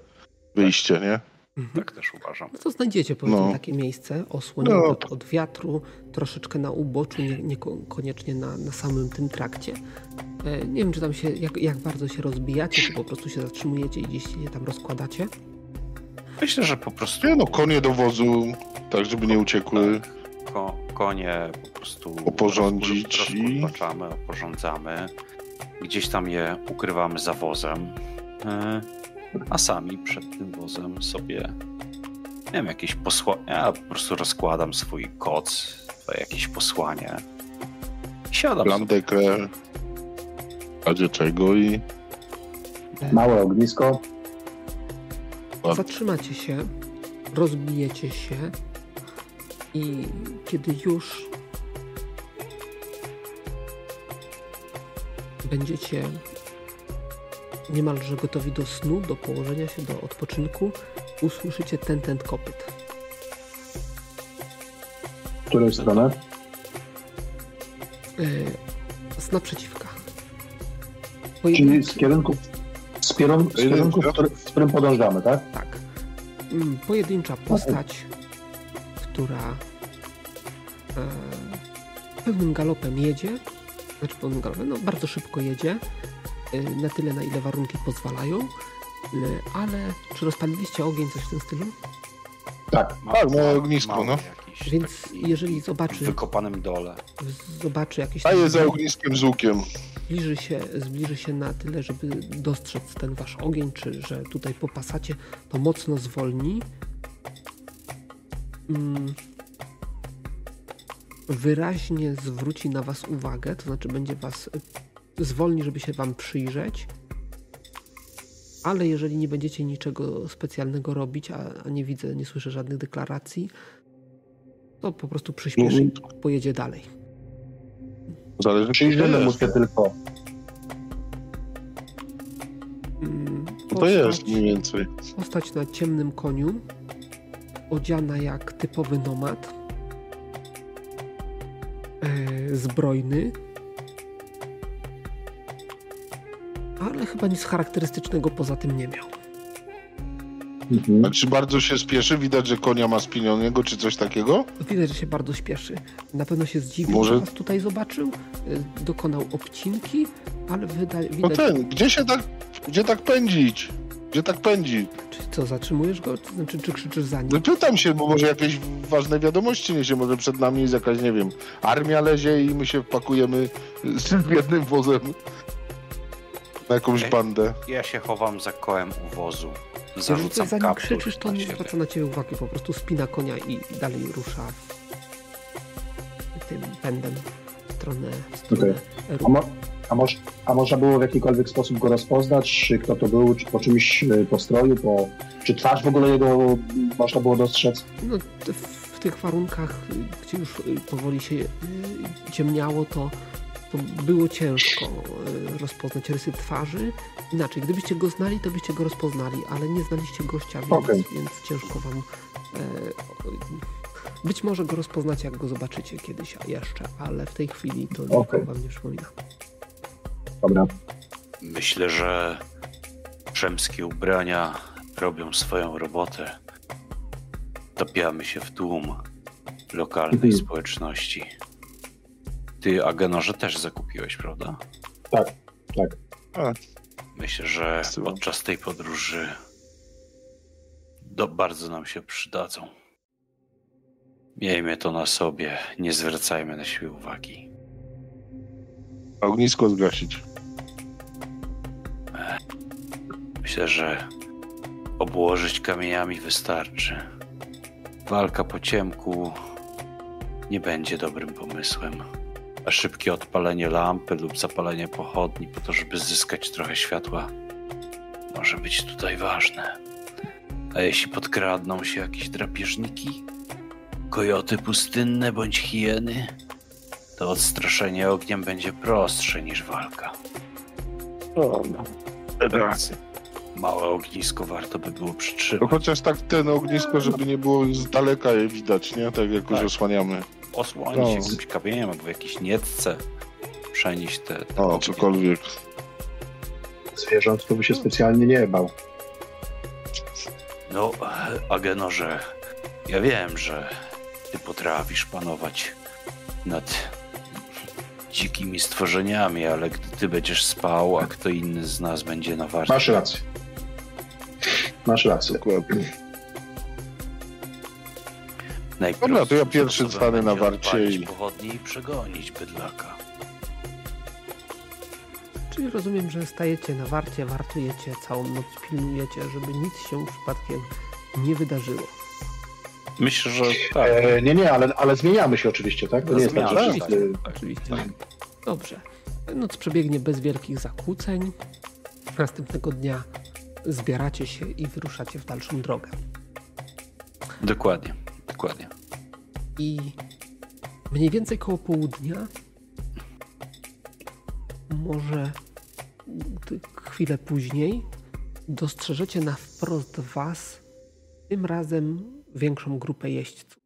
wyjście, nie? Mhm. Tak też uważam. No to znajdziecie powiedzmy no. takie miejsce osłonięte no. od, od, wiatru, troszeczkę na uboczu, niekoniecznie nie na, na samym tym trakcie. E, nie wiem, czy tam się, jak, jak bardzo się rozbijacie, czy po prostu się zatrzymujecie i gdzieś się tam rozkładacie. Myślę, że po prostu... Nie no, konie do wozu, tak żeby nie uciekły. Tak. Ko konie po prostu oporządzić i... oporządzamy. Gdzieś tam je ukrywamy za wozem. E, a sami przed tym wozem sobie nie wiem, jakieś posłanie. Ja po prostu rozkładam swój koc, jakieś posłanie. Siadam. Plantekę, razie czego i. Małe ognisko. Zatrzymacie się, rozbijecie się i kiedy już będziecie niemalże gotowi do snu, do położenia się, do odpoczynku, usłyszycie ten, ten kopyt. W której stronę? Yy, z naprzeciwka. Czyli z kierunku, z, kierun z kierunku, w, który, w którym podążamy, tak? Tak. Mm, pojedyncza postać, która e, pełnym galopem jedzie, znaczy pełnym galopem, no bardzo szybko jedzie, Y, na tyle, na ile warunki pozwalają. Y, ale czy rozpaliliście ogień, coś w tym stylu? Tak, tak, no ognisko, no. Więc jeżeli zobaczy... W wykopanym dole. Zobaczy jakieś... A jest za ogniskiem z łukiem. Zbliży się, zbliży się na tyle, żeby dostrzec ten wasz ogień, czy że tutaj popasacie, to mocno zwolni. Mm. Wyraźnie zwróci na was uwagę, to znaczy będzie was zwolni, żeby się Wam przyjrzeć. Ale jeżeli nie będziecie niczego specjalnego robić, a, a nie widzę, nie słyszę żadnych deklaracji, to po prostu przyspieszy i pojedzie dalej. Zależy, Przyjrzymy mu się tylko. Mm, to jest mniej więcej. Postać na ciemnym koniu, odziana jak typowy nomad, e, zbrojny, ale chyba nic charakterystycznego poza tym nie miał. Mhm. A czy bardzo się spieszy? Widać, że konia ma spinionego, czy coś takiego? Widać, że się bardzo śpieszy. Na pewno się zdziwił, Może... że was tutaj zobaczył. Y, dokonał obcinki, ale wyda... widać... No ten, gdzie się tak, gdzie tak pędzić? Gdzie tak pędzi? Czy co, zatrzymujesz go? Znaczy, czy krzyczysz za nim? No pytam się, bo może jakieś ważne wiadomości niesie, może przed nami jest jakaś, nie wiem, armia lezie i my się wpakujemy z jednym wozem na jakąś bandę. Ja się chowam za kołem u wozu. Zarzucam zanim krzyczysz, to on nie zwraca na ciebie uwagi, po prostu spina konia i dalej rusza tym pędem w stronę, w stronę okay. A, a, moż, a można było w jakikolwiek sposób go rozpoznać? Kto to był? Czy po czymś, e, po stroju? Po, czy twarz w ogóle jego można było dostrzec? No, w tych warunkach, gdzie już powoli się e, ciemniało, to to było ciężko e, rozpoznać rysy twarzy. Inaczej, gdybyście go znali, to byście go rozpoznali, ale nie znaliście gościa, więc, okay. więc ciężko wam. E, być może go rozpoznacie, jak go zobaczycie kiedyś jeszcze, ale w tej chwili to okay. wam nie przypomina. Dobra. Myślę, że przemskie ubrania robią swoją robotę. Topiamy się w tłum lokalnej mhm. społeczności. Ty, Agenorze, też zakupiłeś, prawda? Tak, tak. Myślę, że podczas tej podróży do, bardzo nam się przydadzą. Miejmy to na sobie, nie zwracajmy na siebie uwagi. Ognisko zgasić. Myślę, że obłożyć kamieniami wystarczy. Walka po ciemku nie będzie dobrym pomysłem. A szybkie odpalenie lampy lub zapalenie pochodni po to, żeby zyskać trochę światła, może być tutaj ważne. A jeśli podkradną się jakieś drapieżniki, kojoty pustynne bądź hieny, to odstraszenie ogniem będzie prostsze niż walka. O, no. Racja. Małe ognisko warto by było No przytrzymać. chociaż tak ten ognisko, żeby nie było z daleka je widać, nie? Tak jak już Tak. osłaniamy. Osłonić No. jakimś kamieniem albo w jakiejś nietce. Przenieść te, te O, ognie. cokolwiek. Zwierząt to by się specjalnie nie bał. No, Agenorze, ja wiem, że ty potrafisz panować nad dzikimi stworzeniami, ale gdy ty będziesz spał, a kto inny z nas będzie na warcie, Masz rację. Masz rację. Dokładnie. najprostszym Dobra, to ja pierwszy stanę na warcie i- pochodnie i przegonić bydlaka. Czyli rozumiem, że stajecie na warcie, wartujecie całą noc, pilnujecie, żeby nic się przypadkiem nie wydarzyło. Myślę, że tak. E, nie, nie, ale, ale zmieniamy się oczywiście, tak? To nie jest tak, że wszyscy... Oczywiście. Dobrze. Noc przebiegnie bez wielkich zakłóceń. Następnego dnia zbieracie się i wyruszacie w dalszą drogę. Dokładnie, dokładnie. I mniej więcej koło południa, może chwilę później, dostrzeżecie na wprost was tym razem większą grupę jeźdźców.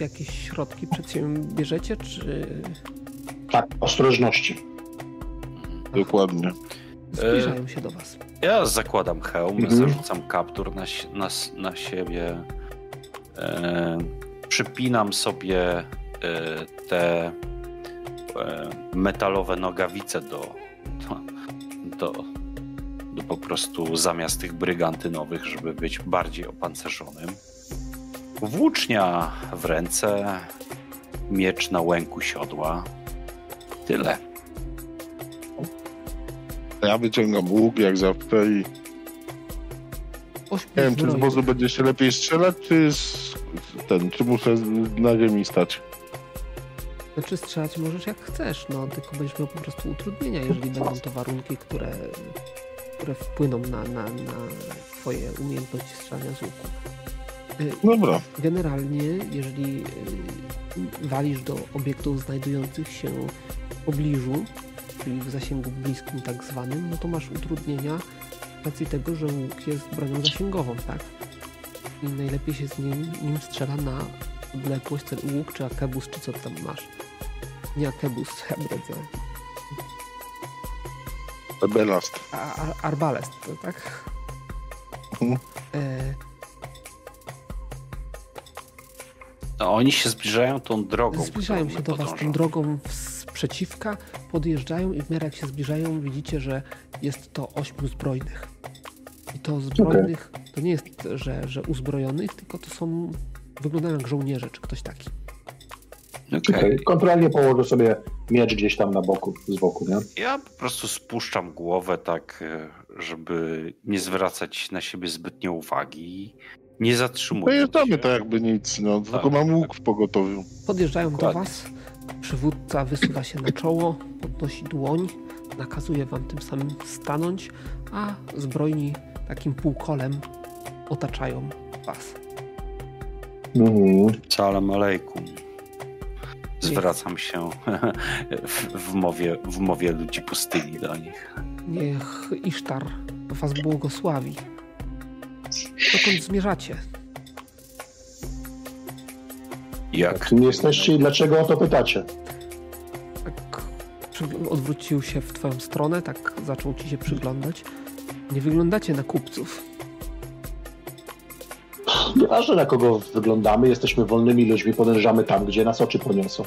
Jakieś środki przed siebie bierzecie, czy Tak, ostrożności. Dokładnie. zbliżają się do was? Ja zakładam hełm, Mhm. zarzucam kaptur na, na, na siebie. E, przypinam sobie e, te e, metalowe nogawice do, do, do, do po prostu zamiast tych brygantynowych, żeby być bardziej opancerzonym. Włócznia w ręce, miecz na łęku siodła. Tyle. Ja wyciągam łuk jak zawsze i nie wiem, czy z wozu będzie się lepiej strzelać, czy z ten, czy muszę na ziemi stać. Znaczy strzelać możesz jak chcesz, no tylko będziesz miał po prostu utrudnienia, jeżeli będą to warunki, które, które wpłyną na, na, na twoje umiejętności strzelania z łuku. Y, Dobra. Generalnie, jeżeli y, walisz do obiektów znajdujących się w pobliżu, czyli w zasięgu bliskim tak zwanym, no to masz utrudnienia z racji tego, że łuk jest bronią zasięgową, tak? I najlepiej się z nim, nim strzela na odległość, ten łuk czy akebus, czy co tam masz. Nie akebus, hebrydze. Belast. A, a, arbalest, to tak? Mhm. E, No, oni się zbliżają tą drogą. Zbliżają się do my Was tą drogą sprzeciwka, podjeżdżają i w miarę jak się zbliżają, widzicie, że jest to ośmiu zbrojnych. I to zbrojnych to nie jest, że, że uzbrojonych, tylko to są, wyglądają jak żołnierze, czy ktoś taki. Okay. Kontrolnie położę sobie miecz gdzieś tam na boku, z boku, nie? Ja po prostu spuszczam głowę tak, e, żeby nie zwracać na siebie zbytnio uwagi. Nie zatrzymuję Pojeżdżamy się. tak jakby nic, no. Tylko mam łuk w pogotowiu. Podjeżdżają Dokładnie. do Was, przywódca wysuwa się na czoło, podnosi dłoń, nakazuje Wam tym samym stanąć, a zbrojni takim półkolem otaczają Was. Mhm. Salam alejkum. Zwracam się w, w, mowie, w mowie ludzi pustyni do nich. Niech Isztar Was błogosławi. Dokąd zmierzacie? Jak Kim jesteście i dlaczego o to pytacie? Tak odwrócił się w Twoją stronę, tak zaczął Ci się przyglądać. Nie wyglądacie na kupców. Nieważne na kogo wyglądamy, jesteśmy wolnymi ludźmi, podążamy tam, gdzie nas oczy poniosą.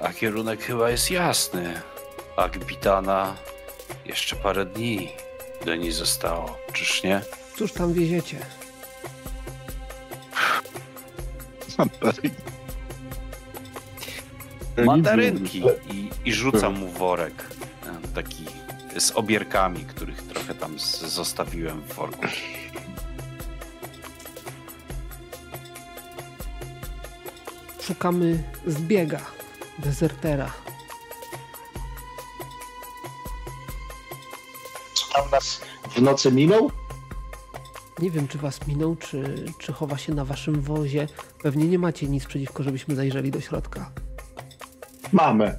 A kierunek chyba jest jasny. Akbitana jeszcze parę dni do niej zostało, czyż nie? Cóż tam wieziecie? Mandarynki i, i rzucam mu worek. Taki z obierkami, których trochę tam zostawiłem w worku. Szukamy zbiega, dezertera. Co tam nas w nocy minął? Nie wiem, czy was minął, czy, czy chowa się na waszym wozie. Pewnie nie macie nic przeciwko, żebyśmy zajrzeli do środka. Mamy.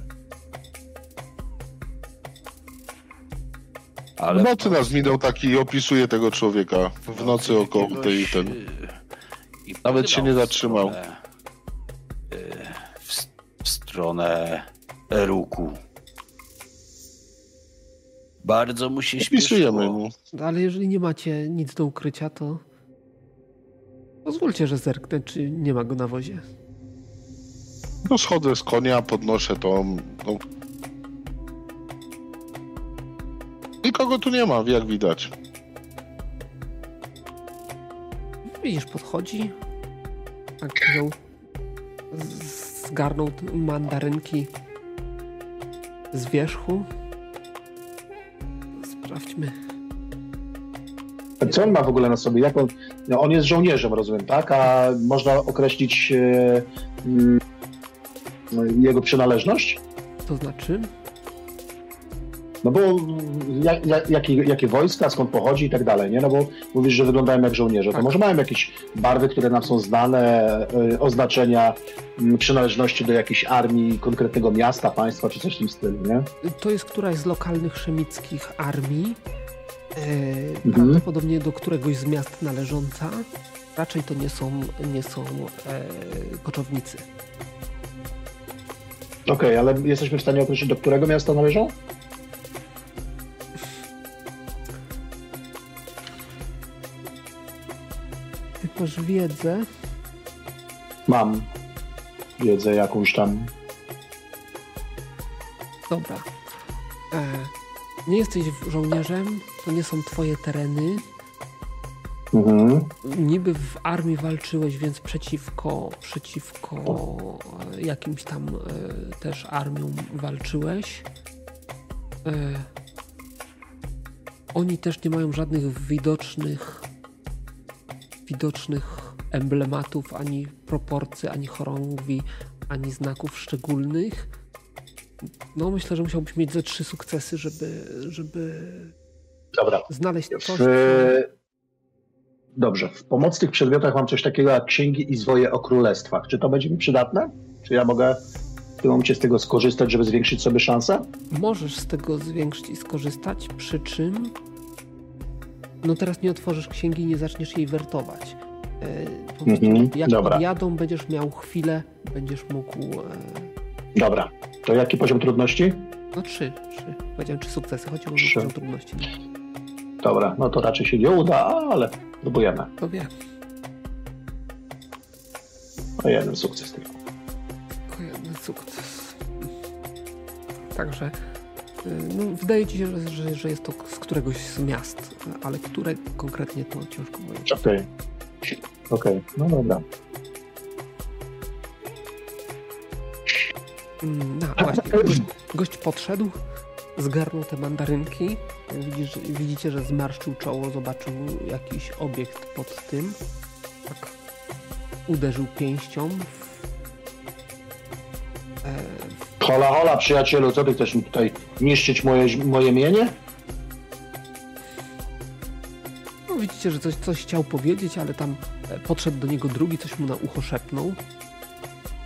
W nocy nas minął taki i opisuje tego człowieka. W nocy około tej ten. i Nawet się nie zatrzymał. stronę, stronę Eruku. Bardzo mu się Opisujemy śpieszyło. mu. No, Ale jeżeli nie macie nic do ukrycia, to pozwólcie, że zerknę, czy nie ma go na wozie. No schodzę z konia, podnoszę to. No. Nikogo tu nie ma, jak widać. Widzisz, podchodzi, tak wziął, z- zgarnął mandarynki z wierzchu. Sprawdźmy. Co on ma w ogóle na sobie? Jak on, no on jest żołnierzem, rozumiem, tak? A można określić e, mm, jego przynależność? To znaczy, No bo jak, jak, jakie, jakie wojska, skąd pochodzi i tak dalej, nie? No bo mówisz, że wyglądają jak żołnierze. To Tak. może mają jakieś barwy, które nam są znane, e, oznaczenia przynależności do jakiejś armii, konkretnego miasta, państwa, czy coś w tym stylu, nie? to jest któraś z lokalnych szemickich armii, e, Mhm. prawdopodobnie do któregoś z miast należąca. Raczej to nie są, nie są e, koczownicy. Okej, ale jesteśmy w stanie określić, do którego miasta należą? Masz wiedzę, Mam wiedzę jakąś tam. Dobra. E, nie jesteś żołnierzem, to nie są twoje tereny. Mhm. Niby w armii walczyłeś, więc przeciwko, przeciwko e, jakimś tam e, też armiom walczyłeś. E, oni też nie mają żadnych widocznych widocznych emblematów, ani proporcji, ani chorągwi, ani znaków szczególnych. No myślę, że musiałbyś mieć ze trzy sukcesy, żeby, żeby Dobra. znaleźć W, coś. Dobrze. W pomocnych przedmiotach mam coś takiego jak księgi i zwoje o królestwach. Czy to będzie mi przydatne? Czy ja mogę w tym momencie z tego skorzystać, żeby zwiększyć sobie szanse? Możesz z tego zwiększyć i skorzystać, przy czym no teraz nie otworzysz księgi i nie zaczniesz jej wertować. E, po prostu Mhm, jak dobra. odjadą, będziesz miał chwilę, będziesz mógł... E, Dobra. To jaki poziom trudności? no trzy, trzy. Powiedziałem trzy sukcesy, chodziło o Trzy. poziom trudności. Dobra, no to raczej się nie uda, ale próbujemy. To wie, O jeden sukces tylko. tylko jeden sukces. Także no, wydaje ci się, że, że, jest to z któregoś z miast, ale które konkretnie to ciężko powiedzieć. Okej. Okej, no dobra. Mm, No właśnie, gość, gość podszedł, zgarnął te mandarynki. Widzisz, widzicie, że zmarszczył czoło, zobaczył jakiś obiekt pod tym. Tak uderzył pięścią. W, e, w, Hola, hola, przyjacielu, co ty chcesz mi tutaj niszczyć moje, moje mienie? no, widzicie, że coś, coś chciał powiedzieć, ale tam e, podszedł do niego drugi, coś mu na ucho szepnął.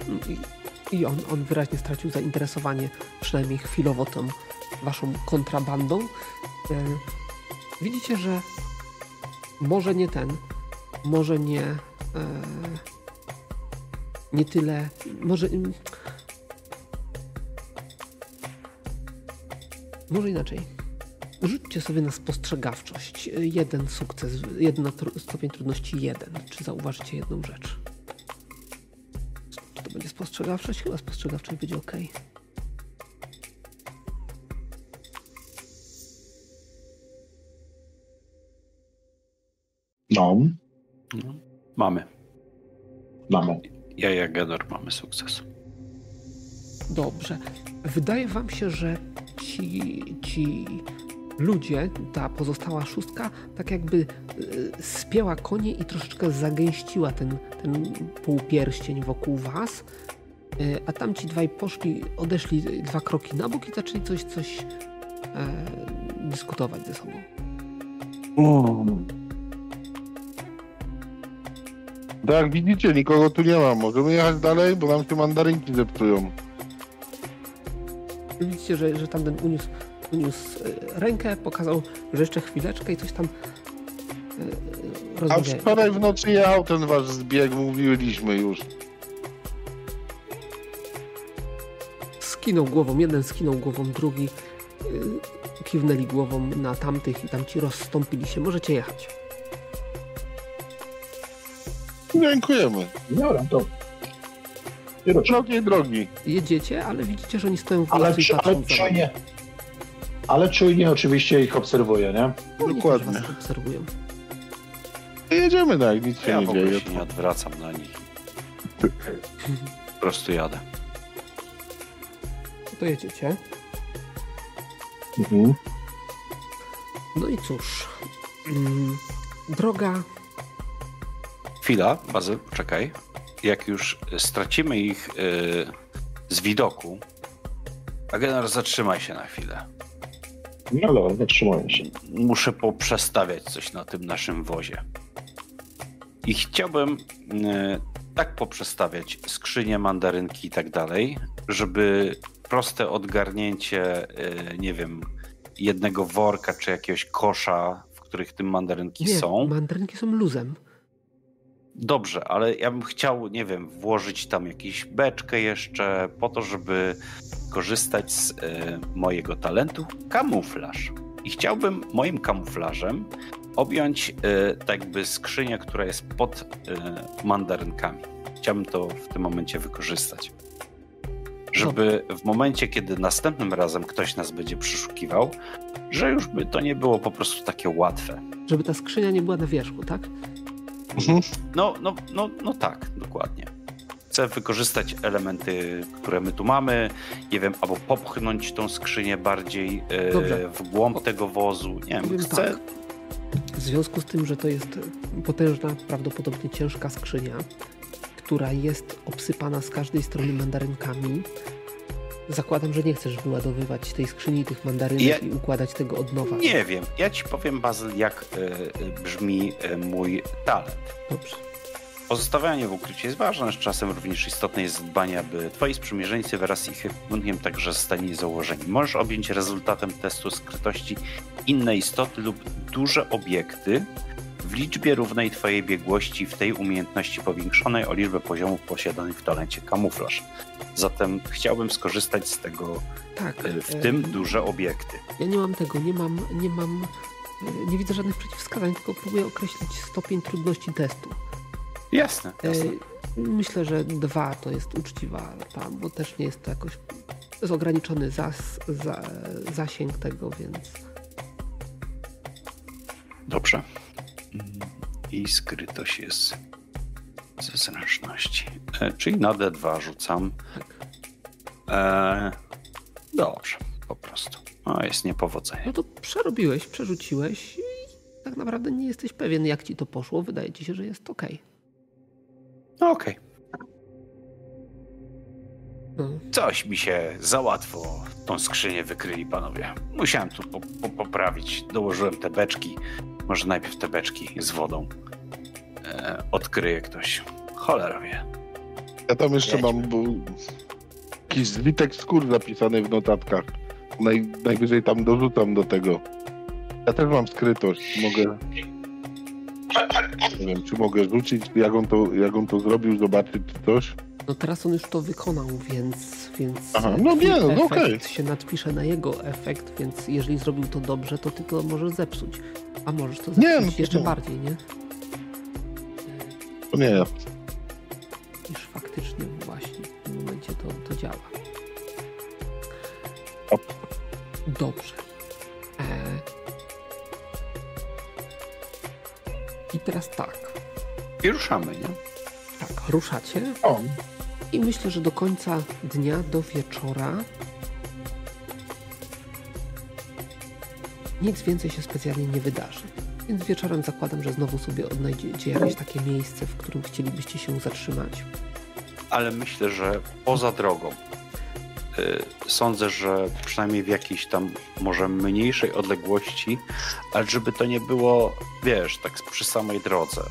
Mm, I, i on, on wyraźnie stracił zainteresowanie, przynajmniej chwilowo tą waszą kontrabandą. E, widzicie, że może nie ten, może nie e, nie tyle, może może inaczej. Rzućcie sobie na spostrzegawczość. Jeden sukces, jeden stopień trudności jeden. Czy zauważycie jedną rzecz? Czy to będzie spostrzegawczość? Chyba spostrzegawczość będzie ok. No. no. Mamy. Mamy. Ja i Agedor mamy sukces. Dobrze. Wydaje wam się, że ci, ci ludzie, ta pozostała szóstka, tak jakby y, spięła konie i troszeczkę zagęściła ten, ten półpierścień wokół was. Y, a tamci dwaj poszli, odeszli dwa kroki na bok i zaczęli coś, coś e, dyskutować ze sobą. Mm. Tak widzicie, nikogo tu nie ma. Możemy jechać dalej, bo nam się mandarynki zepsują. Widzicie, że, że tamten uniósł, uniósł e, rękę, pokazał, że jeszcze chwileczkę i coś tam e, A wczoraj w nocy jechał ten wasz zbieg, mówiliśmy już. Skinął głową, jeden skinął głową, drugi e, kiwnęli głową na tamtych i tamci rozstąpili się. Możecie jechać. Dziękujemy. Dobra, to Szerokiej drogi. Jedziecie, ale widzicie, że oni stoją w ale, i ale czujnie, ale czujnie oczywiście ich obserwuję, nie? Oni Dokładnie. też was obserwują. Jedziemy tak, nic się Ja nie w ogóle dzieje. się nie odwracam na nich. Po prostu jadę. To jedziecie. Mhm. No i cóż. Mm, droga Chwila, Bazyl, czekaj. Jak już stracimy ich yy, z widoku, Agenar, zatrzymaj się na chwilę. No dobra, zatrzymuję się. Muszę poprzestawiać coś na tym naszym wozie. I chciałbym yy, tak poprzestawiać skrzynie, mandarynki i tak dalej, żeby proste odgarnięcie, yy, nie wiem, jednego worka czy jakiegoś kosza, w których tym mandarynki nie, są. mandarynki są luzem. Dobrze, ale ja bym chciał, nie wiem, włożyć tam jakąś beczkę jeszcze po to, żeby korzystać z y, mojego talentu kamuflaż. I chciałbym moim kamuflażem objąć y, tak jakby skrzynię, która jest pod y, mandarynkami. Chciałbym to w tym momencie wykorzystać. Żeby w momencie, kiedy następnym razem ktoś nas będzie przeszukiwał, że już by to nie było po prostu takie łatwe. Żeby ta skrzynia nie była na wierzchu, tak? No, no, no, no tak, dokładnie. Chcę wykorzystać elementy, które my tu mamy, nie wiem, albo popchnąć tą skrzynię bardziej e, w głąb tego wozu. Nie wiem, chcę. Tak. W związku z tym, że to jest potężna, prawdopodobnie ciężka skrzynia, która jest obsypana z każdej strony mandarynkami, Zakładam, że nie chcesz wyładowywać tej skrzyni tych mandarynek ja... i układać tego od nowa. Nie wiem. Ja ci powiem, Bazyl, jak y, brzmi y, mój talent. Dobrze. Pozostawianie w ukryciu jest ważne, z czasem również istotne jest dbanie, aby twoi sprzymierzeńcy wraz z ich ekwipunkiem także zostali założeni. Możesz objąć rezultatem testu skrytości inne istoty lub duże obiekty, w liczbie równej Twojej biegłości w tej umiejętności powiększonej o liczbę poziomów posiadanych w talencie kamuflaż. Zatem chciałbym skorzystać z tego, tak, e, w tym duże obiekty. Ja nie mam tego, nie mam, nie mam, e, nie widzę żadnych przeciwwskazań, tylko próbuję określić stopień trudności testu. Jasne, e, jasne. Myślę, że dwa to jest uczciwa tam, bo też nie jest to jakoś jest ograniczony zas, za, zasięg tego, więc. Dobrze. I skrytość jest ze zręczności. E, czyli na D2 rzucam. E, dobrze, po prostu. No, jest niepowodzenie. No to przerobiłeś, przerzuciłeś i tak naprawdę nie jesteś pewien, jak ci to poszło. Wydaje ci się, że jest ok. No okej. Okay. No. Coś mi się za łatwo tą skrzynię wykryli, panowie. Musiałem tu po, po, poprawić. Dołożyłem te beczki. Może najpierw te beczki z wodą. E, odkryje ktoś. Cholera wie. Ja tam jeszcze Jedźmy. mam bo, jakiś zlitek skór zapisany w notatkach. Naj, najwyżej tam dorzucam do tego. Ja też mam skrytość. Mogę. Nie wiem, czy mogę rzucić, jak on to, jak on to zrobił, zobaczyć czy coś. No teraz on już to wykonał, więc, więc Aha, no nie, no efekt okej. się nadpisze na jego efekt, więc jeżeli zrobił to dobrze, to ty to możesz zepsuć. A możesz to zepsuć Nie, no jeszcze nie. bardziej, nie? To nie ja. Niż faktycznie właśnie w tym momencie to, to działa. O. Dobrze. E... I teraz tak. I ruszamy, nie? Tak, ruszacie O, i myślę, że do końca dnia, do wieczora nic więcej się specjalnie nie wydarzy. Więc wieczorem zakładam, że znowu sobie odnajdziecie jakieś takie miejsce, w którym chcielibyście się zatrzymać. Ale myślę, że poza drogą. y, Sądzę, że przynajmniej w jakiejś tam może mniejszej odległości, ale żeby to nie było, wiesz, tak przy samej drodze.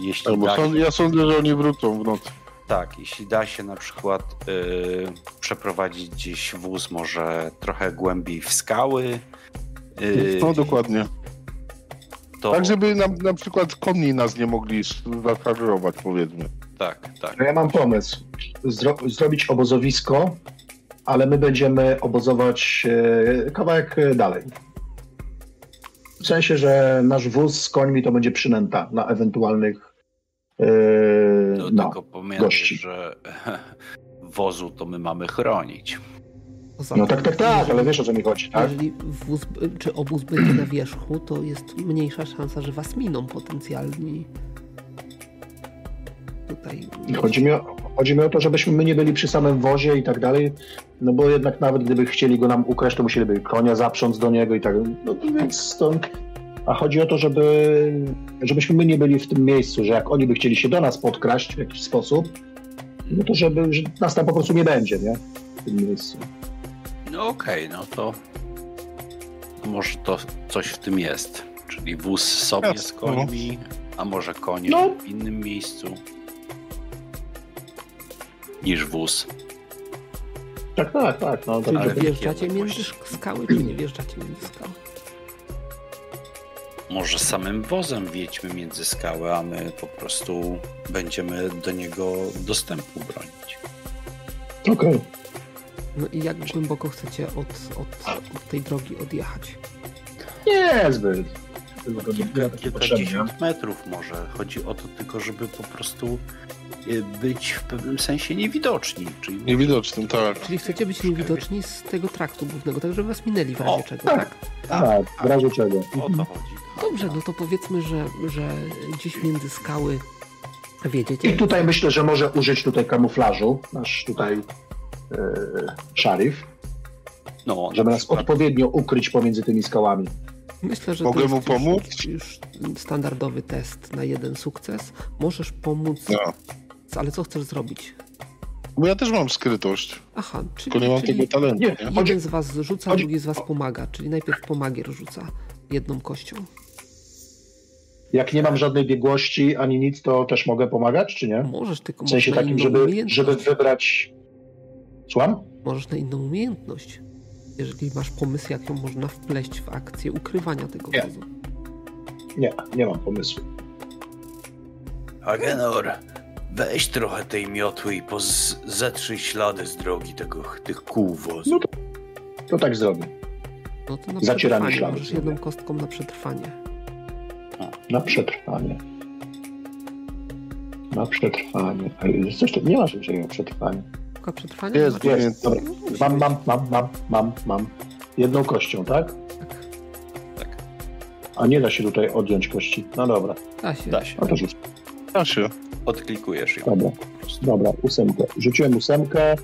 Jeśli Albo da się, sąd, ja sądzę, że oni wrócą w nocy. Tak, jeśli da się na przykład y, przeprowadzić gdzieś wóz może trochę głębiej w skały, y, No dokładnie. to Tak, żeby na, na przykład konni nas nie mogli zaszarżować, powiedzmy. tak, tak. no ja mam pomysł. Zro zrobić obozowisko, ale my będziemy obozować e, kawałek dalej. W sensie, że nasz wóz z końmi to będzie przynęta na ewentualnych e, No, no, tylko pamiętaj, że wozu to my mamy chronić. No tym, tak, tak, tak, jeżeli- ale wiesz o co mi chodzi, tak? Jeżeli wóz, czy obóz będzie na wierzchu, to jest mniejsza szansa, że was miną potencjalni. Tutaj. Chodzi mi, o, chodzi mi o to, żebyśmy my nie byli przy samym wozie i tak dalej, no bo jednak nawet gdyby chcieli go nam ukraść, to musieliby konia zaprząc do niego i tak, no to więc to... A chodzi o to, żeby, żebyśmy my nie byli w tym miejscu, że jak oni by chcieli się do nas podkraść w jakiś sposób, no to żeby, że nas tam po prostu nie będzie, nie? W tym miejscu. No okej, no to może to coś w tym jest. Czyli wóz sobie Jasne, z końmi, a może konie No. w innym miejscu niż wóz. Tak, tak, tak. No, tak, Ale wjeżdżacie między skały, czy nie wjeżdżacie między skały? Może samym wozem wjedźmy między skały, a my po prostu będziemy do niego dostępu bronić. Okej. No i jak głęboko chcecie od, od, od tej drogi odjechać? Nie, zbyt. Kilka, kilkadziesiąt metrów może. Chodzi o to tylko, żeby po prostu y, być w pewnym sensie niewidoczni. Czyli Niewidocznym, tak. Czyli chcecie być niewidoczni z tego traktu głównego, tak żeby was minęli w razie O, czego, tak. tak? Tak, w razie czego. O to chodzi. Dobrze, no to powiedzmy, że, że gdzieś między skały I wiedziecie. tutaj myślę, że może użyć tutaj kamuflażu, nasz tutaj e, szarif, No, żeby na nas odpowiednio ukryć pomiędzy tymi skałami. Myślę, że Mogę to jest mu już- pomóc? Już, standardowy test na jeden sukces. Możesz pomóc, No. ale co chcesz zrobić? Bo ja też mam skrytość, Aha, czyli, tylko nie mam czyli tego talentu, Nie, nie? jeden Chodzi- z was rzuca, chodzi- drugi z was pomaga, czyli najpierw pomagier rzuca jedną kością. Jak nie mam żadnej biegłości ani nic, to też mogę pomagać, czy nie? Możesz tylko W sensie takim, żeby, umiejętność. żeby wybrać... Słucham? Możesz na inną umiejętność. Jeżeli masz pomysł, jak ją można wpleść w akcję ukrywania tego Nie. wozu. Nie, nie mam pomysłu. Agenor, weź trochę tej miotły i poz- zetrzyj ślady z drogi tego, tych kół wozu. No To tak zrobię. No to na przetrwanie. śladów Możesz jedną kostką na przetrwanie. Na przetrwanie. Na przetrwanie. Jest coś, nie masz już na przetrwanie. Tylko przetrwanie? Jest, Znaczy- Jest, dobra. No, Mam, mam, mam, mam, mam, mam. Jedną kością, tak? Tak, A nie da się tutaj odjąć kości. No dobra. Da się. da się. No to rzuć. Da się. Odklikujesz ją Dobra. Dobra, ósemkę. Rzuciłem ósemkę,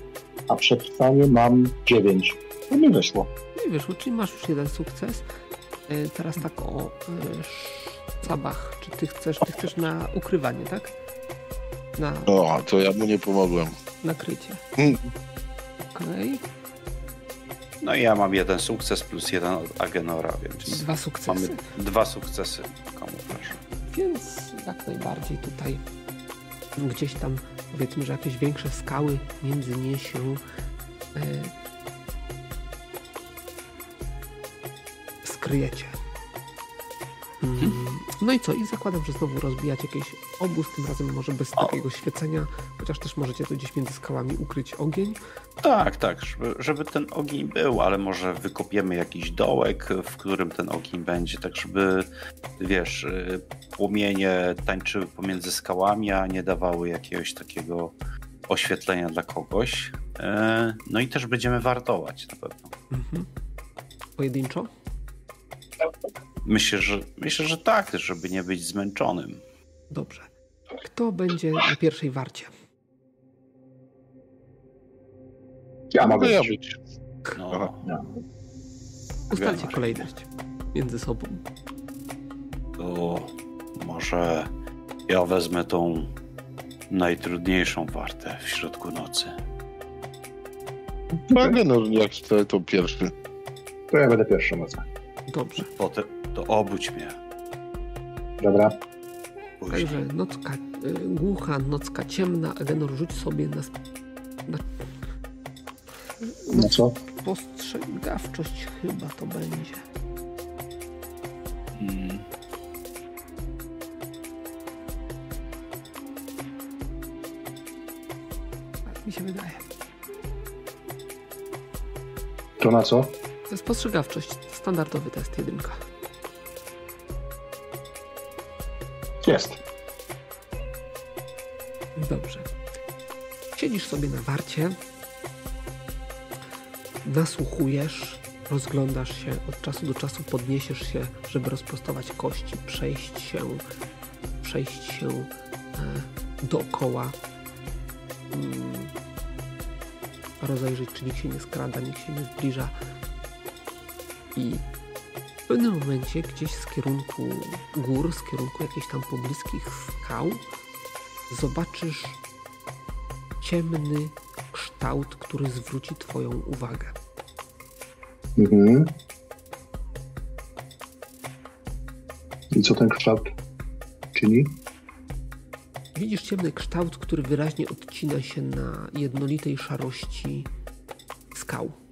a przetrwanie mam dziewięć. To nie wyszło. Nie wyszło, czyli masz już jeden sukces. E, Teraz tak o szabach. Czy ty chcesz, ty chcesz na ukrywanie, tak? Na O, to ja mu nie pomogłem. nakrycie. Hmm. Okej. No i ja mam jeden sukces plus jeden od Agenora, więc dwa sukcesy. mamy dwa sukcesy kamuflażu. Więc jak najbardziej tutaj gdzieś tam powiedzmy, że jakieś większe skały między nie się e, skryjecie. Mm, No i co? I zakładam, że znowu rozbijać jakiś obóz, tym razem może bez o. takiego świecenia, chociaż też możecie tu gdzieś między skałami ukryć ogień. Tak, tak, żeby, żeby ten ogień był, ale może wykopiemy jakiś dołek, w którym ten ogień będzie, tak żeby, wiesz, y, płomienie tańczyły pomiędzy skałami, a nie dawały jakiegoś takiego oświetlenia dla kogoś. E, no i też będziemy wartować na pewno. Mhm. Pojedynczo? Myślę, że, myślę, że tak, żeby nie być zmęczonym. Dobrze. Kto będzie na pierwszej warcie? Ja mogę ja być. No. no. Ustalcie kolejność między sobą. To może ja wezmę tą najtrudniejszą wartę w środku nocy. Mogę, no jak to, to pierwszy. To ja będę pierwszy mocno. Dobrze. Potem to obudź mnie. Dobra. Później. Także nocka y, głucha, nocka ciemna. Agenor rzuć sobie na... Na, na co? Postrzegawczość chyba to będzie. Hmm. Tak mi się wydaje. To na co? To jest postrzegawczość. Standardowy test jedynka. Jest. Dobrze. Siedzisz sobie na warcie, nasłuchujesz, rozglądasz się, od czasu do czasu podniesiesz się, żeby rozprostować kości, przejść się, przejść się e, dookoła, mm, rozejrzeć, czy nikt się nie skrada, nikt się nie zbliża. I w pewnym momencie gdzieś z kierunku gór, z kierunku jakichś tam pobliskich skał, zobaczysz ciemny kształt, który zwróci Twoją uwagę. Mhm. I co ten kształt czyni? Widzisz ciemny kształt, który wyraźnie odcina się na jednolitej szarości skał.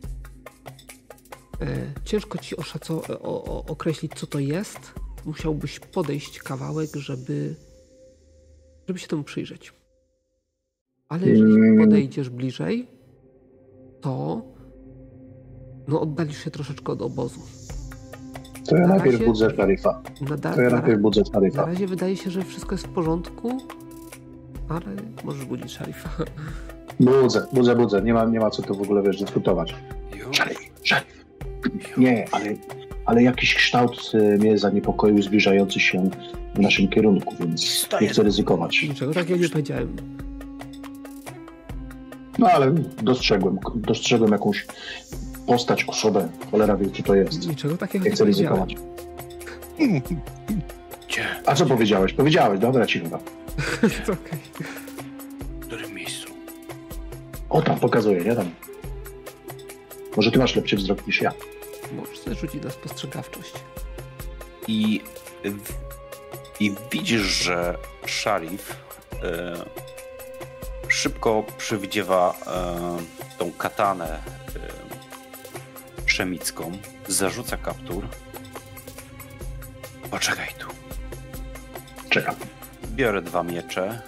E, ciężko ci oszaco- o, o, określić, co to jest. Musiałbyś podejść kawałek, żeby, żeby się temu przyjrzeć. Ale jeżeli mm. podejdziesz bliżej, to no, oddalisz się troszeczkę od obozu. To ja na najpierw razie, budzę taryfa. to ja najpierw budzę taryfa. Na razie wydaje się, że wszystko jest w porządku, ale możesz budzić szarifa. Budzę, budzę, budzę. Nie ma, nie ma co tu w ogóle wiesz, dyskutować. Szarif, szarif. Nie, ale, ale jakiś kształt y, mnie zaniepokoił zbliżający się w naszym kierunku, więc nie chcę ryzykować. Niczego takiego nie powiedziałem. No ale dostrzegłem, dostrzegłem jakąś postać, osobę, cholera wie, co to jest. Niczego takiego nie, nie chcę ryzykować. A co powiedziałeś? Powiedziałeś, dobra, ci chyba. Okej. W którym miejscu? O, tam pokazuje, nie tam. Może ty masz lepszy wzrok niż ja. Możesz sobie rzucić na spostrzegawczość. I, i widzisz, że szarif e, szybko przywdziewa e, tą katanę e, przemicką, zarzuca kaptur. Poczekaj tu. Czekam. Biorę dwa miecze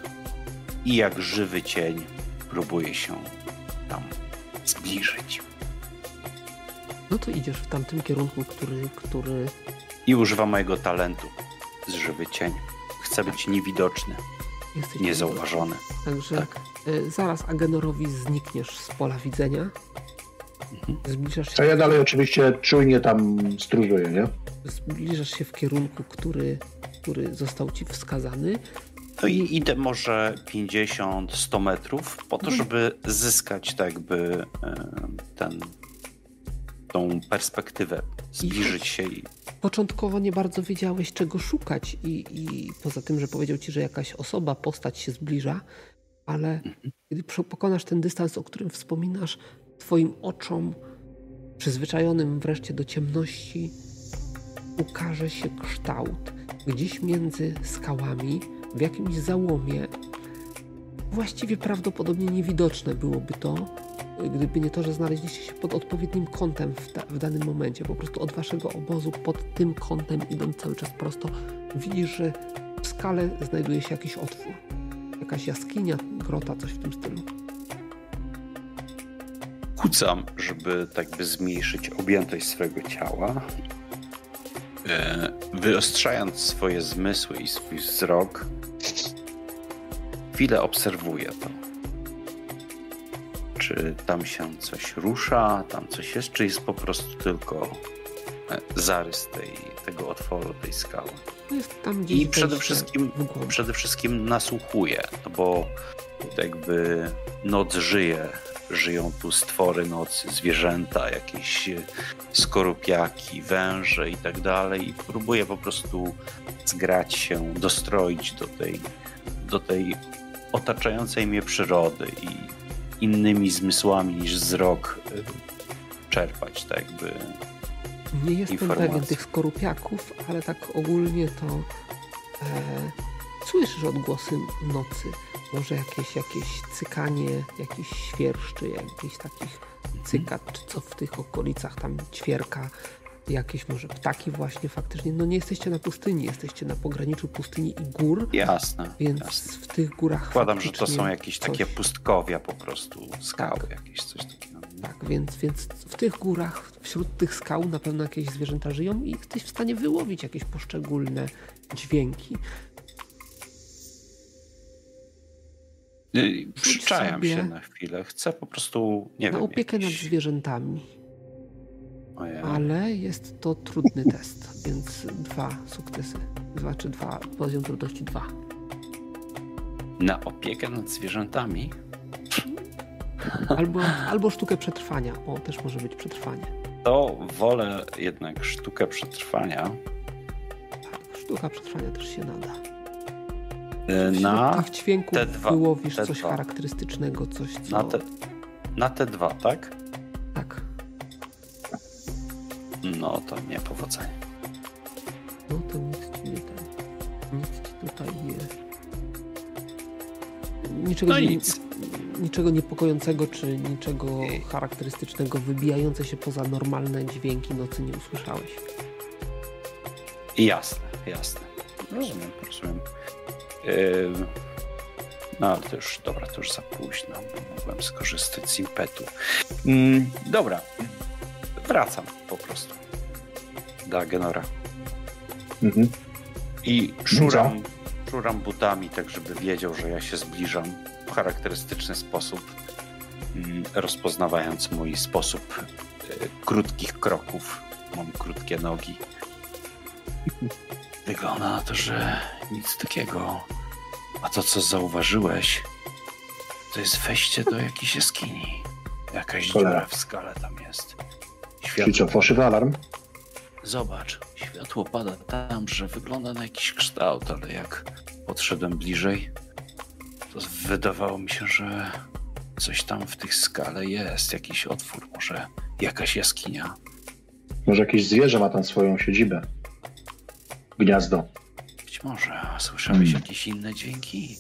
i jak żywy cień próbuję się tam zbliżyć. No to idziesz w tamtym kierunku, który, który... I używam mojego talentu z żywy cień. Chcę być niewidoczny, Jesteś niezauważony. Także tak. y, zaraz Agenorowi znikniesz z pola widzenia. Mhm. Zbliżasz się... A ja dalej oczywiście czujnie tam stróżuję, nie? Zbliżasz się w kierunku, który, który został ci wskazany. No i idę może 50-100 metrów po to, mhm. żeby zyskać tak jakby ten tą perspektywę, zbliżyć się i... Początkowo nie bardzo wiedziałeś, czego szukać i, i poza tym, że powiedział ci, że jakaś osoba, postać się zbliża, ale mhm. kiedy pokonasz ten dystans, o którym wspominasz, twoim oczom, przyzwyczajonym wreszcie do ciemności, ukaże się kształt gdzieś między skałami, w jakimś załomie. Właściwie prawdopodobnie niewidoczne byłoby to, gdyby nie to, że znaleźliście się pod odpowiednim kątem w, w danym momencie, po prostu od waszego obozu pod tym kątem idąc cały czas prosto, widzisz, że w skale znajduje się jakiś otwór. Jakaś jaskinia, grota, coś w tym stylu. Kucam, żeby tak by zmniejszyć objętość swojego ciała. E, wyostrzając swoje zmysły i swój wzrok, chwilę obserwuję to. Czy tam się coś rusza, tam coś jest, czy jest po prostu tylko e, zarys tej, tego otworu, tej skały. Jest tam gdzieś I przede wszystkim, przede wszystkim nasłuchuję, no bo jakby noc żyje. Żyją tu stwory nocy, zwierzęta, jakieś e, skorupiaki, węże i tak dalej. I próbuję po prostu zgrać się, dostroić do tej, do tej otaczającej mnie przyrody i innymi zmysłami niż wzrok y, czerpać, tak jakby. Nie jestem informacji. pewien tych skorupiaków, ale tak ogólnie to e, słyszysz odgłosy nocy. Może jakieś, jakieś cykanie, jakiś świerszczy, jakichś takich cykat, czy co w tych okolicach tam ćwierka. Jakieś może ptaki właśnie faktycznie. No nie jesteście na pustyni, jesteście na pograniczu pustyni i gór, Jasne. więc jasne. w tych górach Zakładam, że to są jakieś coś- takie pustkowia po prostu, skały, Tak. jakieś coś takiego. Tak, więc, więc w tych górach, wśród tych skał na pewno jakieś zwierzęta żyją i jesteś w stanie wyłowić jakieś poszczególne dźwięki. Y, Przyczajam się na chwilę. Chcę po prostu, nie Na wiem, opiekę nad jakiś... zwierzętami. Ale jest to trudny test, więc dwa sukcesy. Dwa czy dwa, poziom trudności dwa. Na opiekę nad zwierzętami? Albo, albo sztukę przetrwania. O, też może być przetrwanie. To wolę jednak sztukę przetrwania Tak, sztuka przetrwania też się nada. Wśród na, dźwięków te dwa- wyłowisz te coś charakterystycznego, coś co... na, te, na te dwa, tak? Tak. No to nie powodzenie. No to nic ci nie ten. Nic ci tutaj nie. Niczego, No nie, nic. niczego niepokojącego czy niczego charakterystycznego, wybijające się poza normalne dźwięki nocy nie usłyszałeś. Jasne, jasne. Rozumiem, rozumiem. Yy, no ale to już, dobra, to już za późno. bo Mogłem skorzystać z impetu. Mm, dobra, wracam po prostu do Agenora. Mhm. I szuram, szuram butami, tak żeby wiedział, że ja się zbliżam w charakterystyczny sposób, mm, rozpoznawając mój sposób y, krótkich kroków. Mam krótkie nogi. Wygląda na to, że nic takiego. A to, co zauważyłeś, to jest wejście do jakiejś jaskini. Jakaś Cholera. dziura w skale tam jest. Czyli Światło co, fałszywy alarm? Zobacz, światło pada tam, że wygląda na jakiś kształt, ale jak podszedłem bliżej, to wydawało mi się, że coś tam w tych skale jest, jakiś otwór, może jakaś jaskinia. Może jakieś zwierzę ma tam swoją siedzibę? Gniazdo. Być może, a słyszałeś Hmm. jakieś inne dźwięki?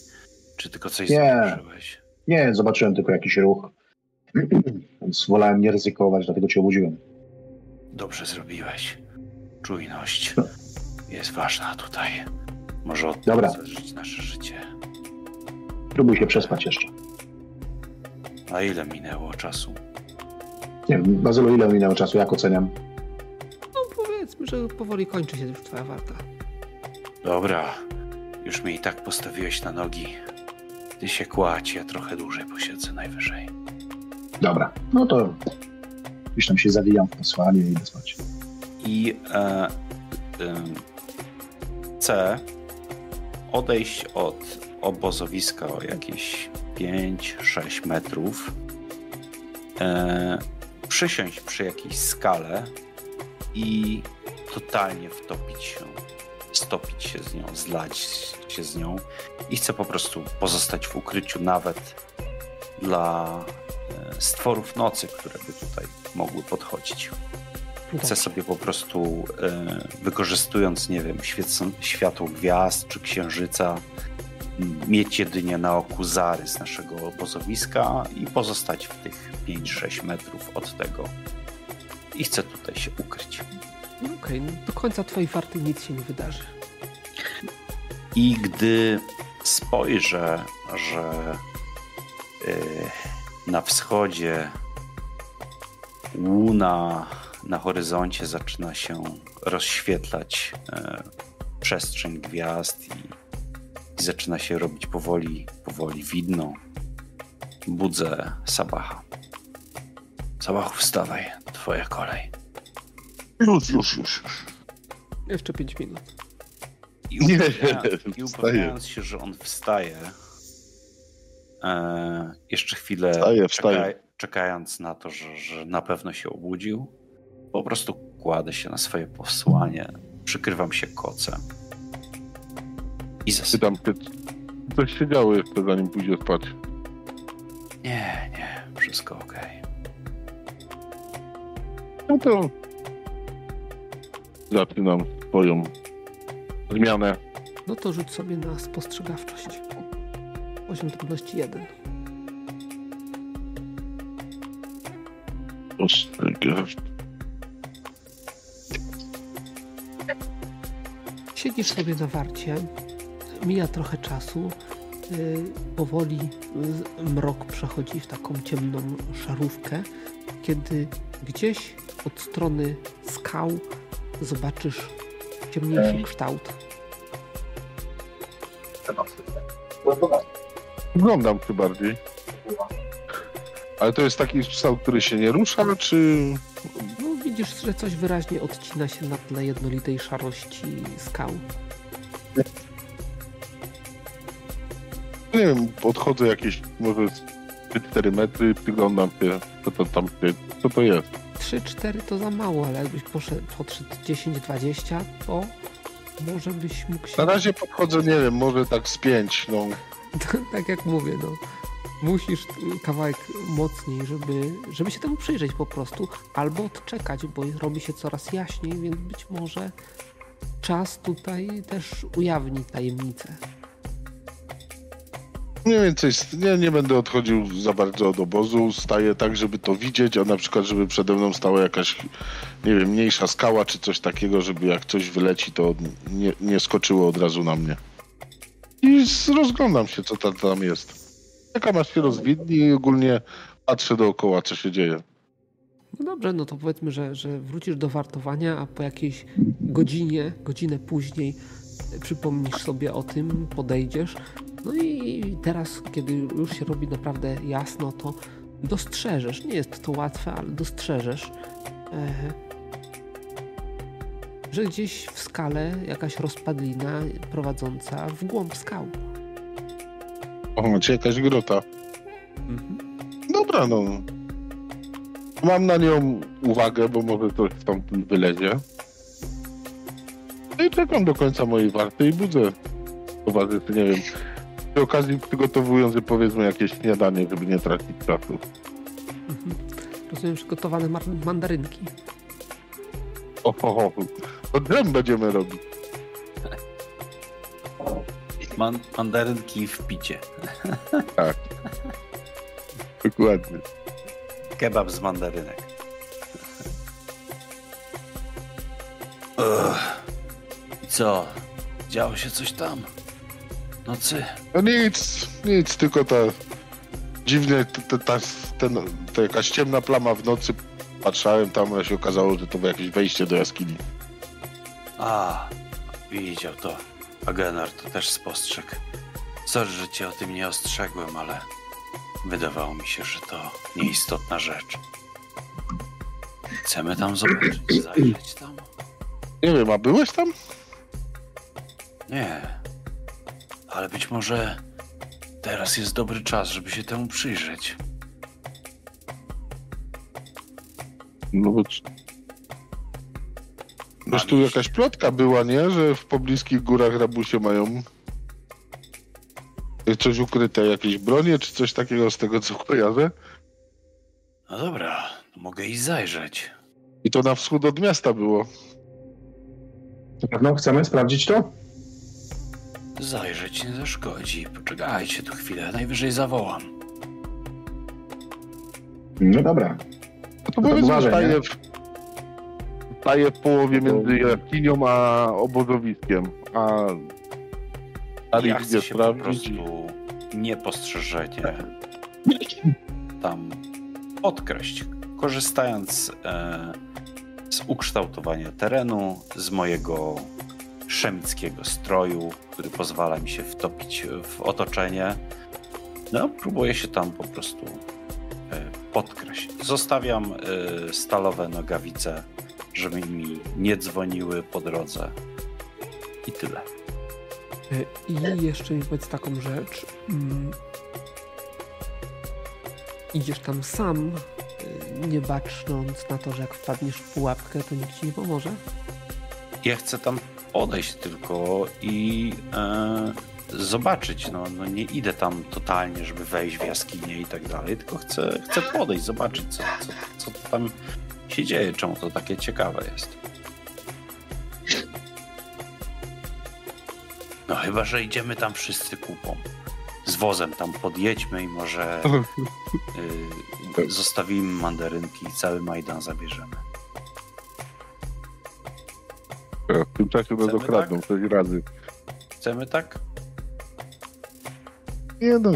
Czy tylko coś Nie. zauważyłeś? Nie, zobaczyłem tylko jakiś ruch. Więc wolałem nie ryzykować, dlatego cię obudziłem. Dobrze zrobiłeś. Czujność No. jest ważna tutaj. Może od Dobra. tego zależeć nasze życie. Próbuj się przespać jeszcze. A ile minęło czasu? Nie wiem, Bazylu, ile minęło czasu? Jak oceniam? No powiedzmy, że powoli kończy się już twoja warta. Dobra, już mnie i tak postawiłeś na nogi. Ty się kładź, ja trochę dłużej posiedzę najwyżej. Dobra, no to gdzieś tam się zawijam w posłanie i spać. I e, C odejść od obozowiska o jakieś 5-6 metrów, e, przysiąść przy jakiejś skale i totalnie wtopić się, stopić się z nią, zlać się z nią i chcę po prostu pozostać w ukryciu nawet dla stworów nocy, które by tutaj mogły podchodzić. Chcę Dobrze. sobie po prostu, e, wykorzystując, nie wiem, światło gwiazd czy księżyca, mieć jedynie na oku zarys naszego obozowiska i pozostać w tych 5-6 metrów od tego. I chcę tutaj się ukryć. No Okej, okay, do końca twojej warty nic się nie wydarzy. I gdy spojrzę, że yy, na wschodzie łuna na horyzoncie zaczyna się rozświetlać yy, przestrzeń gwiazd i, i, zaczyna się robić powoli, powoli widno. Budzę Sabacha. Sabachu, wstawaj, twoja kolej. Już, już, już. Jeszcze pięć minut. I upewniając, i upewniając się, że on wstaje, e, jeszcze chwilę wstaje, wstaje. Czeka, czekając na to, że, że na pewno się obudził, po prostu kładę się na swoje posłanie, przykrywam się kocem i zasypiam. Pytam, coś się działo jeszcze zanim pójdzie spać? Nie, nie, wszystko ok. No to zaczynam swoją zmianę. No to rzuć sobie na spostrzegawczość. Poziom trudności 1. Spostrzegawczość. Siedzisz sobie na warcie, mija trochę czasu, yy, powoli mrok przechodzi w taką ciemną szarówkę, kiedy gdzieś od strony skał zobaczysz ciemniejszy kształt. Oglądam się bardziej. Ale to jest taki kształt, który się nie rusza, czy... No widzisz, że coś wyraźnie odcina się na tle jednolitej szarości skał. Nie wiem, podchodzę jakieś może 4 metry, przyglądam się, co to tam się, co to jest. 3-4 to za mało, ale jakbyś poszedł, podszedł 10-20, to może byś mógł się... Na razie podchodzę, nie wiem, może tak z 5, no. tak jak mówię, no. Musisz kawałek mocniej, żeby, żeby się temu przyjrzeć po prostu, albo odczekać, bo robi się coraz jaśniej, więc być może czas tutaj też ujawni tajemnicę. Mniej więcej, nie, nie będę odchodził za bardzo od obozu, staję tak, żeby to widzieć, a na przykład, żeby przede mną stała jakaś, nie wiem, mniejsza skała czy coś takiego, żeby jak coś wyleci, to nie, nie skoczyło od razu na mnie. I rozglądam się, co tam, tam jest. Czekam aż się rozwidni i ogólnie patrzę dookoła, co się dzieje. No dobrze, no to powiedzmy, że, że wrócisz do wartowania, a po jakiejś godzinie, godzinę później przypomnisz sobie o tym, podejdziesz. No i teraz, kiedy już się robi naprawdę jasno, to dostrzeżesz, nie jest to łatwe, ale dostrzeżesz, że gdzieś w skale jakaś rozpadlina prowadząca w głąb skał. O, macie jakaś grota. Mhm. Dobra, no. Mam na nią uwagę, bo może coś tam wylezie. No i czekam do końca mojej warty i budzę towarzystw, nie wiem. Przy okazji przygotowując powiedzmy jakieś śniadanie, żeby nie tracić czasu. Mhm. Rozumiem przygotowane mandarynki. O, o, o. To dżem będziemy robić. Man mandarynki w picie. Tak. Dokładnie. Kebab z mandarynek. I co? Działo się coś tam? Nocy? No nic, nic, tylko ta dziwnie, ta, ta, ten, ta jakaś ciemna plama w nocy. Patrzałem tam, a się okazało, że to było jakieś wejście do jaskini. A, widział to. Agenar to też spostrzegł. Sorry, że cię o tym nie ostrzegłem, ale wydawało mi się, że to nieistotna rzecz. Chcemy tam zobaczyć, zajrzeć tam. Nie wiem, a byłeś tam? Nie. Ale być może teraz jest dobry czas, żeby się temu przyjrzeć. No bo... Wiesz, tu jakaś plotka była, nie? Że w pobliskich górach rabusie mają coś ukryte, jakieś bronie czy coś takiego z tego, co kojarzę. No dobra, mogę i zajrzeć. I to na wschód od miasta było. Na pewno chcemy sprawdzić to? Zajrzeć nie zaszkodzi. Poczekajcie tu chwilę, najwyżej zawołam. No dobra. No to to powiedzmy, uważaj, staje w, staje w połowie między jaskinią a obozowiskiem. A dalej Ja chcę się po sprawdzić. prostu niepostrzeżenie tam odkraść, korzystając e, z ukształtowania terenu, z mojego szemickiego stroju, który pozwala mi się wtopić w otoczenie. No, próbuję się tam po prostu e, podkraść. Zostawiam e, stalowe nogawice, żeby mi nie dzwoniły po drodze. I tyle. E, I jeszcze mi powiedz taką rzecz. Mm. Idziesz tam sam, nie bacząc na to, że jak wpadniesz w pułapkę, to nikt ci nie pomoże. Ja chcę tam podejść tylko i e, zobaczyć. No, no nie idę tam totalnie, żeby wejść w jaskinię i tak dalej, tylko chcę, chcę podejść, zobaczyć, co, co, co tam się dzieje, czemu to takie ciekawe jest. No chyba, że idziemy tam wszyscy kupą. Z wozem tam podjedźmy i może y, zostawimy mandarynki i cały Majdan zabierzemy. W tym czasie nas okradną tak? razy. Chcemy tak? Nie no.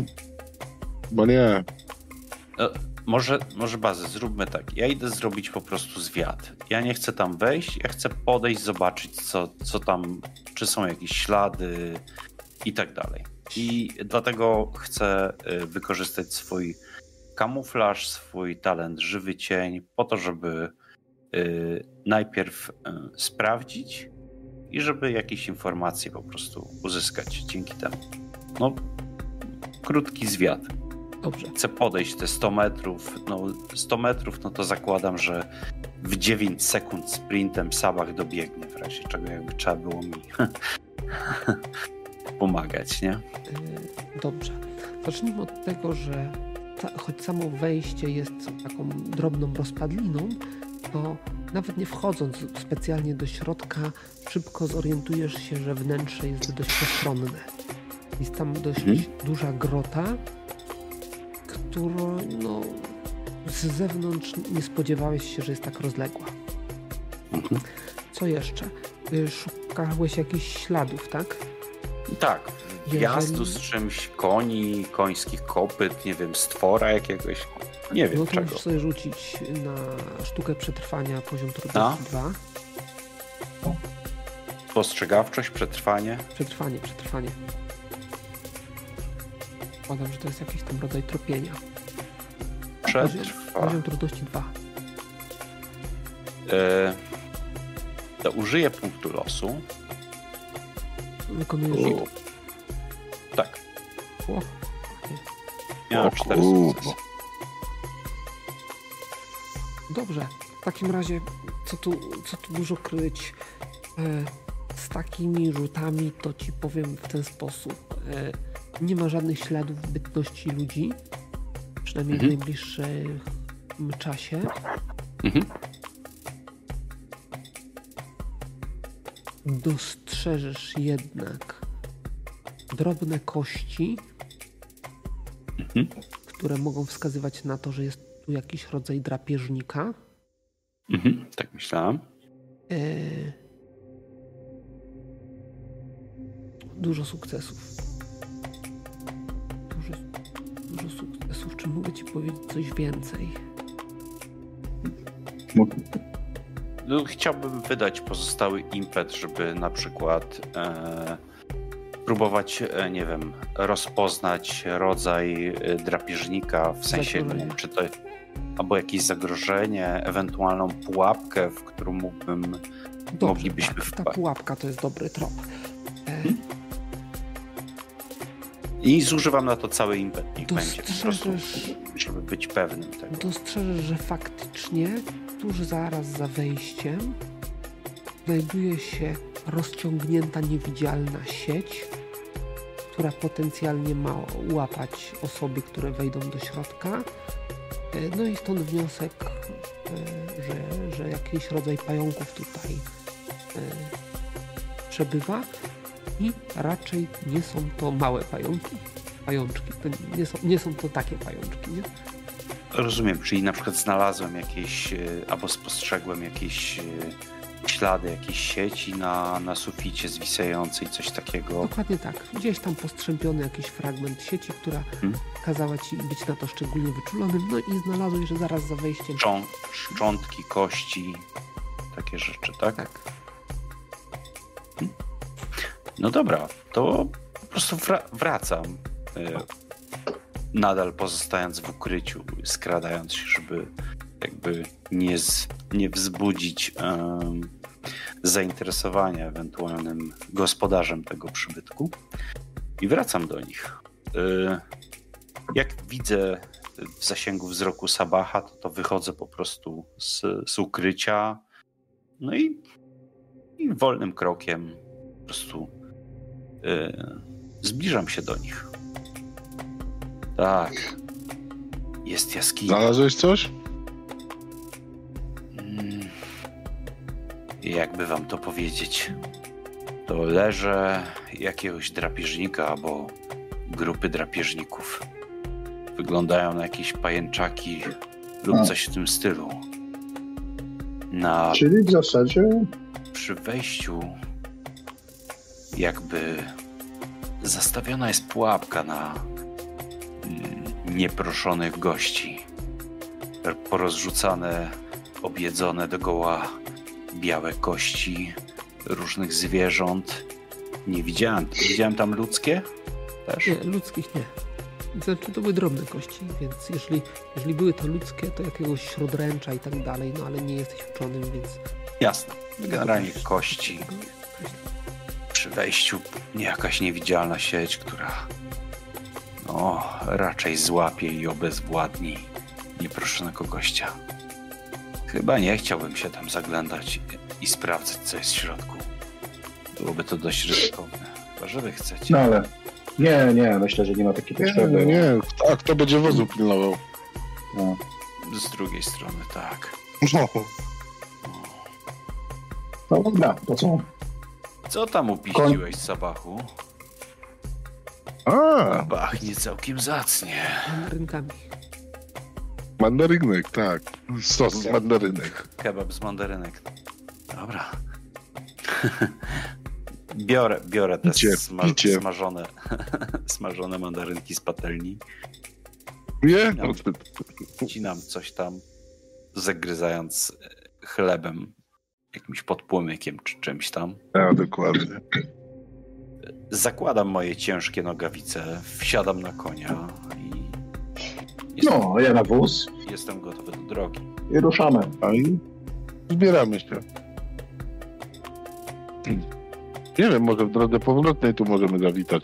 Bo nie. No, może, może bazę, zróbmy tak. Ja idę zrobić po prostu zwiat. Ja nie chcę tam wejść, ja chcę podejść, zobaczyć, co, co tam, czy są jakieś ślady i tak dalej. I dlatego chcę y, wykorzystać swój kamuflaż, swój talent żywy cień, po to, żeby y, najpierw sprawdzić i żeby jakieś informacje po prostu uzyskać dzięki temu. No, krótki zwiat Dobrze. chcę podejść te 100 metrów, no 100 metrów, no to zakładam, że w 9 sekund sprintem Sabach dobiegnie, w razie czego jakby trzeba było mi pomagać, nie? E, Dobrze. Zacznijmy od tego, że ta, choć samo wejście jest taką drobną rozpadliną, to nawet nie wchodząc specjalnie do środka, szybko zorientujesz się, że wnętrze jest dość postronne. Jest tam dość Mhm. duża grota, która no, z zewnątrz nie spodziewałeś się, że jest tak rozległa. Mhm. Co jeszcze? Y, Szukałeś jakichś śladów, tak? Tak, Jeżeli- wjazdu z czymś, koni, końskich kopyt, nie wiem, stwora jakiegoś, nie wiem No to czego. musisz sobie rzucić na sztukę przetrwania poziom No. trudności 2. Spostrzegawczość, przetrwanie. Przetrwanie, przetrwanie. Zakładam, że to jest jakiś tam rodzaj tropienia. Przetrwa. poziom trudności 2. E, to użyję punktu losu. Wykonujesz I- rzut. Tak, O, miałem O cztery kurwa. sukcesy. Dobrze. W takim razie, co tu, co tu dużo kryć? E, z takimi rzutami to ci powiem w ten sposób. E, nie ma żadnych śladów bytności ludzi. Przynajmniej w Mhm. najbliższym czasie. Mhm. Dostrzeżesz jednak drobne kości, Mhm. które mogą wskazywać na to, że jest tu jakiś rodzaj drapieżnika. Mhm. Tak myślałem. E, Dużo sukcesów. Czy mogę ci powiedzieć coś więcej? No, chciałbym wydać pozostały impet, żeby na przykład e, próbować, e, nie wiem, rozpoznać rodzaj e, drapieżnika, w sensie, nie Zagrożenie. wiem, czy to albo jakieś zagrożenie, ewentualną pułapkę, w którą mógłbym, Dobrze, moglibyśmy tak, ta wpaść. pułapka to jest dobry trop. E, I zużywam na to cały impet, niech będzie po prostu, żeby być pewnym tego. dostrzeżesz, że faktycznie tuż zaraz za wejściem znajduje się rozciągnięta niewidzialna sieć, która potencjalnie ma łapać osoby, które wejdą do środka. E, No i stąd wniosek, e, że, że jakiś rodzaj pająków tutaj e, przebywa. I raczej nie są to małe pająki. Pajączki. To nie, są, nie są to takie pajączki, nie? Rozumiem, czyli na przykład znalazłem jakieś, e, albo spostrzegłem jakieś e, ślady, jakieś sieci na, na suficie zwisającej, coś takiego. Dokładnie tak. Gdzieś tam postrzępiony jakiś fragment sieci, która hmm? kazała ci być na to szczególnie wyczulonym, no i znalazłeś, że zaraz za wejściem... Szczą, szczątki, kości, takie rzeczy, tak? Tak. Hmm? No dobra, to po prostu wracam. E, nadal pozostając w ukryciu, skradając się, żeby jakby nie, z, nie wzbudzić zainteresowania ewentualnym gospodarzem tego przybytku. I wracam do nich. E, jak widzę w zasięgu wzroku Sabaha, to, to wychodzę po prostu z, z ukrycia. No i, i wolnym krokiem po prostu zbliżam się do nich. Tak. Jest jaskinia. Znalazłeś coś? Hmm. Jakby wam to powiedzieć? To leże jakiegoś drapieżnika albo grupy drapieżników. Wyglądają na jakieś pajęczaki lub A. coś w tym stylu. Na... Czyli w zasadzie... Przy wejściu jakby zastawiona jest pułapka na nieproszonych gości. Porozrzucane, objedzone dogoła białe kości różnych zwierząt. Nie widziałem. Widziałem tam ludzkie? Też? Nie, ludzkich nie. Znaczy to były drobne kości, więc jeżeli, jeżeli były to ludzkie, to jakiegoś śródręcza i tak dalej, no ale nie jesteś uczonym, więc... Jasne. Generalnie kości. Przy wejściu jakaś niewidzialna sieć, która o, raczej złapie i obezwładni nieproszonego gościa. Chyba nie chciałbym się tam zaglądać i sprawdzać, co jest w środku. Byłoby to dość ryzykowne. Chyba, że wy chcecie. No ale nie, nie, myślę, że nie ma takiej potrzeby. Nie, nie, a kto będzie wozu pilnował? No. Z drugiej strony, tak. No. No dobra, to co? Co tam upiściłeś, Sabachu? A, Pachnie całkiem zacnie. Mandarynkami. Mandarynek, tak. Sos z mandarynek. Kebab z mandarynek. Dobra. biorę, biorę te picie, sma picie. smażone, smażone mandarynki z patelni. Nie? Wcinam coś tam, zagryzając chlebem, jakimś podpłomykiem czy czymś tam. Ja, dokładnie. Zakładam moje ciężkie nogawice, wsiadam na konia i. Jestem, no, ja na wóz. Jestem gotowy do drogi. I ruszamy. A i zbieramy się. Nie wiem, może w drodze powrotnej tu możemy zawitać.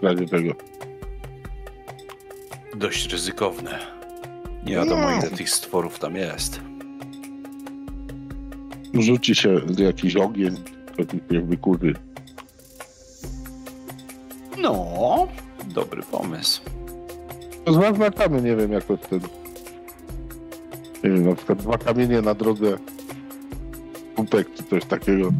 W razie tego. Dość ryzykowne. Nie wiadomo, no. ile tych stworów tam jest. Rzuci się jakiś ogień, się wykurzy. No, dobry pomysł. Zaznaczamy, nie wiem, jak to ten... Nie wiem, na przykład dwa kamienie na drodze kupek czy coś takiego.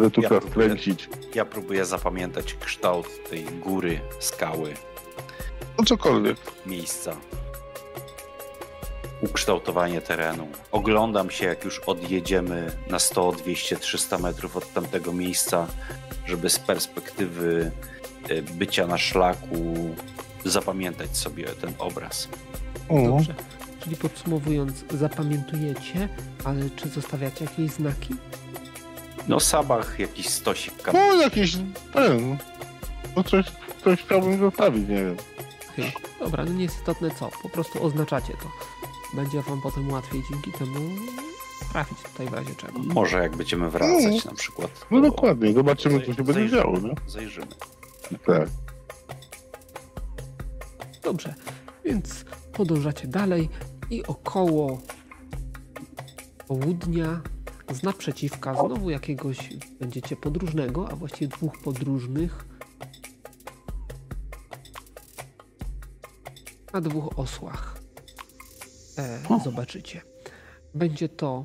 Że tu ja trzeba skręcić. Ja próbuję zapamiętać kształt tej góry, skały. No cokolwiek. Miejsca. Ukształtowanie terenu. Oglądam się, jak już odjedziemy na 100, 200, 300 metrów od tamtego miejsca, żeby z perspektywy E, bycia na szlaku zapamiętać sobie ten obraz. Dobrze. Czyli podsumowując, zapamiętujecie, ale czy zostawiacie jakieś znaki? No sabach, jakiś stosik kamieni. No jakiś ten, no coś, coś chciałbym zostawić, nie wiem. Okay. Dobra, no nieistotne co, po prostu oznaczacie to. Będzie wam potem łatwiej dzięki temu trafić tutaj w razie czego. Może jak będziemy wracać no. na przykład. No dokładnie, zobaczymy co się będzie działo. Nie? Zajrzymy. Tak. Dobrze, więc podążacie dalej i około południa z naprzeciwka znowu jakiegoś będziecie podróżnego, a właściwie dwóch podróżnych na dwóch osłach e, zobaczycie. Będzie to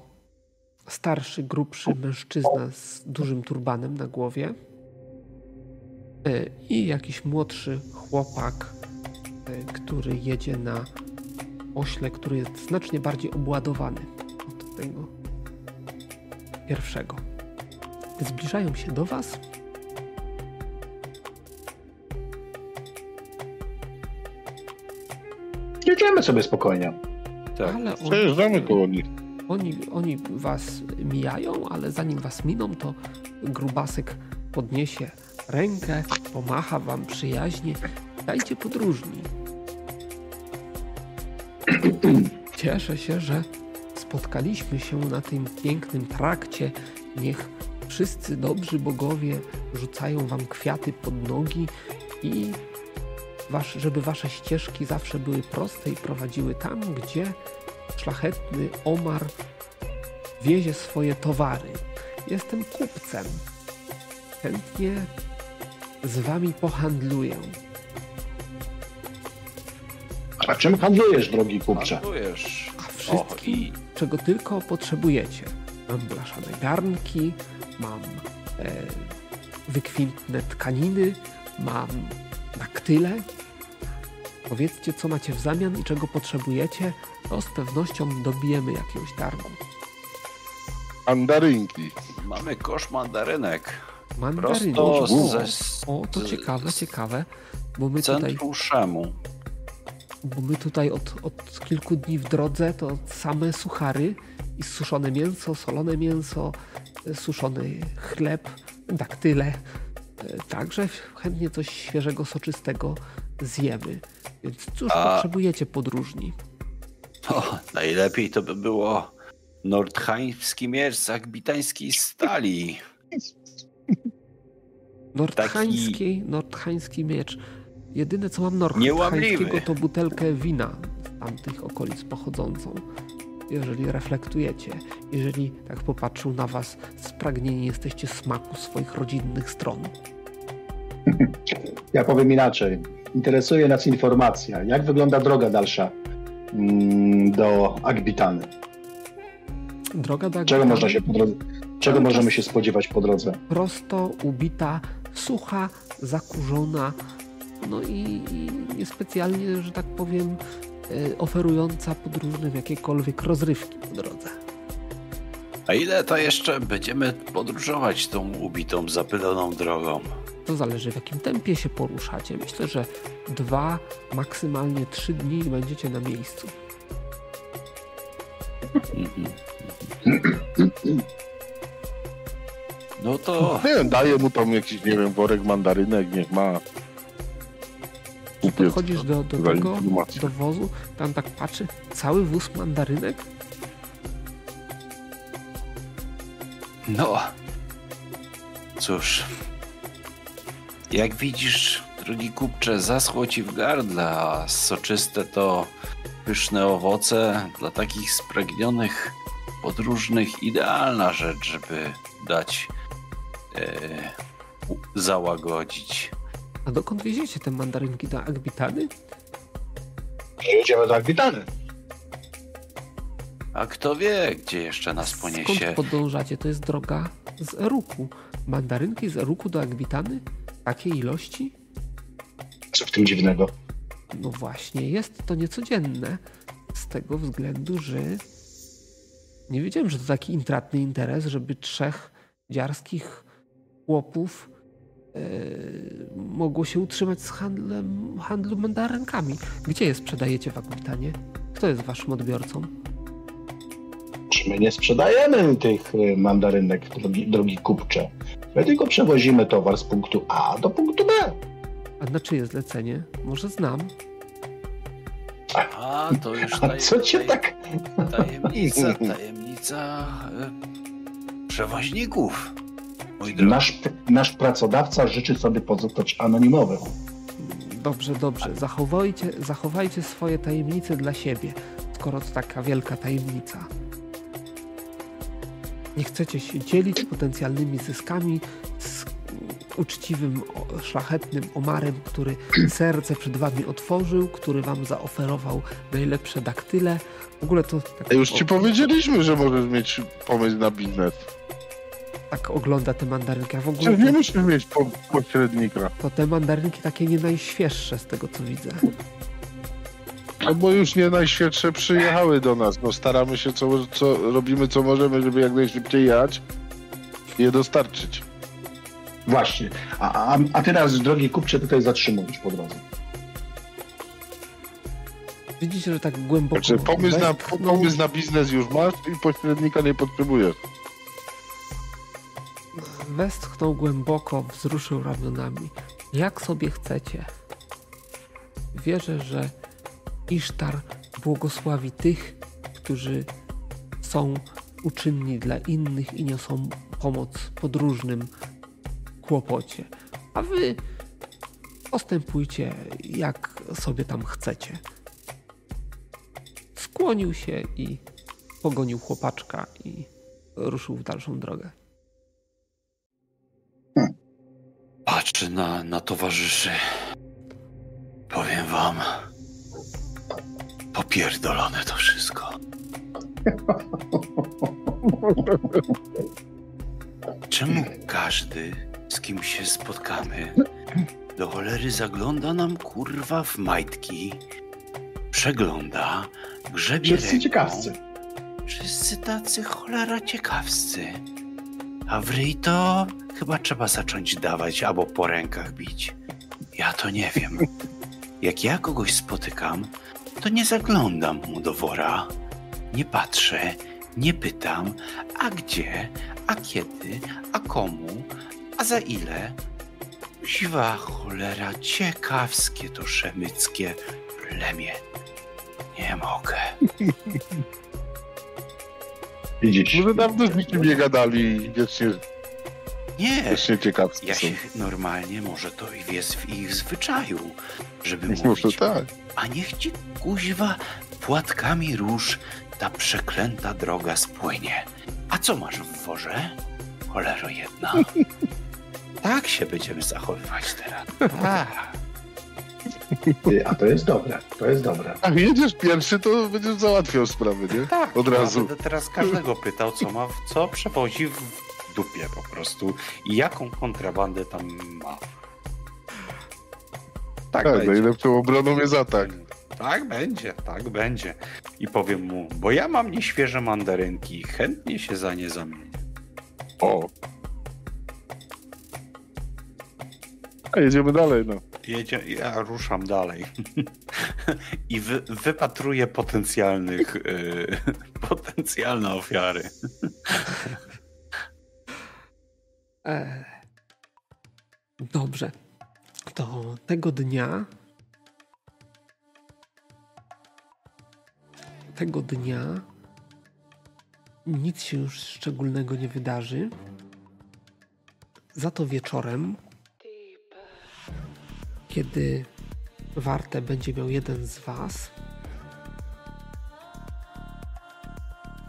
starszy, grubszy mężczyzna z dużym turbanem na głowie E, I jakiś młodszy chłopak, e, który jedzie na ośle, który jest znacznie bardziej obładowany od tego pierwszego. Zbliżają się do Was. Jedziemy sobie spokojnie. Tak. Ale oni, Przejeżdżamy koło nich. oni, oni Was mijają, ale zanim Was miną, to grubasek podniesie rękę, pomacha Wam przyjaźnie. Dajcie podróżni. Cieszę się, że spotkaliśmy się na tym pięknym trakcie. Niech wszyscy dobrzy bogowie rzucają wam kwiaty pod nogi i wasz, żeby wasze ścieżki zawsze były proste i prowadziły tam, gdzie szlachetny Omar wiezie swoje towary. Jestem kupcem. Chętnie z wami pohandluję. A czym handlujesz, drogi kupcze? Handlujesz. A wszystkim, i- czego tylko potrzebujecie. Mam blaszane garnki, mam e, wykwintne tkaniny, mam daktyle. Powiedzcie, co macie w zamian i czego potrzebujecie, to z pewnością dobijemy jakiegoś targu. Mandarynki. Mamy kosz mandarynek. Mandaryny. Prosto O, ze o, to ciekawe, ciekawe, bo my tutaj Szemu. bo my tutaj od, od kilku dni w drodze to same suchary i suszone mięso, solone mięso, e, suszony chleb, daktyle. E, Także chętnie coś świeżego, soczystego zjemy. Więc cóż A- potrzebujecie podróżni? O, najlepiej to by było nordheimski miecz z agbitańskiej stali. Nordhański, nordhański miecz. Jedyne co mam nordhańskiego to butelkę wina z tamtych okolic pochodzącą. Jeżeli reflektujecie, jeżeli tak popatrzył na was spragnieni jesteście smaku swoich rodzinnych stron. Ja powiem inaczej. Interesuje nas informacja. Jak wygląda droga dalsza mm, do Agbitany? Droga do Czego Agbitany można się po drodze, czego możemy się spodziewać po drodze? prosto, ubita, sucha, zakurzona, no i, i niespecjalnie, że tak powiem, e, oferująca podróżnym jakiekolwiek rozrywki po drodze. A ile to jeszcze będziemy podróżować tą ubitą, zapyloną drogą? To zależy w jakim tempie się poruszacie. Myślę, że dwa, maksymalnie trzy dni i będziecie na miejscu. No to Nie wiem, daję mu tam jakiś, nie wiem, worek mandarynek, niech ma. Kupię Podchodzisz do, do tego, do wozu, tam tak patrzy, cały wóz mandarynek? No. Cóż. Jak widzisz, drogi kupcze, zaschło ci w gardle, a soczyste to pyszne owoce dla takich spragnionych podróżnych idealna rzecz, żeby dać e, załagodzić. A dokąd wieziecie te mandarynki do Agbitany? Jedziemy do Agbitany. A kto wie, gdzie jeszcze nas poniesie? Skąd podążacie? To jest droga z Eruku. Mandarynki z Eruku do Agbitany? Takiej ilości? Co w tym dziwnego? No właśnie, jest to niecodzienne. Z tego względu, że nie wiedziałem, że to taki intratny interes, żeby trzech dziarskich chłopów e, mogło się utrzymać z handlem, handlu mandarynkami. Gdzie je sprzedajecie w Agbitanie? Kto jest waszym odbiorcą? Czy my nie sprzedajemy tych y, mandarynek, drogi, drogi kupcze? My tylko przewozimy towar z punktu A do punktu B. A na czyje zlecenie? Może znam. A, to już A co cię tajem- tak... Tajemnica, tajemnica e, przewoźników. Mój drogi. Nasz, nasz pracodawca życzy sobie pozostać anonimowym. Dobrze, dobrze. Zachowajcie, zachowajcie swoje tajemnice dla siebie, skoro to taka wielka tajemnica. Nie chcecie się dzielić potencjalnymi zyskami z uczciwym, o- szlachetnym Omarem, który serce przed wami otworzył, który wam zaoferował najlepsze daktyle. W ogóle to... Tak, A już ci powiedzieliśmy, że możesz mieć pomysł na biznes. tak ogląda te mandarynki. A w ogóle Czy nie musimy mieć po, pośrednika? to te mandarynki takie nie najświeższe z tego co widzę. No bo już nie najświeższe przyjechały do nas. No staramy się, co, co robimy, co możemy, żeby jak najszybciej jechać i je dostarczyć. Właśnie. A, a, a teraz, drogi kupcze, tutaj zatrzymujesz po drodze. Widzicie, że tak głęboko Znaczy, pomysł na, pomysł na biznes już masz i pośrednika nie potrzebujesz. westchnął głęboko, wzruszył ramionami. Jak sobie chcecie. Wierzę, że Isztar błogosławi tych, którzy są uczynni dla innych i niosą pomoc podróżnym kłopocie. A wy postępujcie jak sobie tam chcecie. Skłonił się i pogonił chłopaczka i ruszył w dalszą drogę. Patrzę na, na towarzyszy. Powiem wam. Popierdolone to wszystko. Czemu każdy, z kim się spotkamy, do cholery zagląda nam kurwa w majtki, przegląda, grzebie Wszyscy ręką. ciekawscy. Wszyscy tacy cholera ciekawscy. A w ryj to chyba trzeba zacząć dawać albo po rękach bić. Ja to nie wiem. Jak ja kogoś spotykam, to nie zaglądam mu do wora. Nie patrzę, nie pytam, a gdzie, a kiedy, a komu, a za ile. Siwa cholera, ciekawskie to szemyckie plemię. Nie mogę. Widzisz. Może dawno z nikim nie gadali i wiecznie, Nie, ciekawscy Ja są. się normalnie, może to jest w ich zwyczaju, żeby Może mówić, tak. a niech ci kuźwa płatkami róż ta przeklęta droga spłynie. A co masz w worze? Cholero jedna. tak się będziemy zachowywać teraz. Tak. Ty, A to jest dobre, to jest dobre. Jak jedziesz pierwszy, to będziesz załatwiał sprawy, nie? tak. Od ja razu. Będę teraz każdego pytał, co ma, co przewozi w dupie po prostu i jaką kontrabandę tam ma. Tak, Tak, będzie. najlepszą obroną jest atak. Tak będzie, tak będzie. I powiem mu, bo ja mam nieświeże mandarynki, chętnie się za nie zamienię. O. A jedziemy dalej, no. Jedzie, ja ruszam dalej. I wy, wypatruję potencjalnych, yy, potencjalne ofiary. E, dobrze. To tego dnia. Tego dnia nic się już szczególnego nie wydarzy. Za to wieczorem, kiedy wartę będzie miał jeden z Was,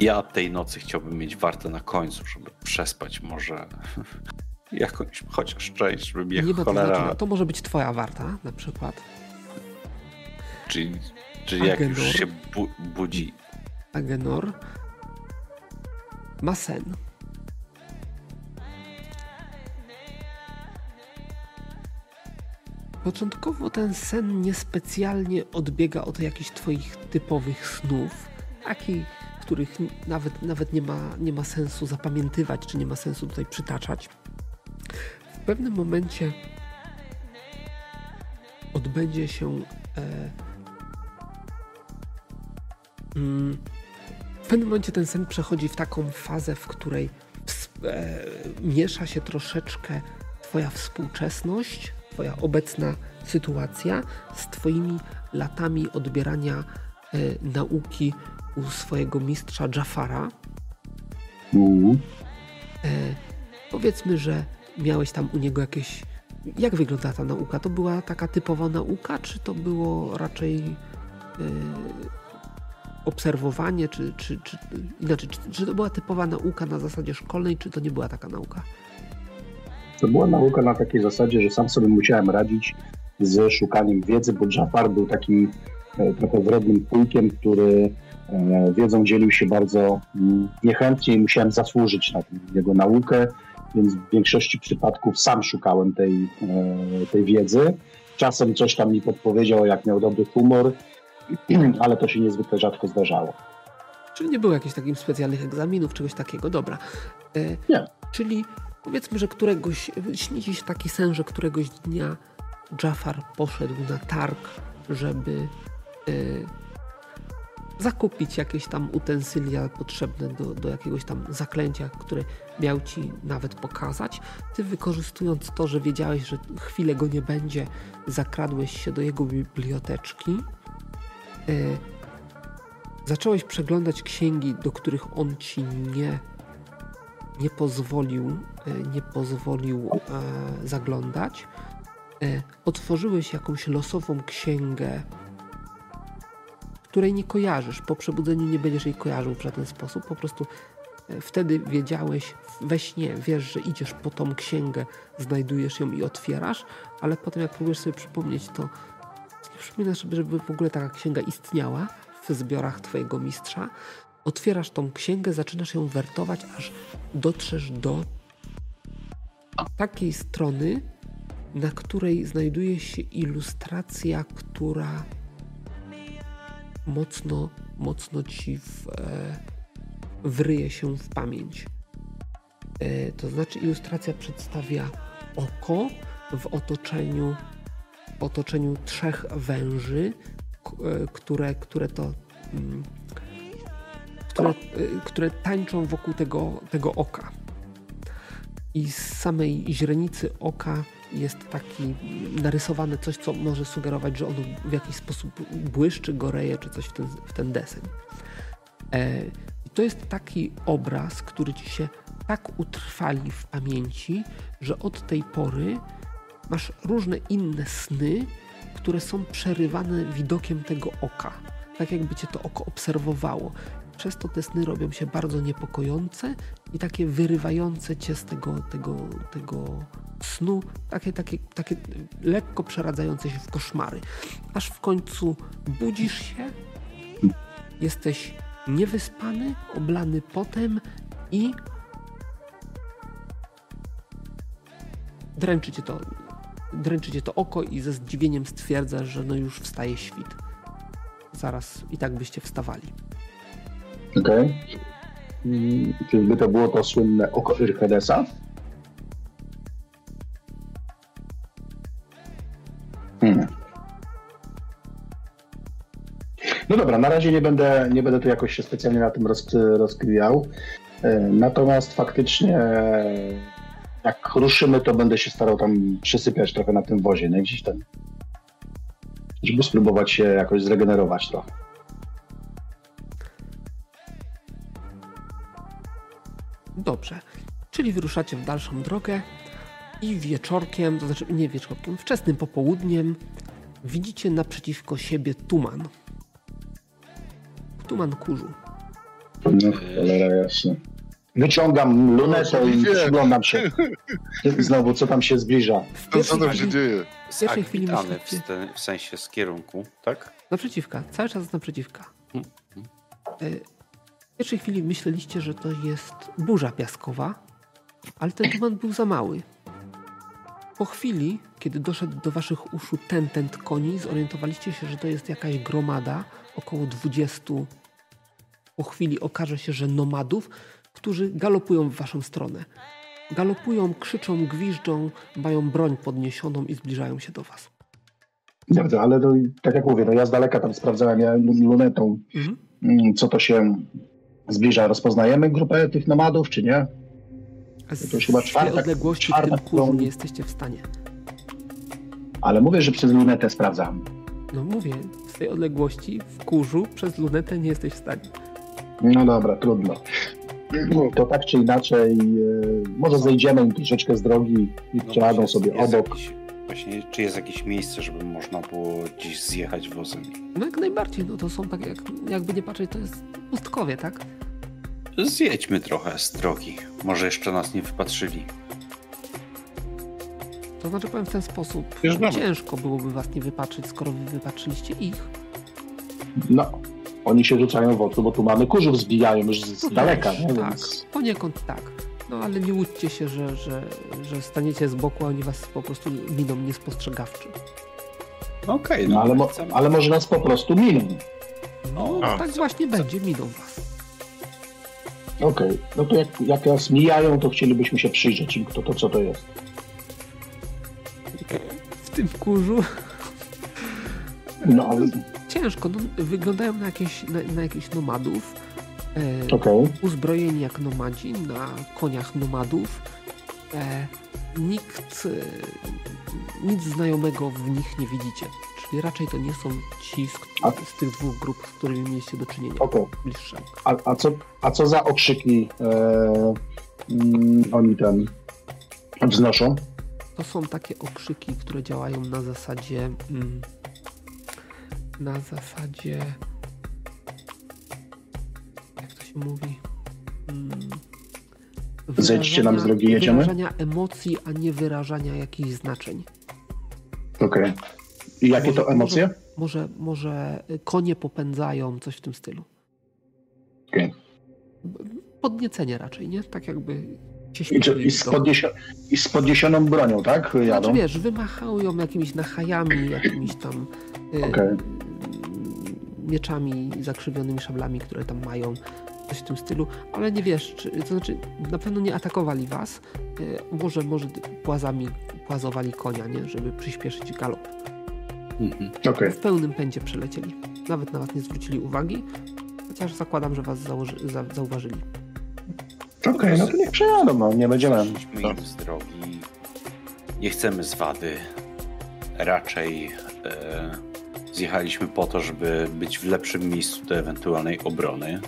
Ja tej nocy chciałbym mieć wartę na końcu, żeby przespać może jakąś chociaż część, żeby mnie nie ma to cholera... znaczenia. To może być Twoja warta, na przykład. Czyli, czyli jak już się bu budzi Agenor ma sen. Początkowo ten sen niespecjalnie odbiega od jakichś twoich typowych snów, takich, których nawet, nawet nie, ma, nie ma sensu zapamiętywać, czy nie ma sensu tutaj przytaczać. W pewnym momencie odbędzie się e, mm, w pewnym momencie ten sen przechodzi w taką fazę, w której e, miesza się troszeczkę Twoja współczesność, Twoja obecna sytuacja z Twoimi latami odbierania e, nauki u swojego mistrza Jafara. Mhm. E, powiedzmy, że miałeś tam u niego jakieś. Jak wygląda ta nauka? To była taka typowa nauka, czy to było raczej e, obserwowanie, czy, czy, czy inaczej, czy, czy to była typowa nauka na zasadzie szkolnej, czy to nie była taka nauka? To była nauka na takiej zasadzie, że sam sobie musiałem radzić z szukaniem wiedzy, bo Jafar był takim e, trochę wrednym pójkiem, który wiedzą dzielił się bardzo mm, niechętnie i musiałem zasłużyć na jego naukę więc w większości przypadków sam szukałem tej, e, tej wiedzy. Czasem coś tam mi podpowiedział, jak miał dobry humor, ale to się niezwykle rzadko zdarzało. Czyli nie było jakichś takich specjalnych egzaminów, czegoś takiego. Dobra. E, nie. Czyli powiedzmy, że któregoś, śni się taki sen, że któregoś dnia Jafar poszedł na targ, żeby zakupić jakieś tam utensylia potrzebne do, do jakiegoś tam zaklęcia, które miał ci nawet pokazać. Ty wykorzystując to, że wiedziałeś, że chwilę go nie będzie, zakradłeś się do jego biblioteczki. Y, zacząłeś przeglądać księgi, do których on ci nie, nie pozwolił, y, nie pozwolił e, zaglądać. E, otworzyłeś jakąś losową księgę której nie kojarzysz. Po przebudzeniu nie będziesz jej kojarzył w żaden sposób. Po prostu e, wtedy wiedziałeś we śnie, wiesz, że idziesz po tą księgę, znajdujesz ją i otwierasz, ale potem jak próbujesz sobie przypomnieć, to przypominasz sobie, żeby w ogóle taka księga istniała w zbiorach twojego mistrza. Otwierasz tą księgę, zaczynasz ją wertować, aż dotrzesz do takiej strony, na której znajduje się ilustracja, która mocno, mocno ci w, e, wryje się w pamięć. E, to znaczy ilustracja przedstawia oko w otoczeniu, w otoczeniu trzech węży, e, które, które to mm, które, które tańczą wokół tego, tego oka. I z samej źrenicy oka jest taki narysowany coś, co może sugerować, że ono w jakiś sposób błyszczy, goreje, czy coś w ten, w ten deseń. E, to jest taki obraz, który ci się tak utrwali w pamięci, że od tej pory masz różne inne sny, które są przerywane widokiem tego oka. Tak jakby cię to oko obserwowało. Przez to te sny robią się bardzo niepokojące i takie wyrywające cię z tego, tego, tego snu, takie, takie, takie lekko przeradzające się w koszmary. Aż w końcu budzisz się, jesteś niewyspany, oblany potem i dręczy cię to, dręczy cię to oko i ze zdziwieniem stwierdzasz, że no już wstaje świt. Zaraz i tak byście wstawali. Okej. Okay. Czyżby to było to słynne oko Irkedesa? Hmm. No dobra, na razie nie będę, nie będę tu jakoś się specjalnie na tym roz, rozkwijał. E, natomiast faktycznie jak ruszymy, to będę się starał tam przysypiać trochę na tym wozie, nie? Gdzieś tam. Żeby spróbować się jakoś zregenerować trochę. Dobrze, czyli wyruszacie w dalszą drogę i wieczorkiem, to znaczy nie wieczorkiem, wczesnym popołudniem widzicie naprzeciwko siebie tuman. Tuman kurzu. No cholera jasne. Wyciągam lunetę i przyglądam się. Znowu, co tam się zbliża. No, co tam się dzieje? W pierwszej chwili myślicie... w, w sensie z kierunku, tak? Naprzeciwka, cały czas naprzeciwka. Hmm. E, w pierwszej chwili myśleliście, że to jest burza piaskowa, ale ten tuman był za mały. Po chwili, kiedy doszedł do waszych uszu ten tent koni, zorientowaliście się, że to jest jakaś gromada, około 20. Po chwili okaże się, że nomadów, którzy galopują w waszą stronę. Galopują, krzyczą, gwiżdżą, mają broń podniesioną i zbliżają się do was. Dobrze, ale to, tak jak mówię, no ja z daleka tam sprawdzałem ja lunetą, mhm. Mm, co to się zbliża. Rozpoznajemy grupę tych nomadów, czy nie? Z to już chyba czwarta. odległości czwarta, w tym kurzu nie jesteście w stanie. Ale mówię, że przez lunetę sprawdzam. No mówię, z tej odległości w kurzu przez lunetę nie jesteś w stanie. No dobra, trudno. To tak czy inaczej, e, może zejdziemy im troszeczkę z drogi i no przejadą sobie jest obok. Jakiś, właśnie, czy jest jakieś miejsce, żeby można było gdzieś zjechać wozem? No jak najbardziej, no to są tak, jak, jakby nie patrzeć, to jest pustkowie, tak? Zjedźmy trochę z drogi. Może jeszcze nas nie wypatrzyli. To znaczy powiem w ten sposób. Ciężko byłoby was nie wypatrzyć, skoro wy wypatrzyliście ich. No, oni się rzucają w oczy, bo tu mamy kurzów zbijają już z no daleka. tak, poniekąd tak. No ale nie łudźcie się, że, że, że staniecie z boku, a oni was po prostu miną niespostrzegawczy. Okej, No, no, ale, mo- ale może nas po prostu miną. No A, tak właśnie będzie, miną was. Okej, no to jak, jak nas mijają, to chcielibyśmy się przyjrzeć im, kto to, co to jest. W tym kurzu No, ale ciężko, no, wyglądają na, jakieś, na, na jakichś nomadów. E, okej. uzbrojeni jak nomadzi na koniach nomadów. E, nikt, e, nic znajomego w nich nie widzicie. Czyli raczej to nie są ci z, A- z tych dwóch grup, z którymi mieliście do czynienia. Okej. Bliższe. A, a, co, a co za okrzyki e, mm, oni tam wznoszą? To są takie okrzyki, które działają na zasadzie. Mm, na zasadzie. Jak to się mówi? Mm, Zejdźcie nam z drogi, jedziemy? Wyrażania emocji, a nie wyrażania jakichś znaczeń. Okej. I jakie Może- to emocje? Może, może konie popędzają, coś w tym stylu. Okej. Podniecenie raczej, nie? Tak jakby I, i, z podniesio, I z podniesioną bronią, tak? Jadą? Znaczy wiesz, wymachają jakimiś nachajami, jakimiś tam y, Okej. mieczami, zakrzywionymi szablami, które tam mają, coś w tym stylu, ale nie wiesz, czy, to znaczy na pewno nie atakowali was, y, może, może płazami płazowali konia, nie? Żeby przyspieszyć galop. Mhm. Okej. W pełnym pędzie przelecieli. Nawet na was nie zwrócili uwagi, chociaż zakładam, że was założy, za, zauważyli. Okej, no to niech przejadą, no nie będziemy. Szliśmy im z drogi. Nie chcemy zwady. Raczej e, zjechaliśmy po to, żeby być w lepszym miejscu do ewentualnej obrony.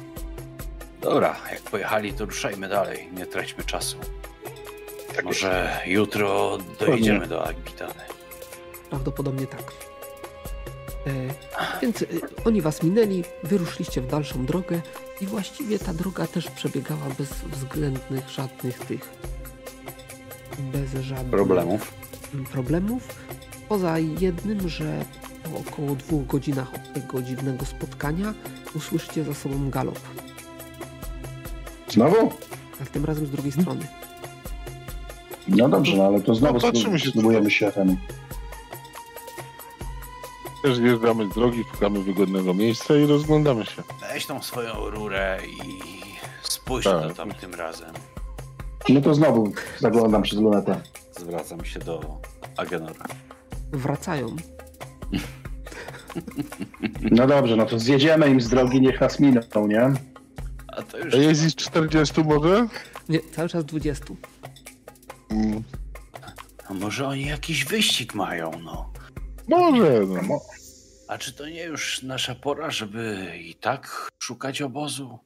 Dobra, jak pojechali, to ruszajmy dalej. Nie traćmy czasu. Może jutro dojedziemy do Agbitany. Prawdopodobnie tak. E, więc e, oni was minęli, wyruszyliście w dalszą drogę i właściwie ta droga też przebiegała bez względnych żadnych tych bez żadnych Problemów. problemów. Poza jednym, że po około dwóch godzinach od tego dziwnego spotkania usłyszycie za sobą galop, Znowu? a tym razem z drugiej strony. No dobrze, no ale to znowu No, spróbujemy się ten... Też zjeżdżamy z drogi, szukamy wygodnego miejsca i rozglądamy się. Weź tą swoją rurę i spójrz Tak. to tam tym razem. No to znowu zaglądam przez lunetę. Zwracam się do Agenora. Wracają. No dobrze, no to zjedziemy im z drogi, niech nas miną, nie? A to już A jest ich 40 może? Nie, cały czas 20. Mm, A może oni jakiś wyścig mają, no. Może, no. A czy to nie już nasza pora, żeby i tak szukać obozu?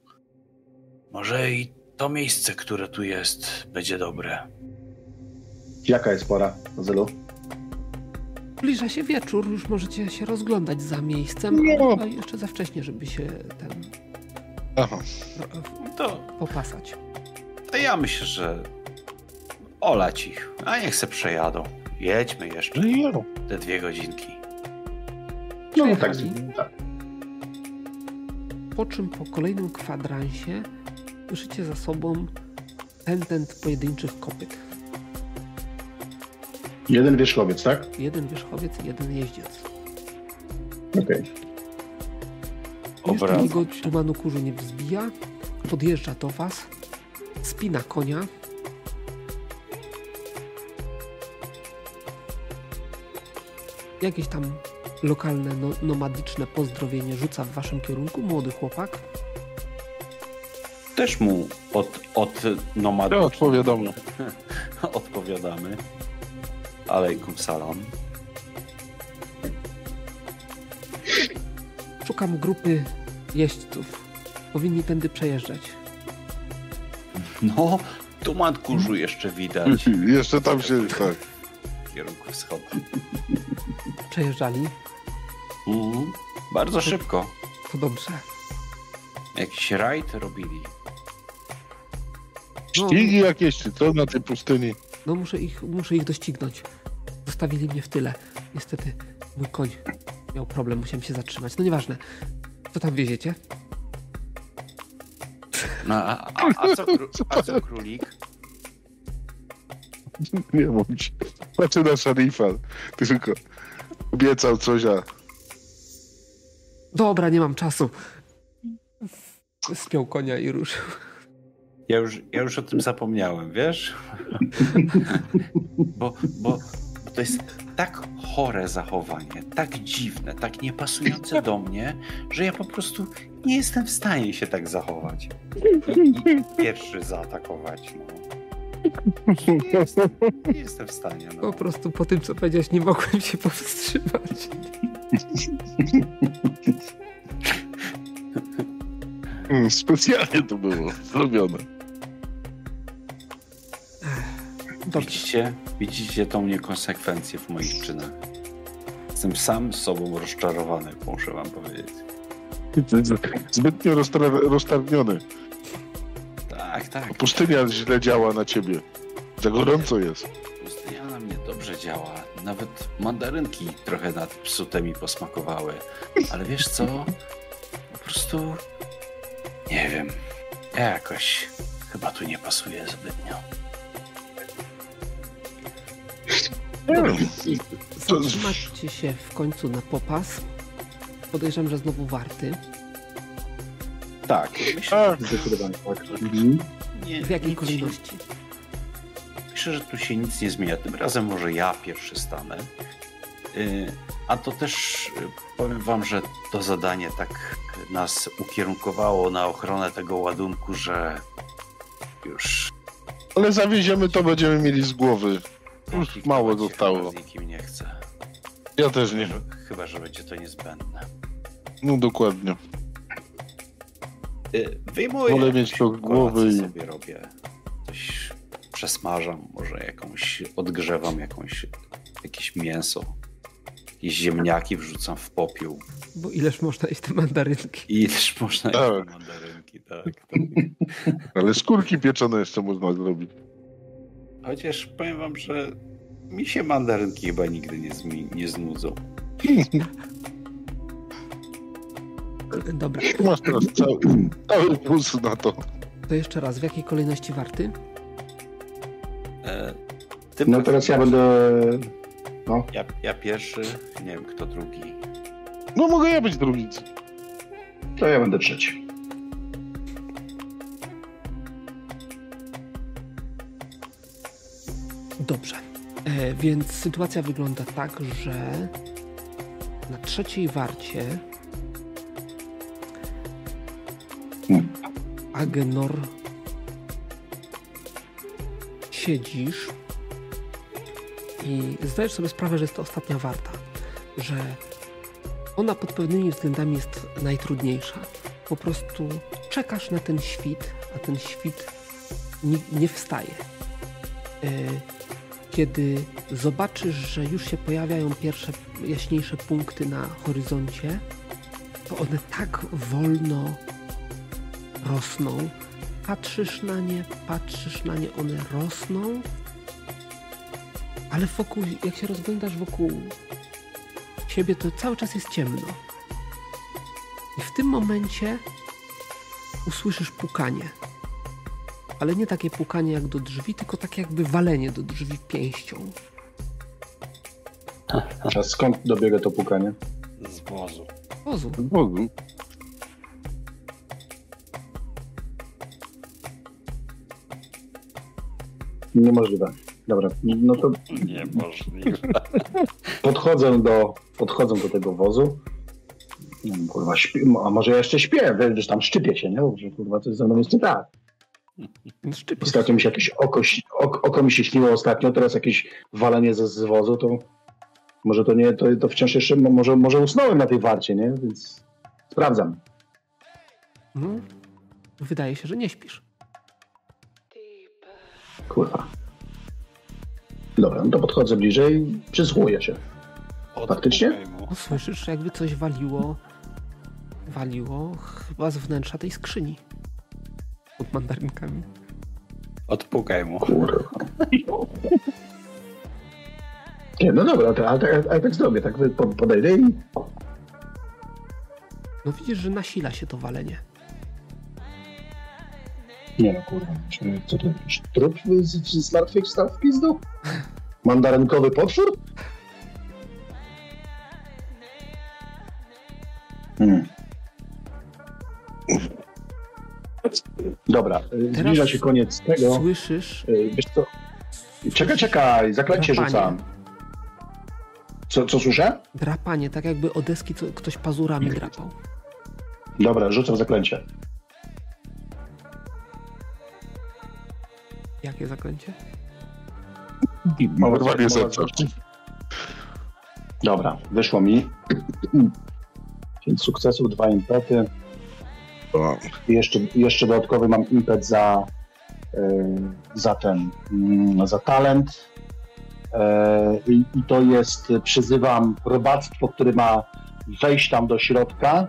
Może i to miejsce, które tu jest, będzie dobre. jaka jest pora, Zylu? Zbliża się wieczór, już możecie się rozglądać za miejscem, ale No. chyba jeszcze za wcześnie, żeby się ten Aha. To, popasać. to ja myślę, że olać ich, a niech se przejadą. Jedźmy jeszcze No, te dwie godzinki. No tak, tak. Po czym po kolejnym kwadransie słyszycie za sobą pętent pojedynczych kopyt. Jeden wierzchowiec, tak? Jeden wierzchowiec i jeden jeździec. Okej. Już Obracam się. tumanu kurzu nie wzbija. Podjeżdża do was, spina konia. Jakieś tam lokalne, no, nomadyczne pozdrowienie rzuca w waszym kierunku młody chłopak. Też mu od, od nomadu odpowiadamy. odpowiadamy. Alejkum salam. Szukam grupy jeźdźców. Powinni tędy przejeżdżać. No, tuman kurzu jeszcze widać Jeszcze tam się, tak. w kierunku wschodnim. Przejeżdżali. Mhm. Bardzo szybko. To dobrze. Jakiś rajd robili. No, Ścigi jakieś, czy co na tej pustyni? no muszę ich, muszę ich doścignąć. Zostawili mnie w tyle. Niestety mój koń miał problem, musiałem się zatrzymać. No nieważne. Co tam wieziecie? No, a, a, a, co, a co królik? Nie bądź. Patrzę na szarifa. Tylko obiecał coś, a Dobra, nie mam czasu. Spiął konia i ruszył. Ja już, ja już o tym zapomniałem, wiesz? bo, bo, bo to jest tak chore zachowanie, tak dziwne, tak niepasujące do mnie, że ja po prostu nie jestem w stanie się tak zachować. I, i pierwszy zaatakować. No. Nie, jestem, nie jestem w stanie. No. Po prostu po tym, co powiedziałeś, nie mogłem się powstrzymać. mm, specjalnie to było zrobione. Widzicie? Widzicie tą niekonsekwencję w moich czynach. Jestem sam sobą rozczarowany, muszę wam powiedzieć. Zbytnio roztargniony. Tak, tak. Pustynia źle działa na ciebie. Za gorąco jest. Pustynia na mnie dobrze działa. Nawet mandarynki trochę nad psute mi posmakowały. Ale wiesz co? Po prostu nie wiem. Ja jakoś chyba tu nie pasuje zbytnio. Zatrzymacie się w końcu na popas. Podejrzewam, że znowu warty. Tak, myślę, Zdecydowanie tak. Mhm. nie, W jakiej nic kolejności? Myślę, że tu się nic nie zmienia. Tym razem może ja pierwszy stanę. Y, A to też y, powiem wam, że to zadanie tak nas ukierunkowało na ochronę tego ładunku, że już ale zawieziemy to, będziemy mieli z głowy. Już mało zostało. Z nikim nie chcę. Ja też nie. Chyba, że będzie to niezbędne. No dokładnie. Y, Wyjmuję Wolę mieć to z głowy i- sobie robię. Coś przesmażam, może jakąś, odgrzewam jakąś, jakieś mięso. Jakieś ziemniaki wrzucam w popiół. Bo ileż można jeść te mandarynki? I też można Tak. jeść mandarynki, tak. tak. Ale skórki pieczone jeszcze można zrobić. Chociaż powiem wam, że mi się mandarynki chyba nigdy nie, zmi- nie znudzą. Dobra, Masz teraz cały, cały wóz na to. to jeszcze raz, w jakiej kolejności warty? E, No teraz ja będę... No, Ja, ja pierwszy, nie wiem kto drugi. No mogę ja być drugi. to ja będę trzeci. Dobrze. E, więc sytuacja wygląda tak, że na trzeciej warcie Agenor siedzisz i zdajesz sobie sprawę, że jest to ostatnia warta, że ona pod pewnymi względami jest najtrudniejsza. Po prostu czekasz na ten świt, a ten świt nie, nie wstaje. E, kiedy zobaczysz, że już się pojawiają pierwsze jaśniejsze punkty na horyzoncie, to one tak wolno rosną. Patrzysz na nie, patrzysz na nie, one rosną, ale wokół, jak się rozglądasz wokół siebie, to cały czas jest ciemno. I w tym momencie usłyszysz pukanie. Ale nie takie pukanie jak do drzwi, tylko tak jakby walenie do drzwi pięścią. A skąd dobiega to pukanie? Z wozu. Wozu. Z wozu. Niemożliwe. Dobra, no to Niemożliwe. podchodzę do, podchodzę do tego wozu. Nie wiem, kurwa, śpię, a może ja jeszcze śpię, wiesz, tam szczypię się, nie? Że, kurwa, coś ze mną jest nie tak. Szczypiesz. Ostatnio mi się jakieś oko, oko, oko mi się śniło ostatnio, teraz jakieś walenie z, z wozu, to może to nie, to, to wciąż jeszcze, no może, może usnąłem na tej warcie, nie? Więc sprawdzam. No, wydaje się, że nie śpisz. Kurwa. Dobra, no to podchodzę bliżej, przysłuchuję się. Faktycznie? Słyszysz, jakby coś waliło, waliło chyba z wnętrza tej skrzyni. Pod mandarynkami. Odpukaj mu. Kurwa. Nie, no dobra, to, ale, ale, ale tak zrobię, tak po- podejdę i No widzisz, że nasila się to walenie. Nie no, kurwa. Co to jakiś trup z, z martwych wstał w pizdu? Mandarynkowy potwór? Hmm. Dobra, y, Teraz zbliża się koniec tego. Słyszysz Y, Wiesz co? Czekaj, czekaj, zaklęcie Drapanie. rzucam. Co, co słyszę? drapanie, tak jakby o deski ktoś pazurami drapał. Dobra, rzucam zaklęcie. Jakie zaklęcie? Mowa- Urwanie mowa- serca. Dobra, wyszło mi. Pięć sukcesów, dwa impety. I jeszcze, jeszcze dodatkowy mam impet za, y, za ten, mm, za talent. E, I, I to jest, przyzywam robactwo, które ma wejść tam do środka.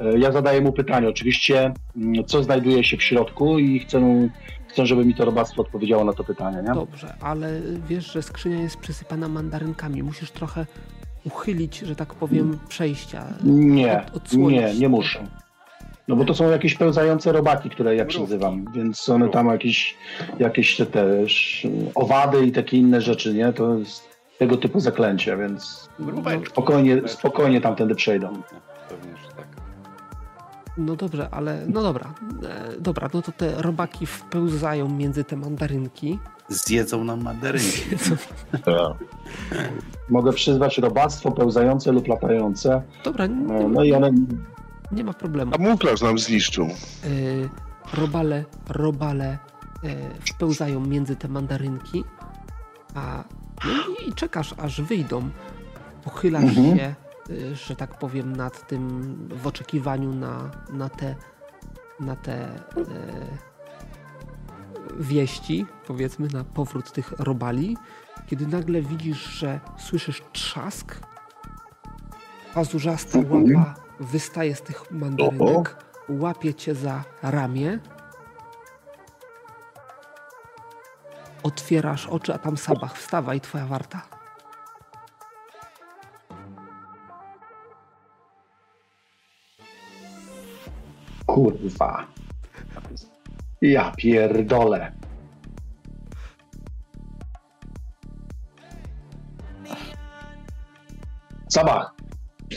E, Ja zadaję mu pytanie, oczywiście, mm, co znajduje się w środku i chcę, chcę żeby mi to robactwo odpowiedziało na to pytanie. Nie? Dobrze, ale wiesz, że skrzynia jest przysypana mandarynkami. Musisz trochę uchylić, że tak powiem, przejścia. Nie, Od- nie, nie muszę. No bo to są jakieś pełzające robaki, które ja przyzywam, więc one tam jakieś, jakieś te też owady i takie inne rzeczy, nie? To jest tego typu zaklęcie, więc spokojnie, spokojnie tamtędy przejdą. No dobrze, ale no dobra. E, dobra, no to te robaki wpełzają między te mandarynki. Zjedzą nam mandarynki. tak. Mogę przyzwać robactwo pełzające lub latające, Dobra, nie, no, no i one nie ma problemu. Kamuflaż nam zniszczył. E, robale, robale e, wpełzają między te mandarynki, a no i, i czekasz, aż wyjdą. Pochylasz Mhm. się, że tak powiem, nad tym w oczekiwaniu na, na te na te e, wieści, powiedzmy, na powrót tych robali, kiedy nagle widzisz, że słyszysz trzask, pazurzasta Mhm. łapa wystaje z tych mandarynek, łapie cię za ramię, otwierasz oczy, a tam sabach, wstawaj, twoja warta. Kurwa. Ja pierdolę. Sabach,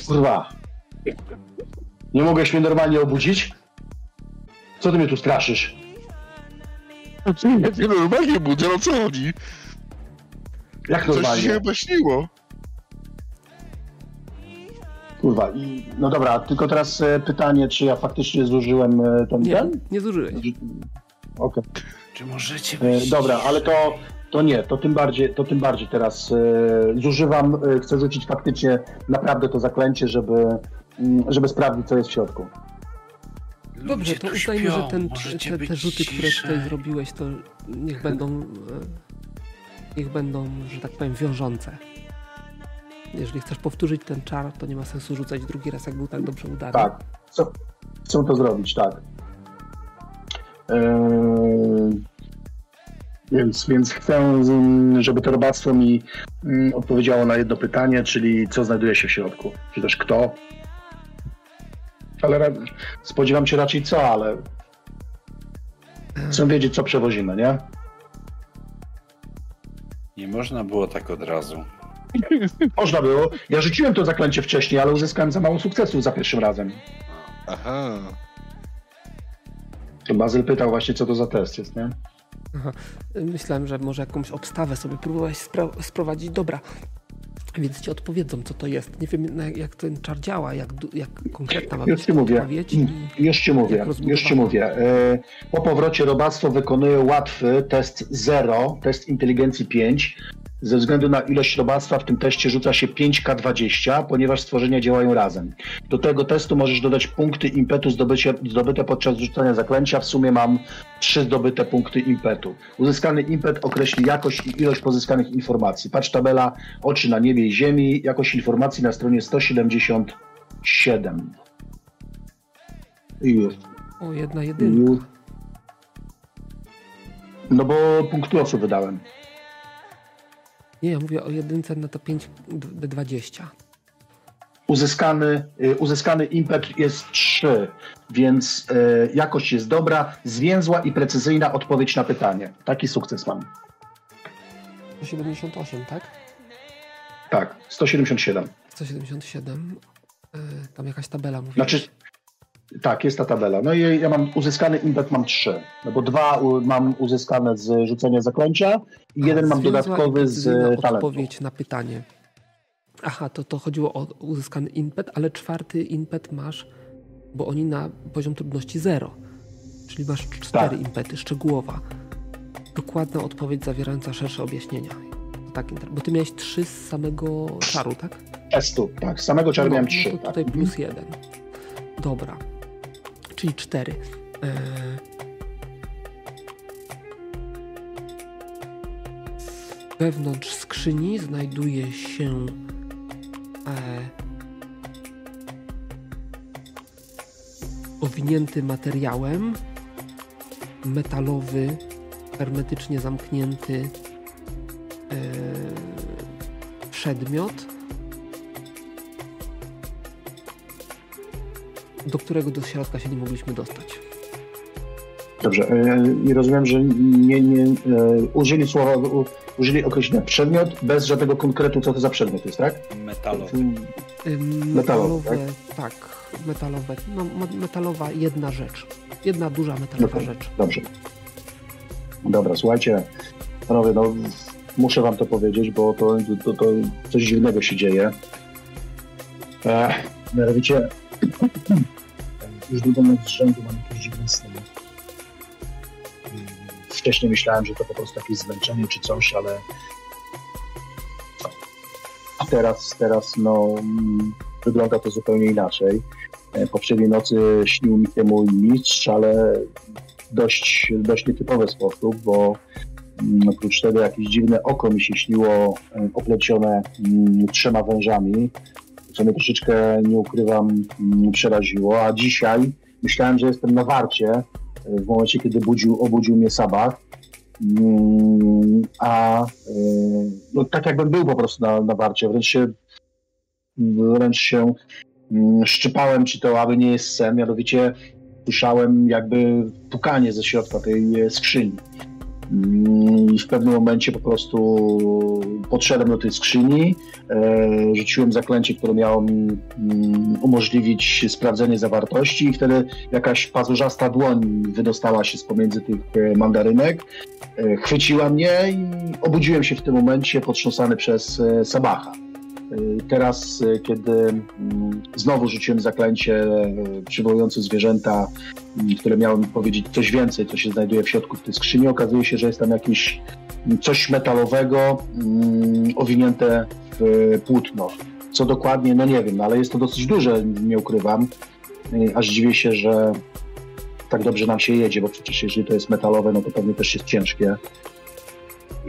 kurwa. Nie mogłeś mnie normalnie obudzić? Co ty mnie tu straszysz? Nie normalnie budzę, no co chodzi? Jak Coś ci się normalnie? chyba śniło. Kurwa, i no dobra, tylko teraz e, pytanie, czy ja faktycznie zużyłem e, ten Nie, ten? nie zużyłeś. Okej. Czy możecie E, być Dobra, ale to, to nie, to tym bardziej, to tym bardziej teraz e, zużywam, e, chcę rzucić faktycznie naprawdę to zaklęcie, żeby, mm, żeby sprawdzić, co jest w środku. Dobrze, to uznajmy, śpią, że ten, te, te rzuty, które tutaj zrobiłeś, to niech będą, e, niech będą, że tak powiem, wiążące. Jeżeli chcesz powtórzyć ten czar, to nie ma sensu rzucać drugi raz, jak był tak dobrze udany. Tak, chcę, chcę to zrobić, tak. E, więc, więc chcę, żeby to robactwo mi mm, odpowiedziało na jedno pytanie, czyli co znajduje się w środku, czy też kto. Ale spodziewam się raczej co, ale chcę wiedzieć, co przewozimy, nie? Nie można było tak od razu. Można było. Ja rzuciłem to zaklęcie wcześniej, ale uzyskałem za mało sukcesów za pierwszym razem. Aha. To Bazyl pytał właśnie, co to za test jest, nie? Myślałem, że może jakąś obstawę sobie próbowałeś spra- sprowadzić. Dobra, więc ci odpowiedzą, co to jest. Nie wiem, jak ten czar działa, jak, jak konkretna ma Już być ci mówię. odpowiedź. Już ci mówię, już ci mówię. E, Po powrocie robactwo wykonuje łatwy test 0, test inteligencji 5. Ze względu na ilość robactwa w tym teście rzuca się 5K20, ponieważ stworzenia działają razem. Do tego testu możesz dodać punkty impetu zdobycie, zdobyte podczas rzucania zaklęcia. W sumie mam 3 zdobyte punkty impetu. Uzyskany impet określi jakość i ilość pozyskanych informacji. Patrz tabela oczy na niebie i ziemi, jakość informacji na stronie 177. I już. O, jedna jedynka. No bo punktuowcu wydałem. Nie, ja mówię o jedynce na to 5 D20. Uzyskany, y, uzyskany impet jest 3, więc y, jakość jest dobra, zwięzła i precyzyjna odpowiedź na pytanie. Taki sukces mam. 178, tak? Tak, 177. 177. Yy, tam jakaś tabela mówi. Znaczy, tak, jest ta tabela. No i ja mam uzyskany impet mam 3, no bo dwa mam uzyskane z rzucenia zaklęcia i jeden mam dodatkowy z talentu. odpowiedź na pytanie. Aha, to, to chodziło o uzyskany impet, ale czwarty impet masz, bo oni na poziom trudności 0. Czyli masz cztery tak. impety, szczegółowa. Dokładna odpowiedź zawierająca szersze objaśnienia. Tak, bo ty miałeś trzy z samego czaru, tak? Testu, tak. Z samego czaru no, miałem no trzy. No tutaj plus jeden. Dobra. Czyli. Eee... Wewnątrz skrzyni znajduje się e, owinięty materiałem, metalowy, hermetycznie zamknięty e, przedmiot, do którego do środka się nie mogliśmy dostać. Dobrze. E, I rozumiem, że nie, nie e, użyli słowa, użyli określenia przedmiot bez żadnego konkretu, co to za przedmiot jest, tak? Metalowy. Metalowe, metalowe tak? tak? metalowe. No, metalowa jedna rzecz. Jedna duża metalowa rzecz. Dobrze. Dobra, słuchajcie, panowie, no muszę wam to powiedzieć, bo to, to, to coś dziwnego się dzieje. E, mianowicie już długo z rzędu mam jakieś dziwne sny wcześniej myślałem, że to po prostu jakieś zmęczenie czy coś, ale teraz, teraz no, wygląda to zupełnie inaczej. Poprzedniej nocy śnił mi się mój mistrz, ale dość, dość nietypowy sposób, bo mm, oprócz tego jakieś dziwne oko mi się śniło oplecione mm, trzema wężami, co mnie troszeczkę, nie ukrywam, mm, przeraziło, a dzisiaj myślałem, że jestem na warcie, w momencie, kiedy budził, obudził mnie Sabach. Mm, a e, no, tak jakbym był po prostu na, na warcie, wręcz się, wręcz się mm, szczypałem, czy to aby nie jest sen, mianowicie słyszałem jakby pukanie ze środka tej e, skrzyni. I w pewnym momencie po prostu podszedłem do tej skrzyni, e, rzuciłem zaklęcie, które miało mi mm, umożliwić sprawdzenie zawartości i wtedy jakaś pazurzasta dłoń wydostała się z pomiędzy tych e, mandarynek, e, chwyciła mnie i obudziłem się w tym momencie potrząsany przez Sabacha. Teraz, kiedy mm, znowu rzuciłem zaklęcie przywołujące zwierzęta, mm, które miało mi powiedzieć coś więcej, co się znajduje w środku w tej skrzyni, okazuje się, że jest tam jakieś mm, coś metalowego owinięte w płótno. Co dokładnie, no nie wiem, no ale jest to dosyć duże, nie ukrywam. Aż dziwię się, że tak dobrze nam się jedzie, bo przecież jeżeli to jest metalowe, no to pewnie też jest ciężkie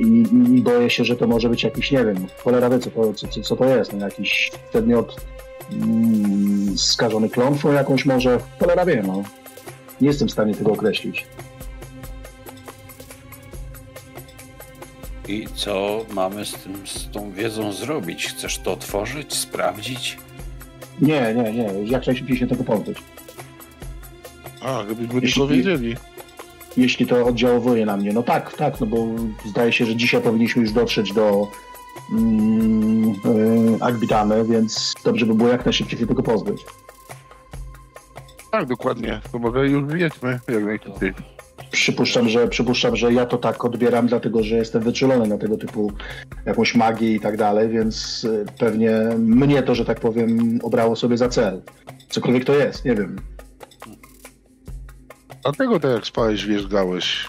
i, i, boję się, że to może być jakiś, nie wiem, cholera wie, co to, co, co, co to jest, no, jakiś przedmiot mm, skażony klątwą jakąś może, cholera wie, no. Nie jestem w stanie tego określić. I co mamy z, tym, z tą wiedzą zrobić? Chcesz to otworzyć, sprawdzić? Nie, nie, nie. Jak najszybciej się tego pozbyć. A, gdybyśmy Jeśli... tylko wiedzieli jeśli to oddziałuje na mnie. No tak, tak, no bo zdaje się, że dzisiaj powinniśmy już dotrzeć do mm, yy, Agbitamy, więc dobrze by było jak najszybciej się tego pozbyć. Tak, dokładnie. To może już wiedźmy jak najszybciej. Przypuszczam, że przypuszczam, że ja to tak odbieram, dlatego że jestem wyczulony na tego typu jakąś magię i tak dalej, więc y, pewnie mnie to, że tak powiem, obrało sobie za cel. Cokolwiek to jest, nie wiem. Dlatego tak jak spałeś, wierzgałeś.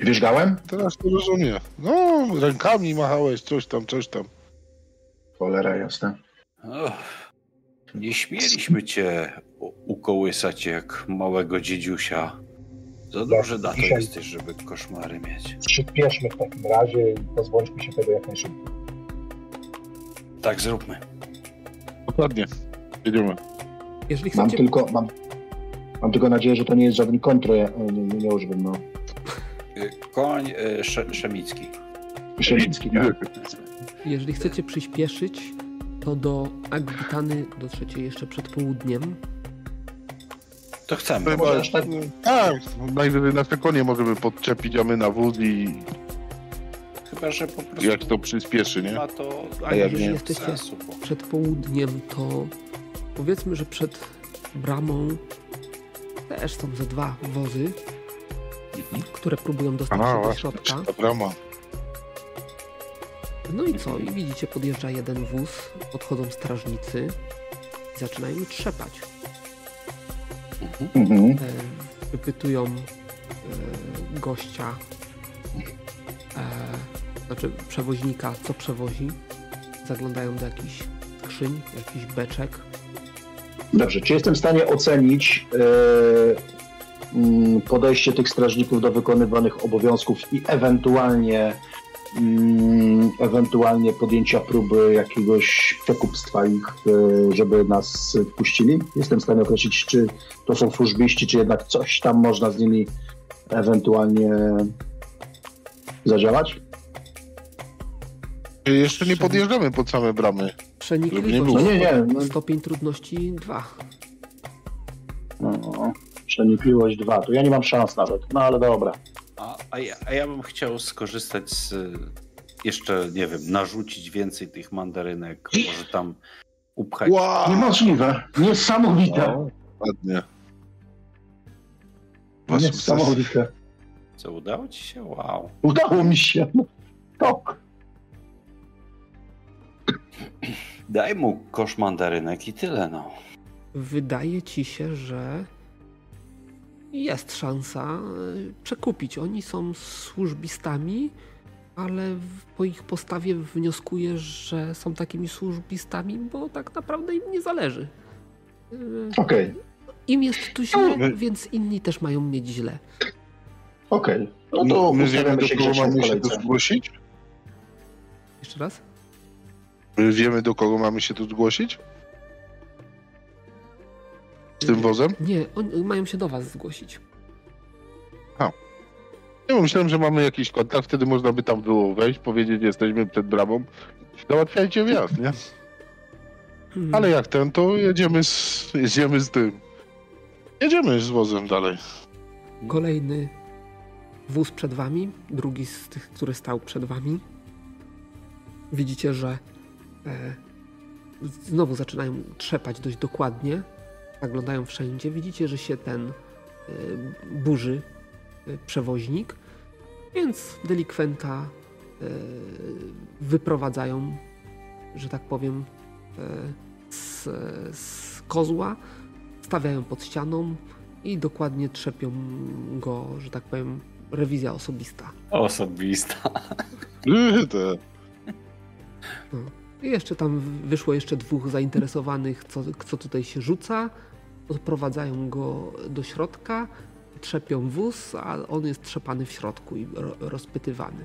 Wierzgałem? Teraz to rozumiem. No, rękami machałeś, coś tam, coś tam. Cholera jasna. nie śmieliśmy cię ukołysać jak małego dziedziusia. Za duży na to jesteś, żeby koszmary mieć. Przyspieszmy w takim razie i pozwólmy się tego jak najszybciej. Tak zróbmy. Dokładnie. Jedziemy. Jeżeli chcecie... Mam tylko, mam, Mam tylko nadzieję, że to nie jest żaden kontro, ja, nie, nie, nie używam, no. Y, koń y, Szemicki. Szemicki, tak. Jeżeli chcecie przyspieszyć, to do Agbitany dotrzecie jeszcze przed południem. To chcemy. Chyba, Może tak- tak, najwyżej nasze konie możemy podczepić, a my na wóz i Chyba, że po prostu jak to przyspieszy, nie? ma to A jak jeżeli nie? jesteście sensu. Bo... przed południem, to powiedzmy, że przed bramą też są ze dwa wozy, które próbują dostać się do środka. brama. No i co? I widzicie, podjeżdża jeden wóz, podchodzą strażnicy i zaczynają trzepać. Mhm. E, wypytują e, gościa, e, znaczy przewoźnika, co przewozi. Zaglądają do jakichś skrzyń, jakichś beczek. Dobrze, czy jestem w stanie ocenić mm, podejście tych strażników do wykonywanych obowiązków i ewentualnie mm, ewentualnie podjęcia próby jakiegoś przekupstwa ich, e, żeby nas wpuścili? Jestem w stanie określić, czy to są służbiści, czy jednak coś tam można z nimi ewentualnie zadziałać? Jeszcze nie podjeżdżamy pod same bramy. Przenikliwość. No nie, nie, no. Stopień trudności 2. No, przenikliwość dwa, to ja nie mam szans nawet, no ale dobra. A, a, ja, a ja bym chciał skorzystać z jeszcze, nie wiem, narzucić więcej tych mandarynek, może tam upchać. Wow! Niemożliwe, niesamowite. No, ładnie. Was Niesamowite. Co, udało ci się? Wow. Udało mi się. Tak. Daj mu kosz mandarynek i tyle, no. Wydaje ci się, że jest szansa e, przekupić. Oni są służbistami, ale po ich postawie wnioskuję, że są takimi służbistami, bo tak naprawdę im nie zależy. E, Okej, Im jest tu źle, My- więc inni też mają mieć źle. okej. No to My wiemy, do kogo mamy się zgłosić? Jeszcze raz? My wiemy, do kogo mamy się tu zgłosić? Z tym wozem? Nie, oni mają się do was zgłosić. Nie, myślałem, że mamy jakiś kontakt, wtedy można by tam było wejść, powiedzieć, jesteśmy przed bramą. Załatwiajcie wjazd, nie? Hmm. Ale jak ten, to jedziemy z, jedziemy z tym. Jedziemy z wozem dalej. Kolejny wóz przed wami, drugi z tych, który stał przed wami. Widzicie, że znowu zaczynają trzepać dość dokładnie. Zaglądają wszędzie. Widzicie, że się ten e, burzy e, przewoźnik, więc delikwenta e, wyprowadzają, że tak powiem, e, z, z kozła, stawiają pod ścianą, i dokładnie trzepią go, że tak powiem, rewizja osobista. Osobista. Te. I jeszcze tam wyszło jeszcze dwóch zainteresowanych, co, co tutaj się rzuca. Odprowadzają go do środka, trzepią wóz, a on jest trzepany w środku i ro, rozpytywany.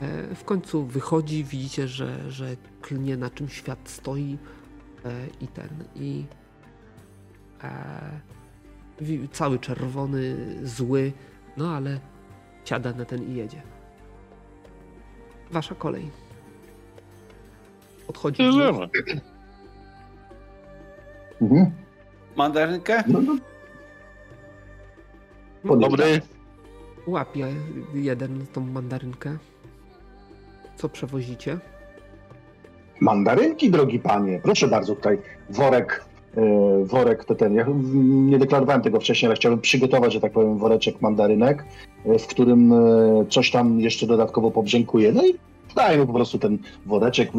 E, w końcu wychodzi, widzicie, że, że klnie na czym świat stoi e, i ten, i e, cały czerwony, zły, no ale siada na ten i jedzie. Wasza kolej. Odchodzi. Mhm. Mandarynkę? No, no. Dobry. Łapie jeden tą mandarynkę. Co przewozicie? Mandarynki, drogi panie. Proszę bardzo, tutaj worek, e, worek to ten. Ja nie deklarowałem tego wcześniej, ale chciałbym przygotować, że tak powiem, woreczek mandarynek, e, w którym e, coś tam jeszcze dodatkowo pobrzękuje. No i dajmy po prostu ten woreczek.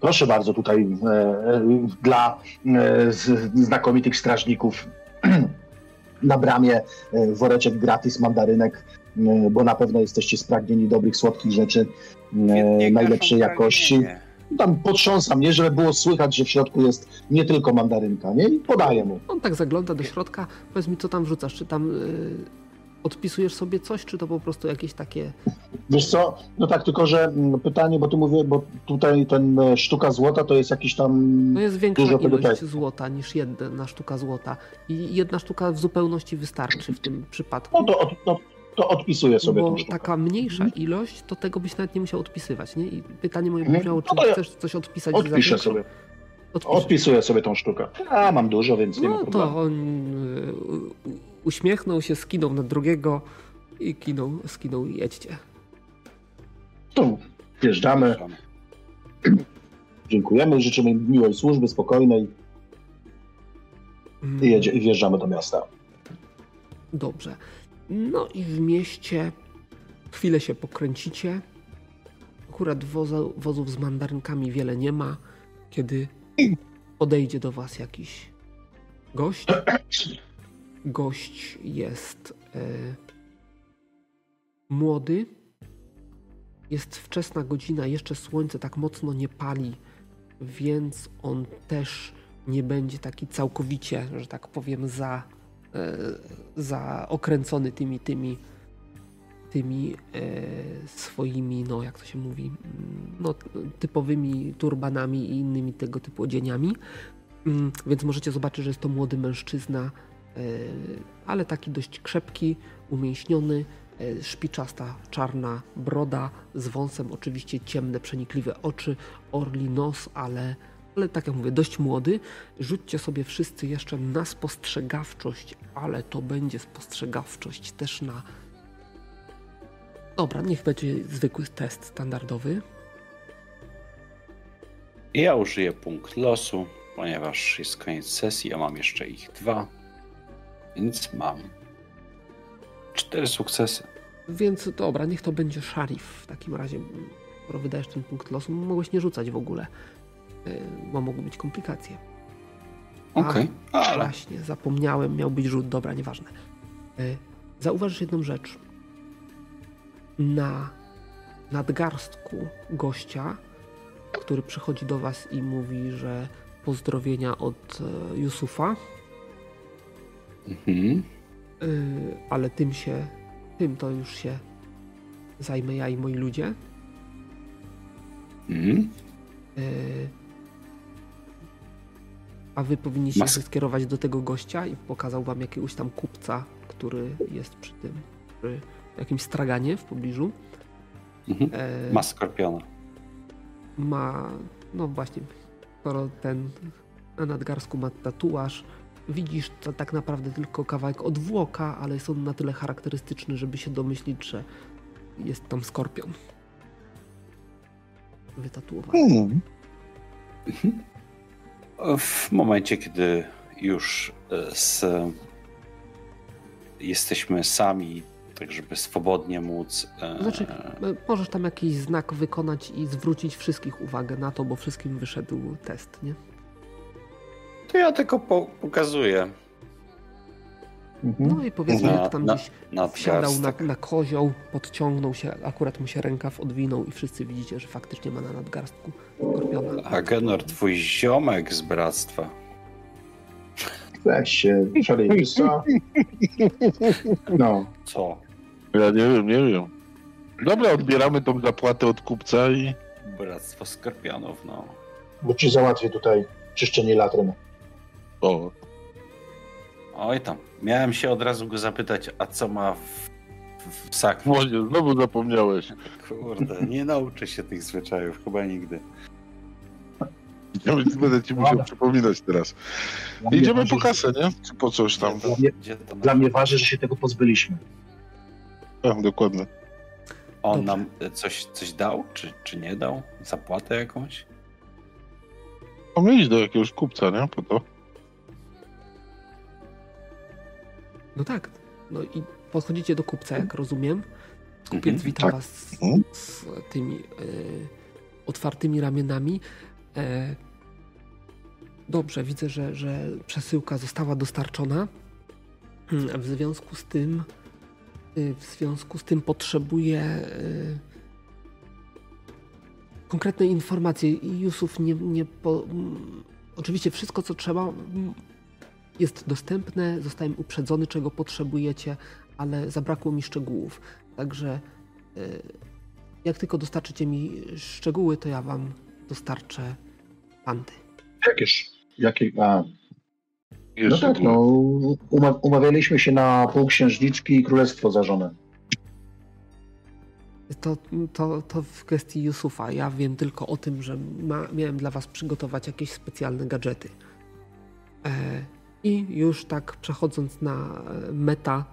Proszę bardzo, tutaj e, e, dla e, z- znakomitych strażników na bramie e, woreczek gratis mandarynek, e, bo na pewno jesteście spragnieni dobrych, słodkich rzeczy e, najlepszej jakości. Tam potrząsam, nie, żeby było słychać, że w środku jest nie tylko mandarynka, nie? I podaję mu. On tak zagląda do środka. Powiedz mi, co tam wrzucasz? Czy tam y, odpisujesz sobie coś, czy to po prostu jakieś takie... Wiesz co, no tak, tylko że mm, pytanie, bo tu mówię, bo tutaj ten e, sztuka złota to jest jakiś tam... No jest większa Dużo tego ilość tak. złota niż jedna sztuka złota. I jedna sztuka w zupełności wystarczy w tym przypadku. No to, od, to, to odpisuję sobie Bo taka mniejsza ilość, to tego byś nawet nie musiał odpisywać, nie? I pytanie moje Mhm. brzmiało, czy No ja chcesz coś odpisać za Odpiszę sobie. Odpisuję sobie tą sztukę. A, mam dużo, więc nie ma No problemu. to on u- uśmiechnął się, skinął na drugiego i kinął, skinął i jedźcie. To wjeżdżamy, dziękujemy, życzymy miłej służby, spokojnej Mm, i jedzie, i wjeżdżamy do miasta. Dobrze. No i w mieście chwilę się pokręcicie. Akurat wozów z mandarynkami wiele nie ma, kiedy podejdzie do was jakiś gość. Gość jest e, młody. Jest wczesna godzina, jeszcze słońce tak mocno nie pali, więc on też nie będzie taki całkowicie, że tak powiem, za, e, za okręcony tymi, tymi, tymi e, swoimi, no jak to się mówi, mm, no, typowymi turbanami i innymi tego typu odzieniami. Mm, Więc możecie zobaczyć, że jest to młody mężczyzna, ale taki dość krzepki, umięśniony, e, szpiczasta, czarna broda z wąsem, oczywiście ciemne, przenikliwe oczy, orli nos, ale, ale tak jak mówię, dość młody. Rzućcie sobie wszyscy jeszcze na spostrzegawczość, ale to będzie spostrzegawczość też na. Dobra, niech będzie zwykły test standardowy. Ja użyję punkt losu, ponieważ jest koniec sesji, a mam jeszcze ich dwa. Więc mam cztery sukcesy. Więc dobra, niech to będzie szarif w takim razie. Skoro wydajesz ten punkt losu, mogłeś nie rzucać w ogóle, yy, bo mogły być komplikacje. Okej, A, ale Właśnie, zapomniałem, miał być rzut, dobra, nieważne. Yy, Zauważysz jedną rzecz. Na nadgarstku gościa, który przychodzi do was i mówi, że pozdrowienia od e, Yusufa, Mhm. Yy, ale tym się, tym to już się zajmę ja i moi ludzie. Mhm. Yy, a wy powinniście Mas- się skierować do tego gościa i pokazał wam jakiegoś tam kupca, który jest przy tym, przy jakimś straganie w pobliżu. Mhm. Yy, Ma skorpiona. ma, no właśnie, skoro ten na nadgarstku ma tatuaż, widzisz to tak naprawdę tylko kawałek odwłoka, ale jest on na tyle charakterystyczny, żeby się domyślić, że jest tam skorpion. Wytatuowany. Hmm. W momencie, kiedy już e, z, jesteśmy sami, tak żeby swobodnie móc. e, Znaczy, e, możesz tam jakiś znak wykonać i zwrócić wszystkich uwagę na to, bo wszystkim wyszedł test, nie? To ja tylko po, pokazuję Mhm. No i powiedzmy, Na- jak tam na- gdzieś wsiadał na, na kozioł, podciągnął się, akurat mu się rękaw odwinął i wszyscy widzicie, że faktycznie ma na nadgarstku skorpiona. Agenor, twój ziomek z bractwa. Weź się, szalej, co? No, Co? Ja nie wiem, nie wiem. Dobra, odbieramy tą zapłatę od kupca i... Bractwo skorpionów, no. bo ci załatwię tutaj czyszczenie latryn. O, Oj tam. Miałem się od razu go zapytać, a co ma w, w, sakwie? Młodzie, znowu zapomniałeś. Kurde, nie nauczę się tych zwyczajów, chyba nigdy. Ja więc będę ci musiał Dobra. przypominać teraz. Idziemy po kasę, nie? Czy po coś tam? Dla mnie, Gdzie to dla mnie waży, że się tego pozbyliśmy. Tak, dokładnie. On Dobrze. nam coś, coś dał, czy, czy nie dał? Zapłatę jakąś? Mamy iść do jakiegoś kupca, nie? Po to. No tak. No i podchodzicie do kupca, jak rozumiem. Kupiec Mhm, wita tak. was z, Mhm. z tymi e, otwartymi ramionami. E, dobrze, widzę, że, że przesyłka została dostarczona. Mm, W związku z tym y, w związku z tym potrzebuję y, konkretne informacje. I Jusuf nie, nie po, mm, oczywiście wszystko co trzeba mm, jest dostępne, zostałem uprzedzony czego potrzebujecie, ale zabrakło mi szczegółów. Także y, jak tylko dostarczycie mi szczegóły, to ja wam dostarczę panty. Jakież? Jakie? A, no Jeszcze tak, no. Uma, umawialiśmy się na półksiężniczki i królestwo za żonę. To, to, to w kwestii Yusufa. Ja wiem tylko o tym, że ma, miałem dla was przygotować jakieś specjalne gadżety. E, I już tak przechodząc na meta,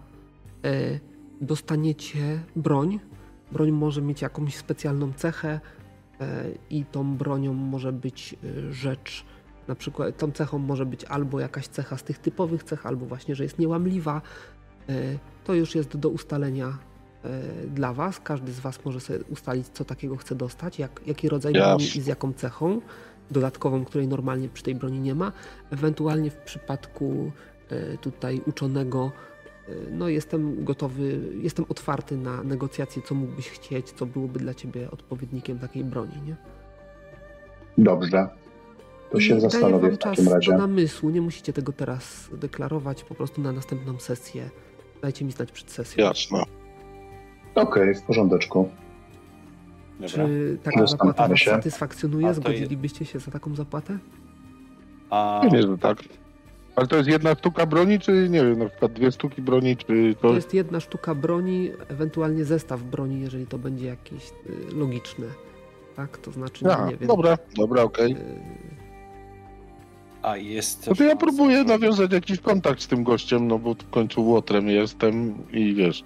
e, dostaniecie broń. Broń może mieć jakąś specjalną cechę e, i tą bronią może być e, rzecz, na przykład tą cechą może być albo jakaś cecha z tych typowych cech, albo właśnie, że jest niełamliwa. E, to już jest do ustalenia dla Was. Każdy z Was może sobie ustalić, co takiego chce dostać, jak, jaki rodzaj yes. broni i z jaką cechą dodatkową, której normalnie przy tej broni nie ma. Ewentualnie w przypadku tutaj uczonego no jestem gotowy, jestem otwarty na negocjacje, co mógłbyś chcieć, co byłoby dla ciebie odpowiednikiem takiej broni, nie? Dobrze. To się zastanowię w takim razie. do namysłu, nie musicie tego teraz deklarować, po prostu na następną sesję. Dajcie mi znać przed sesją. Jasne. Okej, okay, w porządeczku. Dobra. Czy taka zapłata was satysfakcjonuje? Zgodzilibyście się za taką zapłatę? A... Nie, że tak. Ale to jest jedna sztuka broni, czy nie wiem, na przykład dwie sztuki broni, czy to... To jest jedna sztuka broni, ewentualnie zestaw broni, jeżeli to będzie jakieś y, logiczne. Tak, to znaczy, A, nie wiem. Dobra, dobra, okej. Okay. A jest. No to ja próbuję nawiązać jakiś kontakt z tym gościem, no bo w końcu łotrem jestem i wiesz.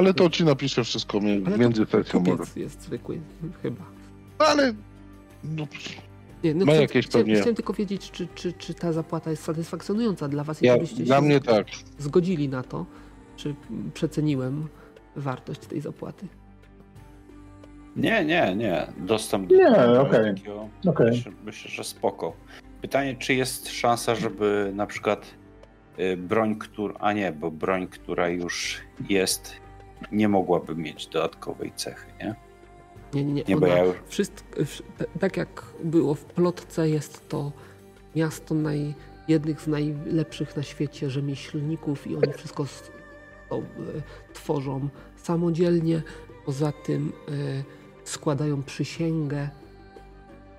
Ale to ci napiszę wszystko między sesją. jest zwykły, chyba. No ale. No, nie, no Ma chcę, jakieś chciałem, pewnie... chciałem tylko wiedzieć, czy, czy, czy ta zapłata jest satysfakcjonująca dla was ja, byście dla mnie tak. zgodzili na to, czy przeceniłem wartość tej zapłaty. Nie, nie, nie. Dostęp do nie, okay. okay. Myślę, myślę, że spoko. Pytanie, czy jest szansa, żeby na przykład y, broń, która. A nie, bo broń, która już jest, nie mogłaby mieć dodatkowej cechy, nie? Nie, nie, nie. nie Ona, ja już... wszystko, tak jak było w plotce, jest to miasto naj, jednych z najlepszych na świecie rzemieślników i oni wszystko to, e, tworzą samodzielnie. Poza tym e, składają przysięgę.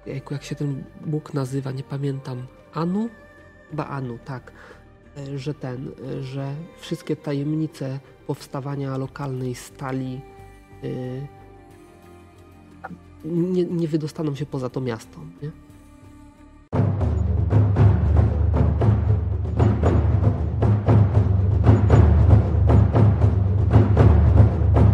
Jejku, jak się ten Bóg nazywa, nie pamiętam. Anu? Chyba Anu, tak. E, że ten, e, że wszystkie tajemnice powstawania lokalnej stali e, nie, nie wydostaną się poza to miasto. Nie?